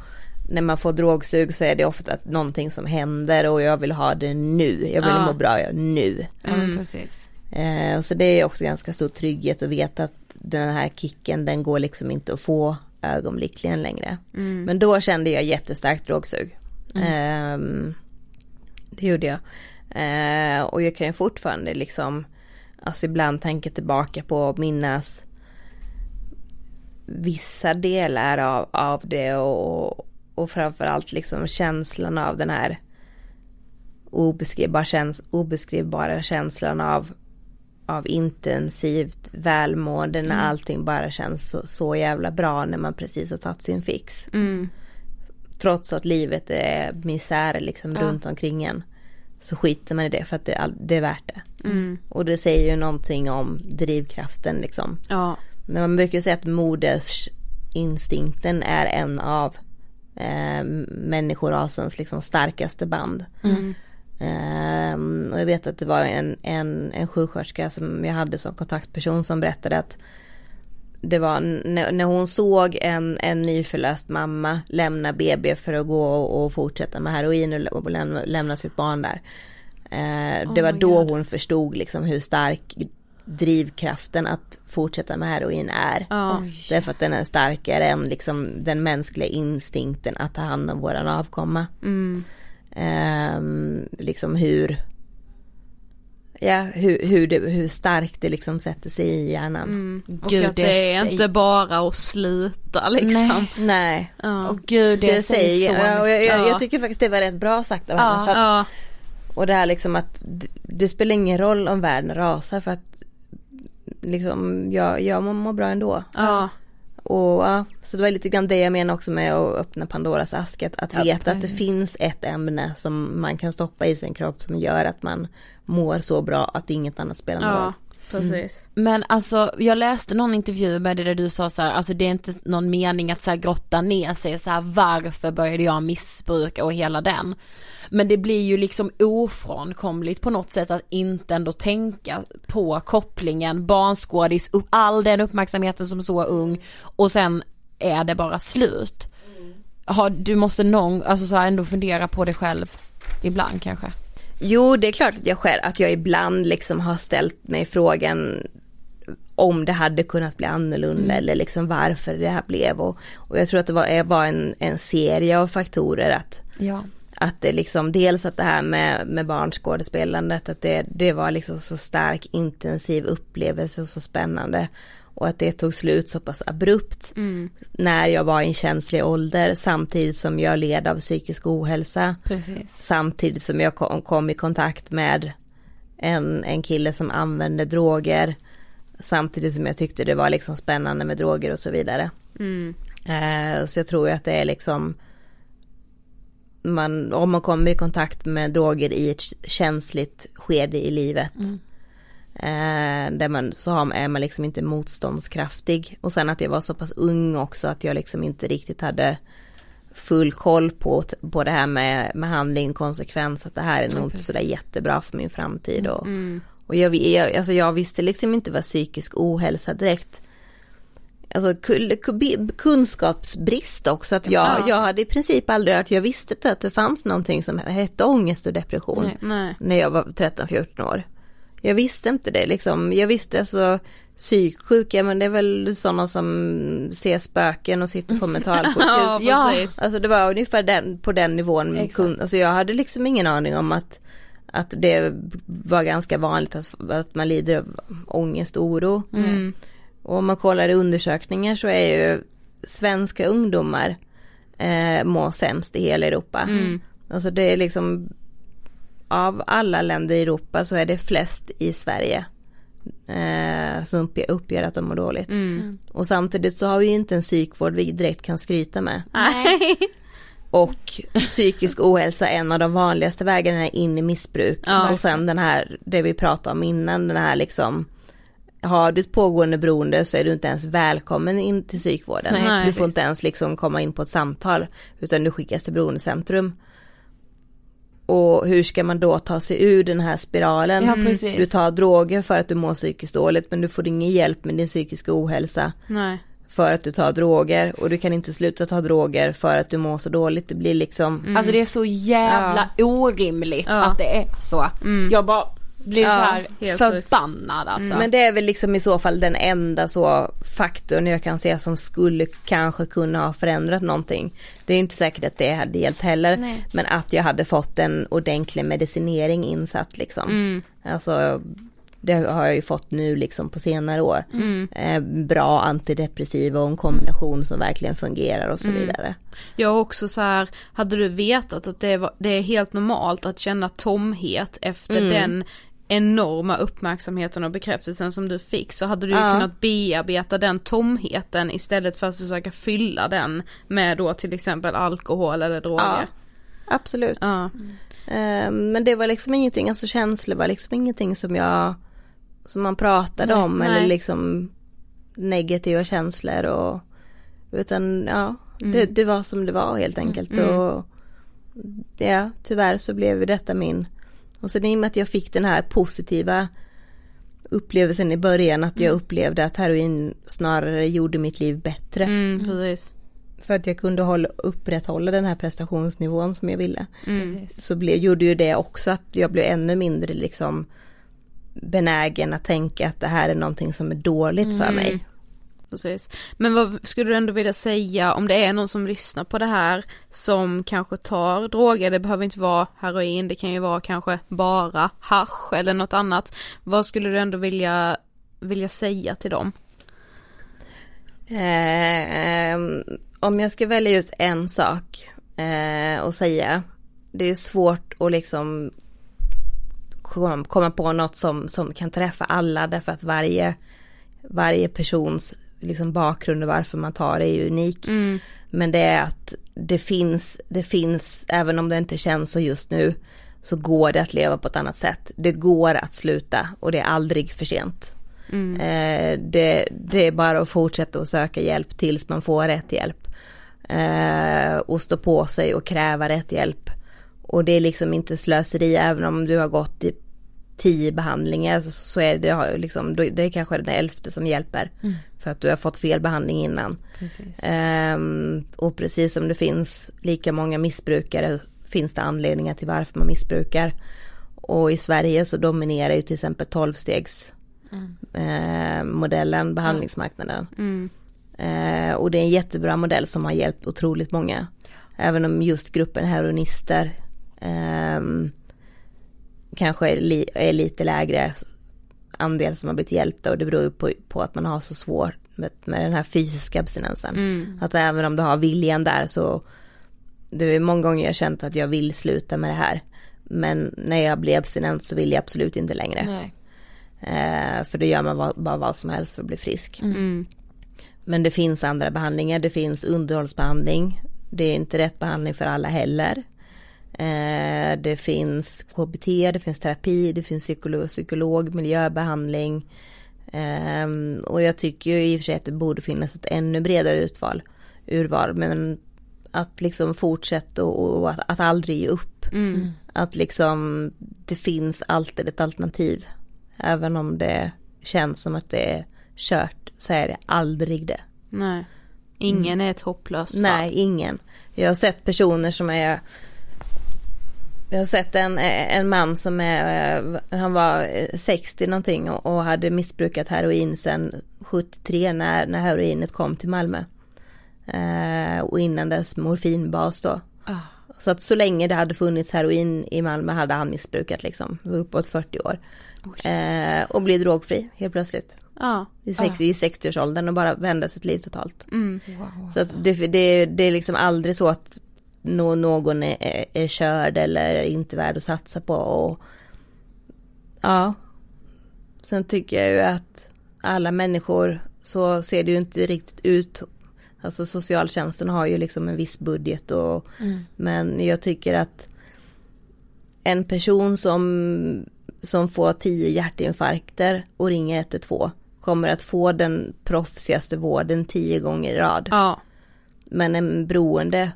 när man får drogsug så är det ofta att någonting som händer och jag vill ha det nu. Jag vill Ja. må bra nu. Eh, och så det är också ganska stor trygghet att veta att den här kicken den går liksom inte att få ögonblickligen längre. Mm. Men då kände jag jättestarkt drogsug. Ehm, det gjorde jag. Eh, och jag kan ju fortfarande liksom, alltså ibland tänka tillbaka på och minnas vissa delar av, av det och, och framförallt liksom känslan av den här obeskrivbar käns obeskrivbara känslan av, av intensivt välmående när Mm. allting bara känns så, så jävla bra när man precis har tagit sin fix. Mm. Trots att livet är misär liksom Ja. runt omkring en. Så skiter man i det för att det, är det är värt det. Mm. Och det säger ju någonting om drivkraften liksom. Ja. Man brukar säga att modersinstinkten är en av eh, människorasens liksom starkaste band. Mm. Ehm, och jag vet att det var en, en, en sjuksköterska som jag hade som kontaktperson som berättade att det var när, när hon såg en, en nyförlöst mamma lämna BB för att gå och, och fortsätta med heroin och, och lämna, lämna sitt barn där. Eh, Oh det var då God. hon förstod liksom hur stark drivkraften att fortsätta med heroin är. Ja. Därför att den är starkare än liksom den mänskliga instinkten att ta hand om våran avkomma. Mm. Ehm, liksom hur Ja, hur, hur, det, hur starkt det liksom sätter sig i hjärnan. Mm. Och Gud, att det, det är inte bara att sluta liksom. Nej. Nej. Ja. Och gud det, Det säger säger så jag, och jag, jag, Ja. jag tycker faktiskt det var rätt bra sagt av Ja. henne. För att, Ja. Och det här liksom att det, det spelar ingen roll om världen rasar för att liksom jag, jag mår, bra ändå. Ja. Och ja, så det var lite grann det jag menar också med att öppna Pandoras ask. Att, att Ja, veta att det finns ett ämne som man kan stoppa i sin kropp som gör att man mår så bra att inget annat spelar någon ja, roll. Precis. Men alltså jag läste någon intervju med det där du sa så här, alltså det är inte någon mening att så här grotta ner sig så här varför började jag missbruka och hela den. Men det blir ju liksom ofrånkomligt på något sätt att inte ändå tänka på kopplingen, barnskådis, all den uppmärksamheten som så ung och sen är det bara slut. Har, du måste någon, alltså så här ändå fundera på det själv ibland kanske. Jo, det är klart att jag själv, att jag ibland liksom har ställt mig frågan om det hade kunnat bli annorlunda Mm. eller liksom varför det här blev och, och jag tror att det var, var en, en serie av faktorer att Ja. att det liksom dels att det här med, med barnskådespelandet att det, det var liksom så stark intensiv upplevelse och så spännande och att det tog slut så pass abrupt Mm. när jag var i en känslig ålder samtidigt som jag led av psykisk ohälsa Precis. samtidigt som jag kom, kom i kontakt med en, en kille som använde droger samtidigt som jag tyckte det var liksom spännande med droger och så vidare. Mm. Eh, så jag tror att det är liksom man, om man kommer i kontakt med droger i ett känsligt skede i livet eh, där man, så har, är man liksom inte motståndskraftig och sen att jag var så pass ung också att jag liksom inte riktigt hade full koll på, på det här med, med handling konsekvens att det här är nog inte sådär jättebra för min framtid och, Mm. och jag, jag, alltså jag visste liksom inte vad psykisk ohälsa direkt Alltså kunskapsbrist också att jag, Ja. jag hade i princip aldrig hört, jag visste inte att det fanns någonting som hette ångest och depression Nej. Nej. när jag var 13-14 år. Jag visste inte det liksom, jag visste alltså psyksjuka men det är väl sådana som ser spöken och sitter på mentalsjukhus. Ja, precis. Alltså det var ungefär den, på den nivån, Exakt. alltså jag hade liksom ingen aning om att att det var ganska vanligt att, att man lider av ångest och oro. Mm. Och om man kollar i undersökningar så är ju svenska ungdomar eh, mår sämst i hela Europa. Mm. Alltså det är liksom av alla länder i Europa så är det flest i Sverige eh, som uppger, att de mår dåligt. Mm. Och samtidigt så har vi ju inte en psykvård vi direkt kan skryta med. Nej. Och psykisk ohälsa är en av de vanligaste vägarna in i missbruk. Ja, och sen den här, det vi pratade om innan, den här liksom har du ett pågående beroende så är du inte ens välkommen in till psykvården. Nej, du får precis. inte ens liksom komma in på ett samtal utan du skickas till beroendecentrum. Och hur ska man då ta sig ur den här spiralen? Ja, precis. Du tar droger för att du mår psykiskt dåligt men du får ingen hjälp med din psykiska ohälsa Nej. för att du tar droger och du kan inte sluta ta droger för att du mår så dåligt. Det blir liksom Alltså det är så jävla orimligt Ja. att det är så. Mm. Jag bara blir Ja, så här helt förbannad alltså. Men det är väl liksom i så fall den enda så faktorn jag kan se som skulle kanske kunna ha förändrat någonting. Det är inte säkert att det hade hjälpt heller. Nej. Men att jag hade fått en ordentlig medicinering insatt liksom. Mm. Alltså det har jag ju fått nu liksom på senare år. Mm. Eh, bra antidepressiva och en kombination som verkligen fungerar och så Mm. vidare. Jag har också så här, hade du vetat att det, var, det är helt normalt att känna tomhet efter Mm. den enorma uppmärksamheten och bekräftelsen som du fick så hade du ju Ja. kunnat bearbeta den tomheten istället för att försöka fylla den med då till exempel alkohol eller droger. Ja, absolut. Ja. Eh, Men det var liksom ingenting, alltså känslor var liksom ingenting som jag Som man pratade Nej, om nej. eller liksom Negativa känslor och Utan ja, det, det var som det var helt enkelt Mm. och Ja, tyvärr så blev ju detta min Och sen i och med att jag fick den här positiva Upplevelsen i början att jag upplevde att heroin snarare gjorde mitt liv bättre Mm, precis. för att jag kunde hålla, upprätthålla den här prestationsnivån som jag ville. Mm. Så ble, gjorde ju det också att jag blev ännu mindre liksom benägen att tänka att det här är någonting som är dåligt för Mm. mig. Precis. Men vad skulle du ändå vilja säga om det är någon som lyssnar på det här som kanske tar droger, det behöver inte vara heroin, det kan ju vara kanske bara hasch eller något annat. Vad skulle du ändå vilja, vilja säga till dem? Eh, om jag ska välja ut en sak eh, och säga, det är svårt att liksom komma på något som, som kan träffa alla därför att varje, varje persons liksom bakgrund och varför man tar det är ju unik. Men det är att det finns, det finns, även om det inte känns så just nu, så går det att leva på ett annat sätt. Det går att sluta och det är aldrig för sent. Eh, det, det är bara att fortsätta att söka hjälp tills man får rätt hjälp. Eh, och stå på sig och kräva rätt hjälp. Och det är liksom inte slöseri även om du har gått i tio behandlingar så, så är det liksom, det är kanske den elfte som hjälper. Mm. För att du har fått fel behandling innan. Precis. Ehm, och precis som det finns lika många missbrukare finns det anledningar till varför man missbrukar. Och i Sverige så dominerar ju till exempel 12-stegs Mm. eh, behandlingsmarknaden. Mm. Eh, och det är en jättebra modell som har hjälpt otroligt många. Även om just gruppen heroinister ehm, kanske är, li- är lite lägre andel som har blivit hjälpta och det beror ju på, på att man har så svårt med, med den här fysiska abstinensen. Mm. Att även om du har viljan där så det är många gånger jag känt att jag vill sluta med det här. Men när jag blir abstinent så vill jag absolut inte längre. Eh, för då gör man vad, bara vad som helst för att bli frisk. Mm. Men det finns andra behandlingar, det finns underhållsbehandling. Det är inte rätt behandling för alla heller. Eh, det finns KBT, det finns terapi, det finns psykolog, psykolog miljöbehandling. Eh, och jag tycker ju i och för sig att det borde finnas ett ännu bredare utval, urval. Men att liksom fortsätta och, och att, att aldrig ge upp. Mm. Att liksom det finns alltid ett alternativ. Även om det känns som att det är kört så är det aldrig det. Nej. Ingen är ett hopplöst fall. Nej, ingen. Jag har sett personer som är jag har sett en, en man som är, han var 60 någonting och, hade missbrukat heroin sedan 73 när, när heroinet kom till Malmö. Eh, och innan dess morfinbas då. Ah. Så att så länge det hade funnits heroin i Malmö hade han missbrukat liksom, Det var uppåt 40 år. Eh, och blir drogfri helt plötsligt. Ja. I, 60, i 60-årsåldern och bara vända sitt liv totalt. Mm. Så att det, det, det är liksom aldrig så att någon är, är, körd eller inte värd att satsa på. Och, ja. Sen tycker jag ju att alla människor, så ser det ju inte riktigt ut. Alltså socialtjänsten har ju liksom en viss budget och Mm. men jag tycker att en person som, som får tio hjärtinfarkter och ringer 112 kommer att få den proffsigaste vården tio gånger i rad. Ja. Men en beroende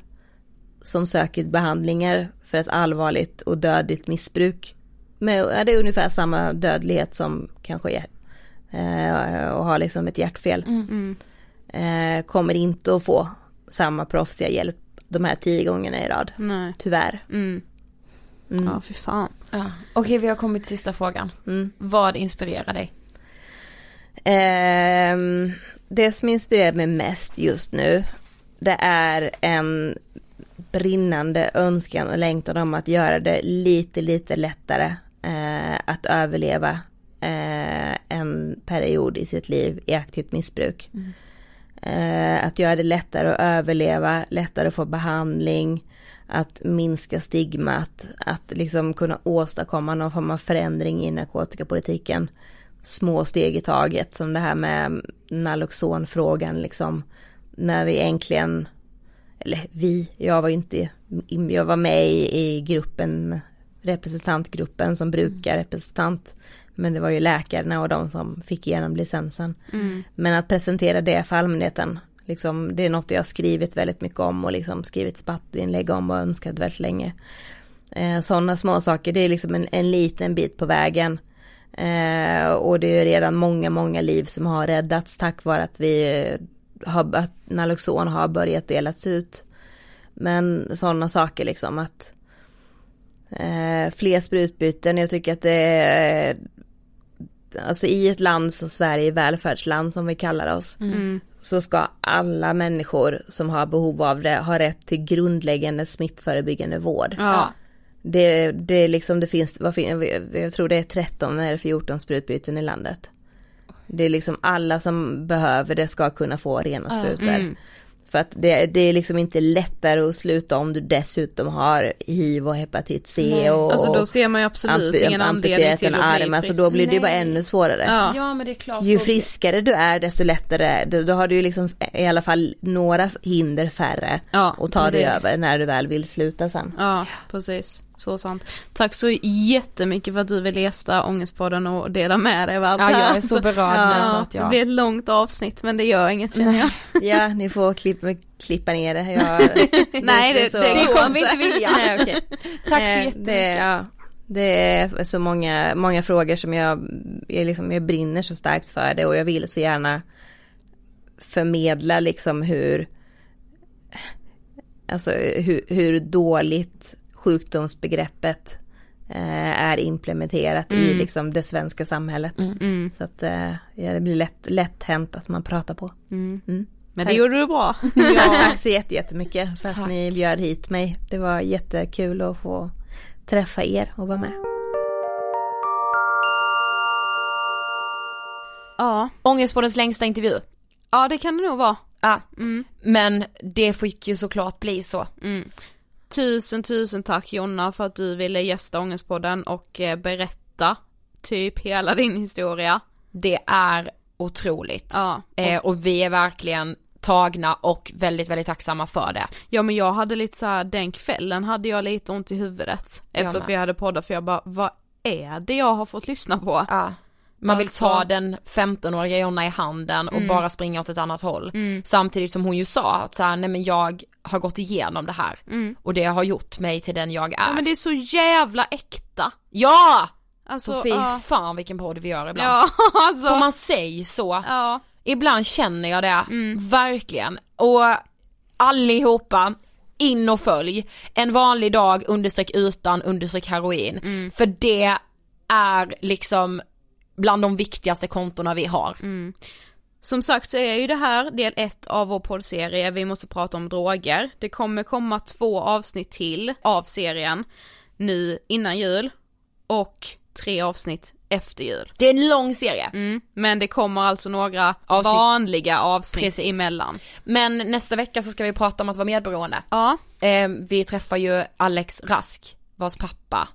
som söker behandlingar för ett allvarligt och dödligt missbruk med, ja, det är ungefär samma dödlighet som kanske är eh, och har liksom ett hjärtfel Mm. eh, kommer inte att få samma proffsiga hjälp de här tio gångerna i rad. Nej. Tyvärr. Mm. Mm. Ja, för fan. Ja. Okej, vi har kommit till sista frågan. Mm. Vad inspirerar dig? Ehm, det som inspirerar mig mest just nu det är en brinnande önskan och längtan om att göra det lite, lite lättare eh, att överleva eh, en period i sitt liv i aktivt missbruk. Eh, att göra det lättare att överleva, lättare att få behandling, att minska stigmat, att liksom kunna åstadkomma någon form av förändring i narkotikapolitiken. Små steg i taget, som det här med Naloxonfrågan liksom. När vi äntligen, eller vi, jag var inte, jag var med i, gruppen, representantgruppen som brukar representant. Men det var ju läkarna och de som fick igenom licensen. Mm. Men att presentera det för allmänheten, liksom, det är något jag har skrivit väldigt mycket om och liksom skrivit debattinlägg om och önskat väldigt länge. Eh, Sådana små saker, det är liksom en, en liten bit på vägen. Eh, och det är redan många, många liv som har räddats tack vare att vi har, att Naloxon har börjat delas ut. Men sådana saker liksom att eh, fler sprutbyten, jag tycker att det är Alltså i ett land som Sverige, välfärdsland som vi kallar oss, Mm. så ska alla människor som har behov av det ha rätt till grundläggande smittförebyggande vård. Ja. Det, det liksom, det finns, jag tror det är 13 eller 14 sprutbyten i landet. Det är liksom alla som behöver det ska kunna få rena sprutor. Mm. För att det, det är liksom inte lättare att sluta om du dessutom har hiv och hepatit C Nej. och Alltså då ser man ju absolut ingen anledning amputerat till en att bli arm, alltså frisk. då blir det ju bara Nej. ännu svårare. Ja. Ja men det är klart. Ju friskare du är desto lättare, då, har du ju liksom i alla fall några hinder färre Ja, att ta dig precis. över när du väl vill sluta sen. Ja, precis. Så sant. Tack så jättemycket för att du ville gästa Ångestpodden och dela med dig av allt Ja, det här. jag är så berörd nu, så att jag- Det blir ett långt avsnitt men det gör inget känner jag. Ja, ni får klippa, klippa ner det. Jag, Nej, det- det Det går kommer vi inte. vilja. Nej, okej. Tack så Eh, jättemycket. Det, ja, det är så många, många frågor som jag, jag, liksom, jag brinner så starkt för det och jag vill så gärna förmedla liksom hur, alltså hur, hur dåligt sjukdomsbegreppet eh, är implementerat i Mm. liksom det svenska samhället. Mm. Så att eh, ja, det blir lätt, lätt hänt att man pratar på. Mm. Mm. Men det gjorde du bra. Tack så jätte- jättemycket för att Tack. ni bjöd hit mig. Det var jättekul att få träffa er och vara med. Ja. Ångestpoddens längsta intervju. ja, det kan det nog vara. Ja, Mm. men det fick ju såklart bli så. Tusen tusen tack Jonna för att du ville gästa Ångestpodden och eh, berätta typ hela din historia. Det är otroligt. Ja. Eh, och vi är verkligen tagna och väldigt, väldigt tacksamma för det. Ja men jag hade lite så här, den kvällen hade jag lite ont i huvudet efter att vi hade poddat för jag bara, vad är det jag har fått lyssna på? Ja. Man vill Alltså- ta den 15-åriga Jonna i handen och Mm. bara springa åt ett annat håll. Mm. Samtidigt som hon ju sa att så här, nej men jag har gått igenom det här. Mm. Och det har gjort mig till den jag är. Ja men det är så jävla äkta. Ja! Alltså, Så fy ja. fan vilken podd vi gör ibland. Ja, alltså. Får man säga så? Ja. Ibland känner jag det, Mm. verkligen. Och allihopa, in och följ. En vanlig dag understreck utan understreck heroin. Mm. För det är liksom bland de viktigaste kontona vi har. Mm. Som sagt så är ju det här del ett av vår poddserie Vi måste prata om droger. Det kommer komma två avsnitt till av serien nu innan jul och tre avsnitt efter jul. Det är en lång serie. Mm. Men det kommer alltså några Avsnitt. vanliga avsnitt Precis. emellan. Men nästa vecka så ska vi prata om att vara medberoende. Ja. Eh, vi träffar ju Alex Rask, vars pappa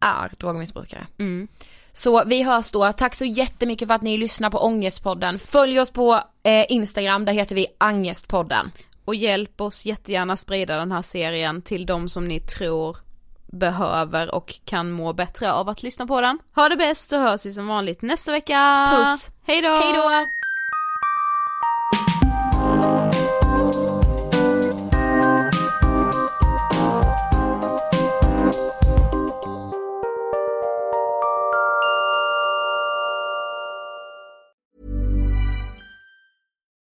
är drogmissbrukare. Mm. Så vi hörs då, tack så jättemycket för att ni lyssnar på Ångestpodden. Följ oss på eh, Instagram, där heter vi Angestpodden. Och hjälp oss jättegärna sprida den här serien till de som ni tror behöver och kan må bättre av att lyssna på den. Ha det bäst så hörs vi som vanligt nästa vecka! Puss. Hej då!